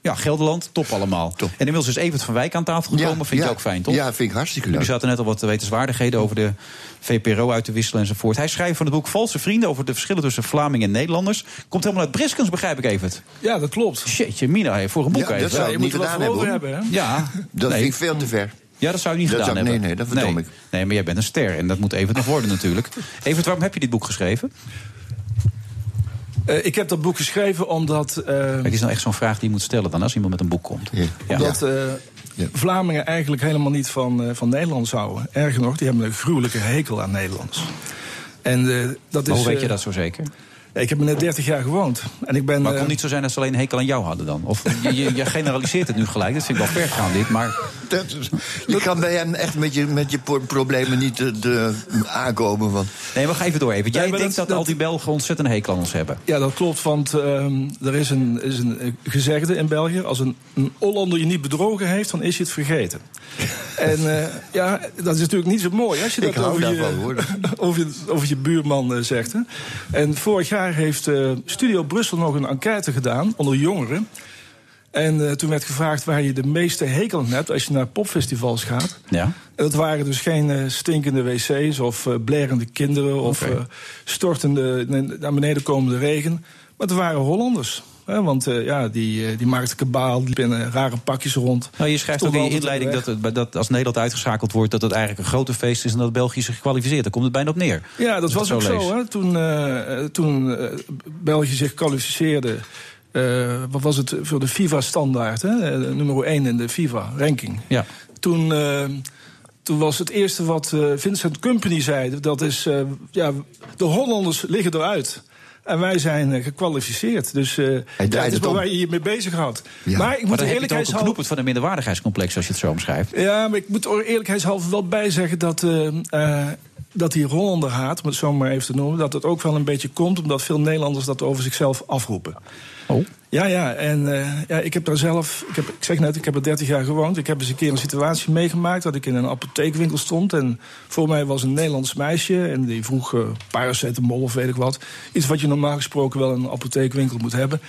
Ja, Gelderland, top allemaal. En inmiddels is Evert van Wijk aan tafel gekomen. Ja, vind je ja. ook fijn, toch? Ja, vind ik hartstikke leuk. zaten net al wat wetenswaardigheden over de VPRO uit te wisselen enzovoort. Hij schrijft van het boek Valse Vrienden over de verschillen tussen Vlamingen en Nederlanders. Komt helemaal uit Briskens, begrijp ik Evert. Ja, dat klopt. Shitje, Mina, voor een boek Ja, even. dat zou je ik moet niet er wat gedaan voor hebben. hè? Ja, Dat nee. vind ik veel te ver. Ja, dat zou je niet Dat gedaan zou- hebben. nee, nee, dat verdom nee. ik. Nee, maar jij bent een ster en dat moet Evert nog worden natuurlijk. (laughs) Evert, waarom heb je dit boek geschreven? Eh, ik heb dat boek geschreven omdat... eh, Kijk, is nou echt zo'n vraag die je moet stellen dan als iemand met een boek komt. Ja. Omdat eh, Vlamingen eigenlijk helemaal niet van, eh, van Nederlands houden. Erger nog, die hebben een gruwelijke hekel aan Nederlands. En eh, dat Maar is. hoe weet je dat zo zeker? Ik heb er net 30 jaar gewoond. En ik ben. Maar het eh, kon niet zo zijn dat ze alleen een hekel aan jou hadden dan? Of je, je, je generaliseert het nu gelijk, dat vind ik wel ver gaan dit. Maar (laughs) Dat is- je kan bij hem echt met je, met je pro- problemen niet eh, de, aankomen. Want nee, maar ga even door even. Jij Nee, denkt dat, dat- al die Belgen ontzettend een hekel aan ons hebben. Ja, dat klopt, want ehm, er is een, is een eh, gezegde in België... als een, een Hollander je niet bedrogen heeft, dan is je het vergeten. (laughs) en eh, ja, dat is natuurlijk niet zo mooi als je Ik dat hou over je, daarvan, hoor. (laughs) over, je, over je buurman eh, zegt. Hè. En vorig jaar heeft eh, Studio Brussel nog een enquête gedaan onder jongeren... En eh, toen werd gevraagd waar je de meeste hekel aan hebt als je naar popfestivals gaat. Ja. En dat waren dus geen eh, stinkende wc's of blerende kinderen of stortende, naar beneden komende regen. Maar het waren Hollanders. Want eh, ja, die, eh, die maakten kabaal, die liepen in rare pakjes rond. Nou, je schrijft ook in je inleiding dat, het, dat als Nederland uitgeschakeld wordt... dat het eigenlijk een grote feest is en dat België zich kwalificeert. Daar komt het bijna op neer. Ja, dat was ook lees. zo. Hè? Toen, eh, toen België zich kwalificeerde. wat was het voor de FIFA-standaard? hè? Nummer 1 in de FIFA-ranking. Ja. Toen, toen was het eerste wat Vincent Company zei: dat is, ja, de Hollanders liggen eruit. En wij zijn eh, gekwalificeerd. Dus eh het draait is waar je je mee bezighoudt. Ja. Maar ik moet maar er dan heb je toch ook een eerlijkheidshalve... van een minderwaardigheidscomplex... als je het zo omschrijft. Ja, maar ik moet er eerlijkheidshalve wel bij zeggen dat, eh, eh, dat die Hollanderhaat, om het zo maar even te noemen, dat het ook wel een beetje komt omdat veel Nederlanders dat over zichzelf afroepen. Oh. Ja, ja, en eh, ja, ik heb daar zelf, ik, heb, ik zeg net, ik heb er 30 jaar gewoond. Ik heb eens een keer een situatie meegemaakt dat ik in een apotheekwinkel stond. En voor mij was een Nederlands meisje en die vroeg eh paracetamol of weet ik wat. Iets wat je normaal gesproken wel in een apotheekwinkel moet hebben.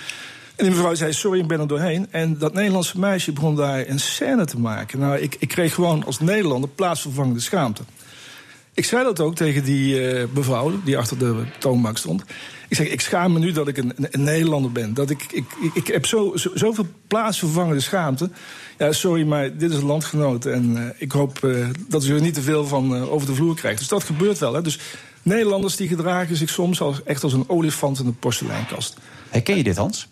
En die mevrouw zei, sorry, ik ben er doorheen. En dat Nederlandse meisje begon daar een scène te maken. Nou, ik, ik kreeg gewoon als Nederlander plaatsvervangende schaamte. Ik zei dat ook tegen die eh, mevrouw die achter de toonbank stond. Ik zeg, ik schaam me nu dat ik een, Nederlander ben. Dat ik, ik, ik, ik heb zo, zo, zoveel plaatsvervangende schaamte. Ja, sorry, maar dit is een landgenoot. En eh, ik hoop eh, dat u er niet te veel van eh, over de vloer krijgt. Dus dat gebeurt wel. Hè. Dus Nederlanders die gedragen zich soms als, echt als een olifant in een porseleinkast. Herken je dit, Hans?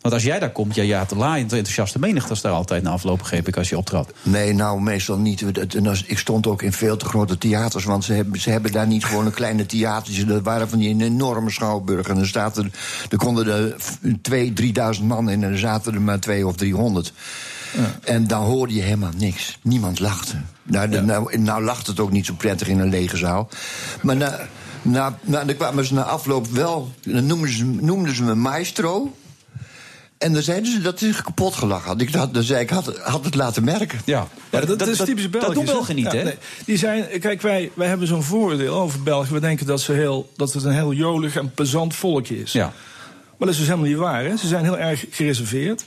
Want als jij daar komt, ja, je had de laaiend enthousiaste menigte... daar altijd na afloop, begreep ik, als je optrad. Nee, nou, meestal niet. Ik stond ook in veel te grote theaters, want ze hebben, ze hebben daar niet gewoon een kleine theatertje. Dat waren van die enorme schouwburgen. En er, zaten, er konden er twee, drieduizend man in en er zaten er maar twee of driehonderd. En dan hoorde je helemaal niks. Niemand lachte. Nou, de- nou, nou lacht het ook niet zo prettig in een lege zaal. Maar na, na, na, dan kwamen ze na afloop wel... Dan noemden ze, noemden ze me maestro... En dan zeiden ze dat ze kapot gelachen had. Ik had, dan zei ik, had, had het laten merken. Ja, Ja, dat, is typisch Belgisch. Dat doen? Belgen niet, Ja, hè? nee. Die zijn, kijk, wij, wij hebben zo'n vooroordeel over België. We denken dat, ze heel, dat het een heel jolig en plezant volkje is. Ja. Maar dat is dus helemaal niet waar. Hè? Ze zijn heel erg gereserveerd.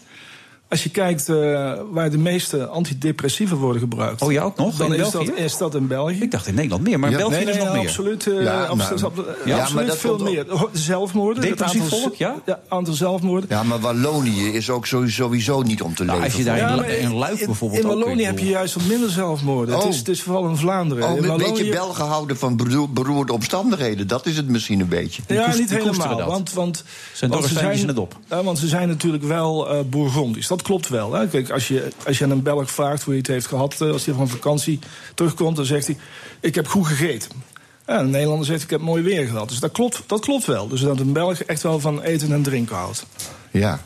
Als je kijkt eh, waar de meeste antidepressieven worden gebruikt. Oh ja, ook nog? Dan In is België? dat, is dat in België. Ik dacht in Nederland meer, maar in Ja. België nee, is nee, nog meer. Absoluut, eh, Ja, absoluut, nou, absoluut, ja, maar absoluut dat veel meer. Oh, de Zelfmoorden. het Depressief aantal- volk, ja? Ja, aantal zelfmoorden. Ja, maar Wallonië is ook sowieso, niet om te Nou, leven. als je daar in, Luik bijvoorbeeld In Wallonië heb je juist wat minder zelfmoorden. Het, Oh. is, het is vooral in Vlaanderen. Oh, in een beetje Wallonië- Belgen houden van beroer- beroerde omstandigheden. Dat is het misschien een beetje. Ja, koest- niet helemaal. Want, want, Zijn in het op. Ja, want ze zijn natuurlijk wel eh Bourgondisch. Dat klopt wel. Hè. Kijk, als je, als je aan een Belg vraagt hoe hij het heeft gehad... eh, als hij van vakantie terugkomt, dan zegt hij... ik heb goed gegeten. Ja, een Nederlander zegt, ik heb mooi weer gehad. Dus dat klopt, dat klopt wel. Dus dat een Belg echt wel van eten en drinken houdt. Ja.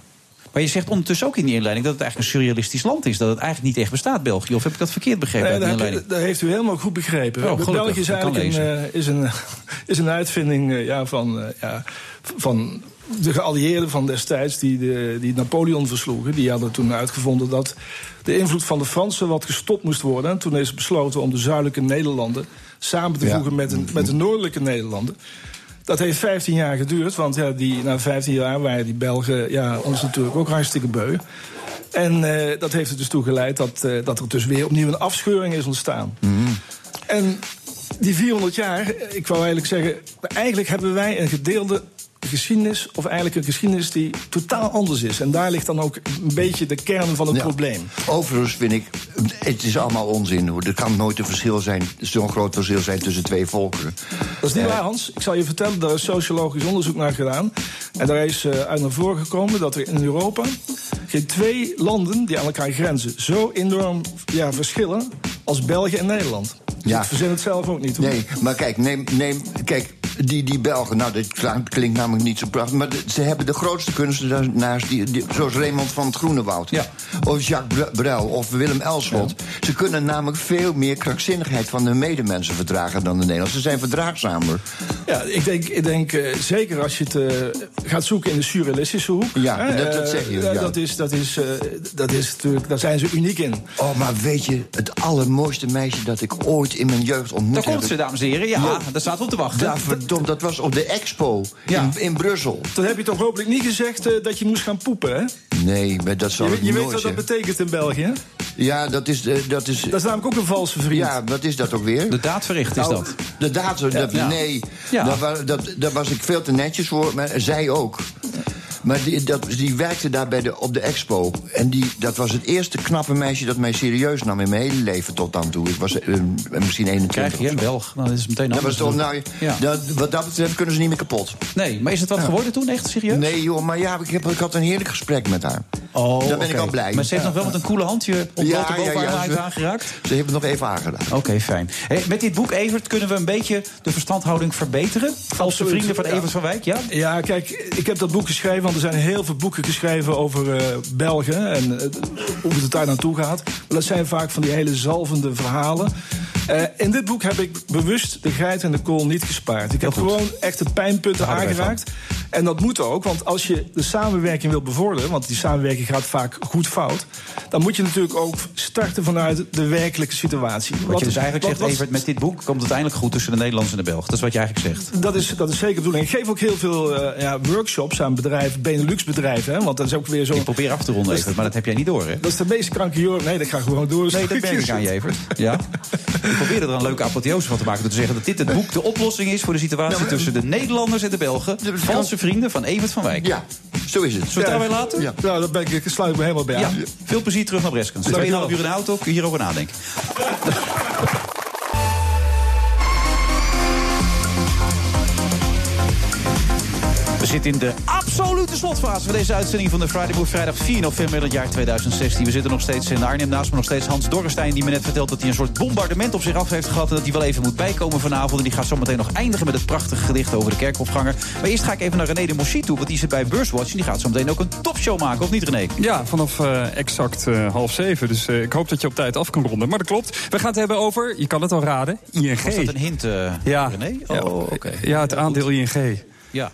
Maar je zegt ondertussen ook in die inleiding dat het eigenlijk een surrealistisch land is. Dat het eigenlijk niet echt bestaat, België. Of heb ik dat verkeerd begrepen Nee, dat, heb dat heeft u helemaal goed begrepen. Oh, gelukkig. België is eigenlijk een, eh, is een, (laughs) is een uitvinding eh, ja, van, ja, van de geallieerden van destijds die, de, die Napoleon versloegen. Die hadden toen uitgevonden dat de invloed van de Fransen wat gestopt moest worden. En toen is besloten om de zuidelijke Nederlanden samen te Ja. voegen met, een, met de noordelijke Nederlanden. Dat heeft 15 jaar geduurd, want ja, die, na 15 jaar waren die Belgen ja, ons natuurlijk ook hartstikke beu. En eh, dat heeft er dus toe geleid dat, eh, dat er dus weer opnieuw een afscheuring is ontstaan. En die 400 jaar, eh, ik wou eigenlijk zeggen, eigenlijk hebben wij een gedeelde geschiedenis, of eigenlijk een geschiedenis die totaal anders is. En daar ligt dan ook een beetje de kern van het Ja. probleem. Overigens vind ik, het is allemaal onzin. Hoor. Er kan nooit een verschil zijn, zo'n groot verschil zijn tussen twee volkeren. Dat is niet Eh, waar, Hans. Ik zal je vertellen, daar is sociologisch onderzoek naar gedaan. En daar is eh, uit naar voren gekomen dat er in Europa geen twee landen die aan elkaar grenzen zo enorm ja, verschillen als België en Nederland. Dus Ja. Ik verzin het zelf ook niet. Hoor. Nee, maar kijk, neem, neem, kijk die, die Belgen, nou, dit klinkt, namelijk niet zo prachtig... maar de- ze hebben de grootste kunstenaars, die, die, zoals Raymond van het Groenewoud... of Jacques Brel of Willem Elschot. Ze kunnen namelijk veel meer krankzinnigheid van hun medemensen verdragen dan de Nederlanders. Ze zijn verdraagzamer. Ja, ik denk, ik denk eh, zeker als je het eh, gaat zoeken in de surrealistische hoek. Ja, hè, dat- dat eh, zeg je, ja, ja. Dat, is, dat, is, eh, dat is natuurlijk, daar zijn ze uniek in. Oh, maar weet je, het allermooiste meisje dat ik ooit in mijn jeugd ontmoet Daar komt ze, dames en heren. Ja, daar staat op te wachten. Daar, ver- Tom, dat was op de expo in, in Brussel. Dan heb je toch hopelijk niet gezegd eh, dat je moest gaan poepen, hè? Nee, maar dat zou Je, ik je weet nooit wat dat betekent in België? Ja, dat is, eh, dat is... Dat is namelijk ook een valse vriend. Ja, wat is dat ook weer? De daad verricht is Nou, dat. De daad, dat, Ja. nee. Ja. Daar, dat, daar was ik veel te netjes voor, maar zij ook. Maar die, dat, die werkte daar bij de, op de expo. En die, dat was het eerste knappe meisje dat mij serieus nam in mijn hele leven tot dan toe. Ik was eh, misschien 21. Krijg je een. Belg, dan is het meteen Dat anders. was toch, nou, Ja. dat, wat dat betreft kunnen ze niet meer kapot. Nee, maar is het wat geworden toen, echt serieus? Nee, joh, maar ja, ik, heb, ik had een heerlijk gesprek met haar. Oh, Daar ben ik oké. al blij. Maar ze heeft nog wel met een koele handje op Ja, ja, bovenarm ze- aangeraakt? Ze heeft het nog even aangedaan. Oké, fijn. Hey, met dit boek, Evert, kunnen we een beetje de verstandhouding verbeteren? Als de vrienden van ja. Evert van Wijk, ja? Ja, kijk, ik heb dat boek geschreven, er zijn heel veel boeken geschreven over eh, België en eh, hoe het daar naartoe gaat. Maar dat zijn vaak van die hele zalvende verhalen. Eh, in dit boek heb ik bewust de geit en de kool niet gespaard. Ik heb gewoon echt de pijnpunten aangeraakt. En dat moet ook, want als je de samenwerking wil bevorderen, want die samenwerking gaat vaak goed fout, dan moet je natuurlijk ook starten vanuit de werkelijke situatie. Wat je dus eigenlijk wat- zegt, Evert, met dit boek komt het uiteindelijk goed tussen de Nederlanders en de Belgen. Dat is wat je eigenlijk zegt. Dat is, dat is zeker de bedoeling. Ik geef ook heel veel eh, ja, workshops aan bedrijven, Benelux-bedrijven. hè, Want dat is ook weer zo. Ik probeer af te ronden, Evert, maar dat heb jij niet door, hè? Dat is de meest kranke joh. Nee, dat gaat gewoon door. Nee, dat merk ik aan je, Evert. Ja? (laughs) Ik probeer er een leuke apotheose van te maken. Door te zeggen dat dit het boek de oplossing is voor de situatie tussen de Nederlanders en de Belgen. Valse vrienden van Evert van Wijk. Ja, zo is het. Zullen we daarbij laten? Ja, nou, daar ben ik, ik sluit me helemaal bij Ja, aan. veel plezier terug naar Breskens. 2,5 Dankjewel. uur in de auto, kun je hierover nadenken. (laughs) Zitten in de absolute slotfase van deze uitzending van de Friday Move. Vrijdag 4 november in het jaar 2016. We zitten nog steeds in Arnhem. Naast me nog steeds Hans Dorrestein, die me net vertelt dat hij een soort bombardement op zich af heeft gehad. En dat hij wel even moet bijkomen vanavond. En die gaat zometeen nog eindigen met het prachtige gedicht over de kerkhofganger. Maar eerst ga ik even naar René de Moschie toe, want die zit bij Beurswatch. En die gaat zo meteen ook een topshow maken, of niet René? Ja, vanaf eh, exact eh, half zeven. Dus eh, ik hoop dat je op tijd af kan ronden. Maar dat klopt. We gaan het hebben over, je kan het al raden, ING. Was dat een hint, Ja. René? Ja, Oh, oké. Ja, het aandeel ING. Ja.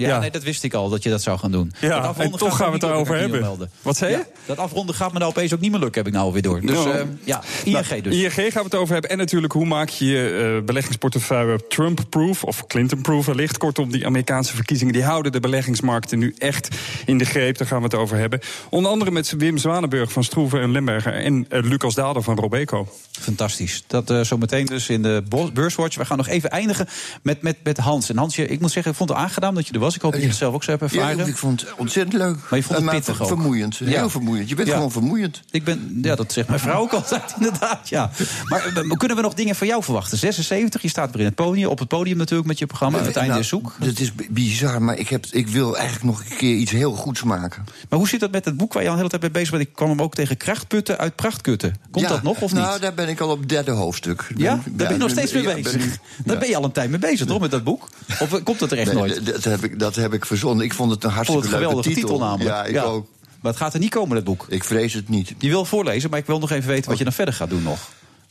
Ja, Ja. nee, dat wist ik al, dat je dat zou gaan doen. Ja, en toch gaan we het daarover hebben. Wat zei je? Ja, dat afronden gaat me nou opeens ook niet meer lukken, heb ik nou alweer door. Dus Nou, eh, ja, ING Nou, dus. ING gaan we het over hebben. En natuurlijk, hoe maak je je eh, beleggingsportefeuille Trump-proof of Clinton-proof wellicht. Kortom, die Amerikaanse verkiezingen die houden de beleggingsmarkten nu echt in de greep. Daar gaan we het over hebben. Onder andere met Wim Zwanenburg van Stroeven en Lemberger en eh, Lucas Daalder van Robeco. Fantastisch. Dat eh zometeen dus in de Beurswatch. We gaan nog even eindigen met, met, met Hans. En Hansje, ik moet zeggen, ik vond het aangenaam dat je er was. Ik hoop dat je het zelf ook zo hebt Ja, ervaren. ik vond het ontzettend leuk. Maar je vond het pittig ook. vermoeiend. Heel Ja. vermoeiend. Je bent Ja. gewoon vermoeiend. Ik ben, ja, dat zegt mijn vrouw ook altijd, (laughs) inderdaad. Ja. Maar eh, kunnen we nog dingen van jou verwachten? 76, je staat weer in het podium, op het podium natuurlijk met je programma. Het einde Nou, is zoek. Dat is bizar, maar ik, heb, ik wil eigenlijk nog een keer iets heel goeds maken. Maar hoe zit dat met het boek waar je al de hele tijd mee bezig bent? Ik kwam hem ook tegen krachtputten uit prachtkutten. Komt dat nog of niet? Nou, daar ben ik al op het derde hoofdstuk. ja, daar ben je nog steeds mee bezig. Daar ben je al een tijd mee bezig, toch, met dat boek? Of eh, komt het er echt Nee, nooit? Dat heb, ik, dat heb ik verzonnen. Ik vond het een hartstikke het een leuke geweldige titel, namelijk. Ja, ik ook. Maar het gaat er niet komen, dat boek. Ik vrees het niet. Je wil voorlezen, maar ik wil nog even weten wat je dan verder gaat doen nog.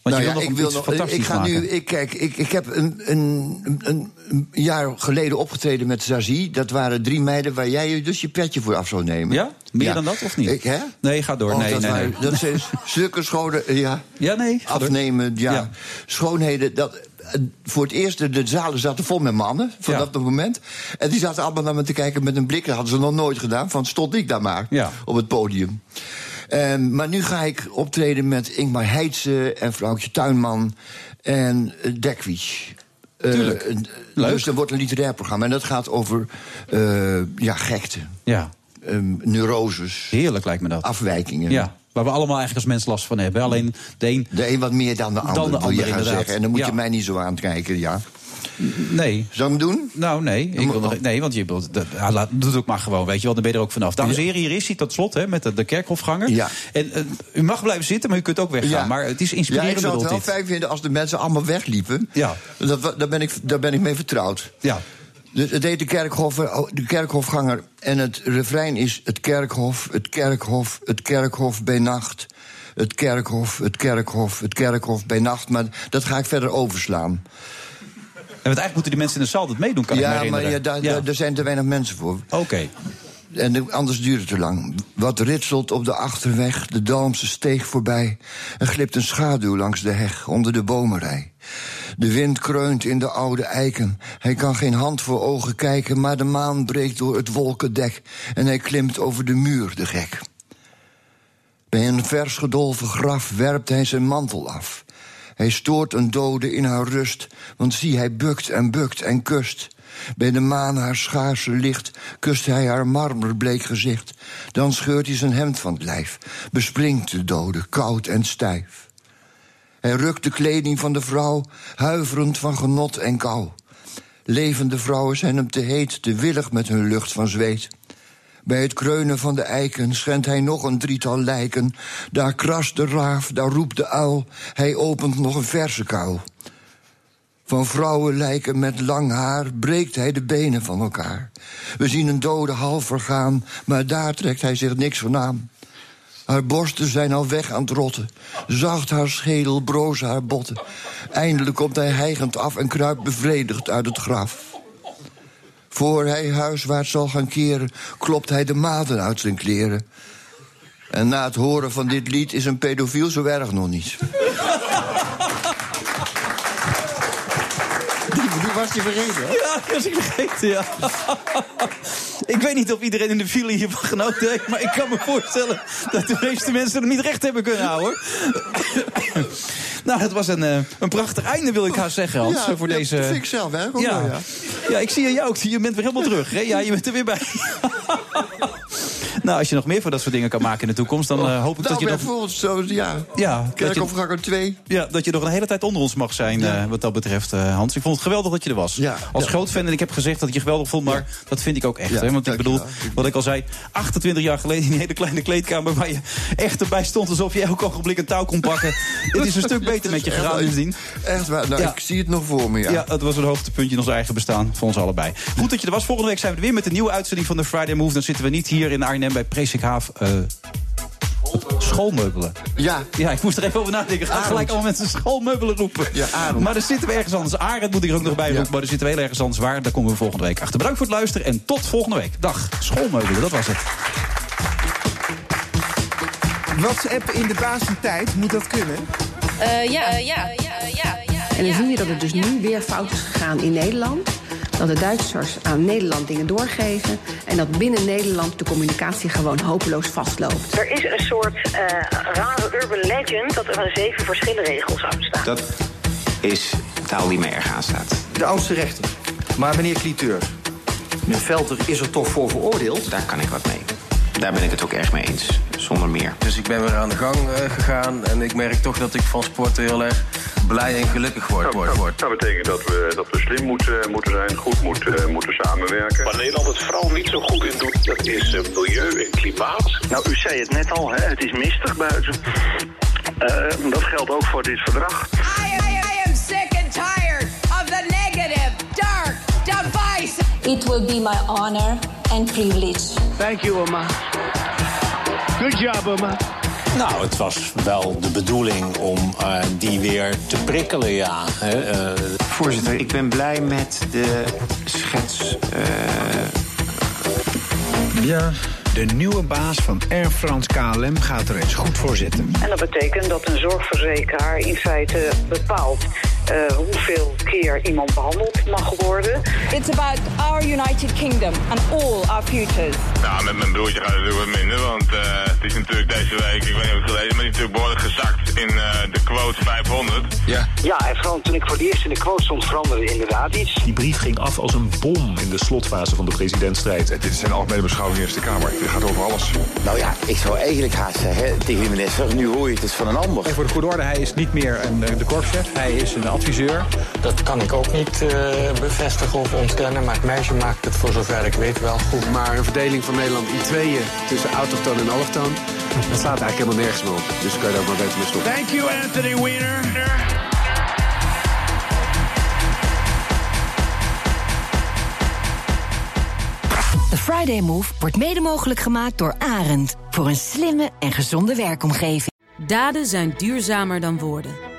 Want nou je ja, nog ik wil iets nog. fantastisch Ik ga maken. nu. Ik, kijk, ik, ik heb een, een, een, een jaar geleden opgetreden met Zazie. Dat waren drie meiden waar jij je dus je petje voor af zou nemen. Ja? Meer dan dat of niet? Ik, hè? Nee, ga door. Oh, nee, dat, nee, waren- nee. dat zijn (laughs) zulke schone. Ja, Ja, nee. afnemen, ja. Ja. Schoonheden. Dat, voor het eerst, de, de zalen zaten vol met mannen vanaf Ja. dat moment. En die zaten allemaal naar me te kijken met een blik. Dat hadden ze nog nooit gedaan. Van stond ik daar maar Ja. op het podium. Ehm, maar nu ga ik optreden met Ingmar Heitse en vrouwtje Tuinman en uh, Dekwies. Eh, Tuurlijk. eh, Leuk. Dus er wordt een literair programma. En dat gaat over eh, ja, gekte, Ja, ehm, neuroses, heerlijk lijkt me dat. afwijkingen. Ja, waar we allemaal eigenlijk als mens last van hebben. Alleen de een... De een wat meer dan de ander, Dan de wil je gaan zeggen. En dan moet Ja. je mij niet zo aankijken, ja. Nee. Zou ik hem doen? Nou, nee. Ik wil nog, nee, want je wilt, dat, ja, laat, doe het ook maar gewoon, weet je wel. Dan ben je er ook vanaf. Dames en heren, hier is hij tot slot, hè, met de, de kerkhofganger. Ja. En eh, u mag blijven zitten, maar u kunt ook weggaan. Ja. Maar het is Ja, inspirerend ik zou het wel dit. fijn vinden als de mensen allemaal wegliepen. Ja. Dat, daar, ben ik, daar ben ik mee vertrouwd. Ja. Dus het heet de, kerkhof, de kerkhofganger. En het refrein is het kerkhof, het kerkhof, het kerkhof bij nacht. Het kerkhof, het kerkhof, het kerkhof bij nacht. Maar dat ga ik verder overslaan. En want eigenlijk moeten die mensen in de zaal dat meedoen, kan ik me ja, maar herinneren. ja, daar, daar- daar zijn te weinig mensen voor. Oké. En de- anders duurt het te lang. Wat ritselt op de achterweg, de Dalmse steeg voorbij. Er glipt een schaduw langs de heg, onder de bomenrij. De wind kreunt in de oude eiken. Hij kan geen hand voor ogen kijken, maar de maan breekt door het wolkendek en hij klimt over de muur, de gek. Bij een vers gedolven graf werpt hij zijn mantel af. Hij stoort een dode in haar rust, want zie, hij bukt en bukt en kust. Bij de maan haar schaarse licht kust hij haar marmerbleek gezicht. Dan scheurt hij zijn hemd van het lijf, bespringt de dode, koud en stijf. Hij rukt de kleding van de vrouw, huiverend van genot en kou. Levende vrouwen zijn hem te heet, te willig met hun lucht van zweet. Bij het kreunen van de eiken schendt hij nog een drietal lijken. Daar krast de raaf, daar roept de uil, hij opent nog een verse kuil. Van vrouwen lijken met lang haar breekt hij de benen van elkaar. We zien een dode half vergaan, maar daar trekt hij zich niks van aan. Haar borsten zijn al weg aan het rotten. Zacht haar schedel, broos haar botten. Eindelijk komt hij hijgend af en kruipt bevredigd uit het graf. Voor hij huiswaarts zal gaan keren, klopt hij de maden uit zijn kleren. En na het horen van dit lied is een pedofiel zo erg nog niet. Was je vergeten, hè? Ja, dat was ik vergeten, ja. (laughs) ik weet niet of iedereen in de file hiervan genoten heeft... maar ik kan me voorstellen dat de meeste mensen het niet recht hebben kunnen houden. nou, het was een, eh, een prachtig einde, wil ik haar zeggen, Hans. Ja, voor ja, deze... dat vind ik zelf, hè? Ja. ja. ja, ik zie jou ook. Je bent weer helemaal terug. Hè? Ja, je bent er weer bij. (laughs) nou, als je nog meer van dat soort dingen kan maken in de toekomst... dan eh, hoop ik Nou, dat je nog... bijvoorbeeld zo, ja. Ja, dat je, Kerkhoffganger 2. ja, dat je nog een hele tijd onder ons mag zijn, eh, wat dat betreft, eh, Hans. Ik vond het geweldig dat je er was. Als ja. groot fan, en ik heb gezegd dat ik je geweldig vond... maar dat vind ik ook echt. Ja, hè? Want ik bedoel, wat ik al zei... 28 jaar geleden in die hele kleine kleedkamer... waar je echt erbij stond alsof je elk ogenblik een touw kon pakken. (laughs) Dit is een stuk beter met je gegaan sindsdien. Echt waar, nou, Ja. ik zie het nog voor me, ja. Ja, het was een hoogtepuntje in ons eigen bestaan. Voor ons allebei. Goed dat je er was. Volgende week zijn we er weer met een nieuwe uitzending van de Friday Move. Dan zitten we niet hier in Arnhem bij Presikhaaf. eh schoolmeubelen. Ja. Ja, ik moest er even over nadenken. Ga gelijk allemaal mensen schoolmeubelen roepen. Ja, Arend. Maar dan zitten we ergens anders. Arend moet ik er ook nog bij roepen. Maar dan zitten we heel ergens anders waar. Daar komen we volgende week achter. Bedankt voor het luisteren en tot volgende week. Dag. Schoolmeubelen, dat was het. WhatsApp in de basentijd, moet dat kunnen? Eh, ja, ja, ja, ja, ja. En dan zie je dat het dus nu weer fout is gegaan in Nederland. Dat de Duitsers aan Nederland dingen doorgeven. En dat binnen Nederland de communicatie gewoon hopeloos vastloopt. Er is een soort eh, rare urban legend dat er zeven verschillen regels zou bestaan. Dat is taal die mij erg aanstaat. De oudste rechter. Maar meneer Cliteur, meneer Velter is er toch voor veroordeeld? Daar kan ik wat mee. Daar ben ik het ook erg mee eens. Zonder meer. Dus ik ben weer aan de gang eh, gegaan en ik merk toch dat ik van sporten heel erg blij en gelukkig word. word, word. Dat betekent dat we, dat we slim moeten, moeten zijn, goed moeten, moeten samenwerken. Waar Nederland het vooral niet zo goed in doet, dat is eh, milieu en klimaat. Nou, u zei het net al, hè? het is mistig buiten. Eh, dat geldt ook voor dit verdrag. It will be my honor and privilege. Thank you, Oma. Good job, Oma. Nou, het was wel de bedoeling om eh, die weer te prikkelen, ja. Hè, eh. Voorzitter, ik ben blij met de schets. eh, Ja, de nieuwe baas van Air France KLM gaat er eens goed voor zitten. En dat betekent dat een zorgverzekeraar in feite bepaalt eh, hoeveel keer iemand behandeld mag worden. It's about our United Kingdom and all our futures. Nou, met mijn broertje gaat het natuurlijk wat minder, want eh, het is natuurlijk deze week, ik weet niet of het gelezen, maar die is natuurlijk behoorlijk gezakt in eh, de quote 500. Ja. Ja, en vooral toen ik voor het eerst in de quote stond, veranderde inderdaad iets. Die brief ging af als een bom in de slotfase van de presidentsstrijd. Dit zijn algemene beschouwingen Eerste Kamer. Dit gaat over alles. Nou ja, ik zou eigenlijk haast zeggen tegen de minister, nu hoor je het is van een ander. En voor de goede orde, hij is niet meer een, de korpschef, hij is een adviseur. Dat kan ik ook niet eh, bevestigen of ontkennen, maar het meisje maakt het voor zover ik weet wel goed. Maar een verdeling van Nederland in tweeën tussen autochtoon en allochtoon... dat slaat eigenlijk helemaal nergens meer op. Dus kan je daar ook maar beter mee stoppen. Thank you, Anthony Weiner. De Friday Move wordt mede mogelijk gemaakt door Arend. Voor een slimme en gezonde werkomgeving. Daden zijn duurzamer dan woorden.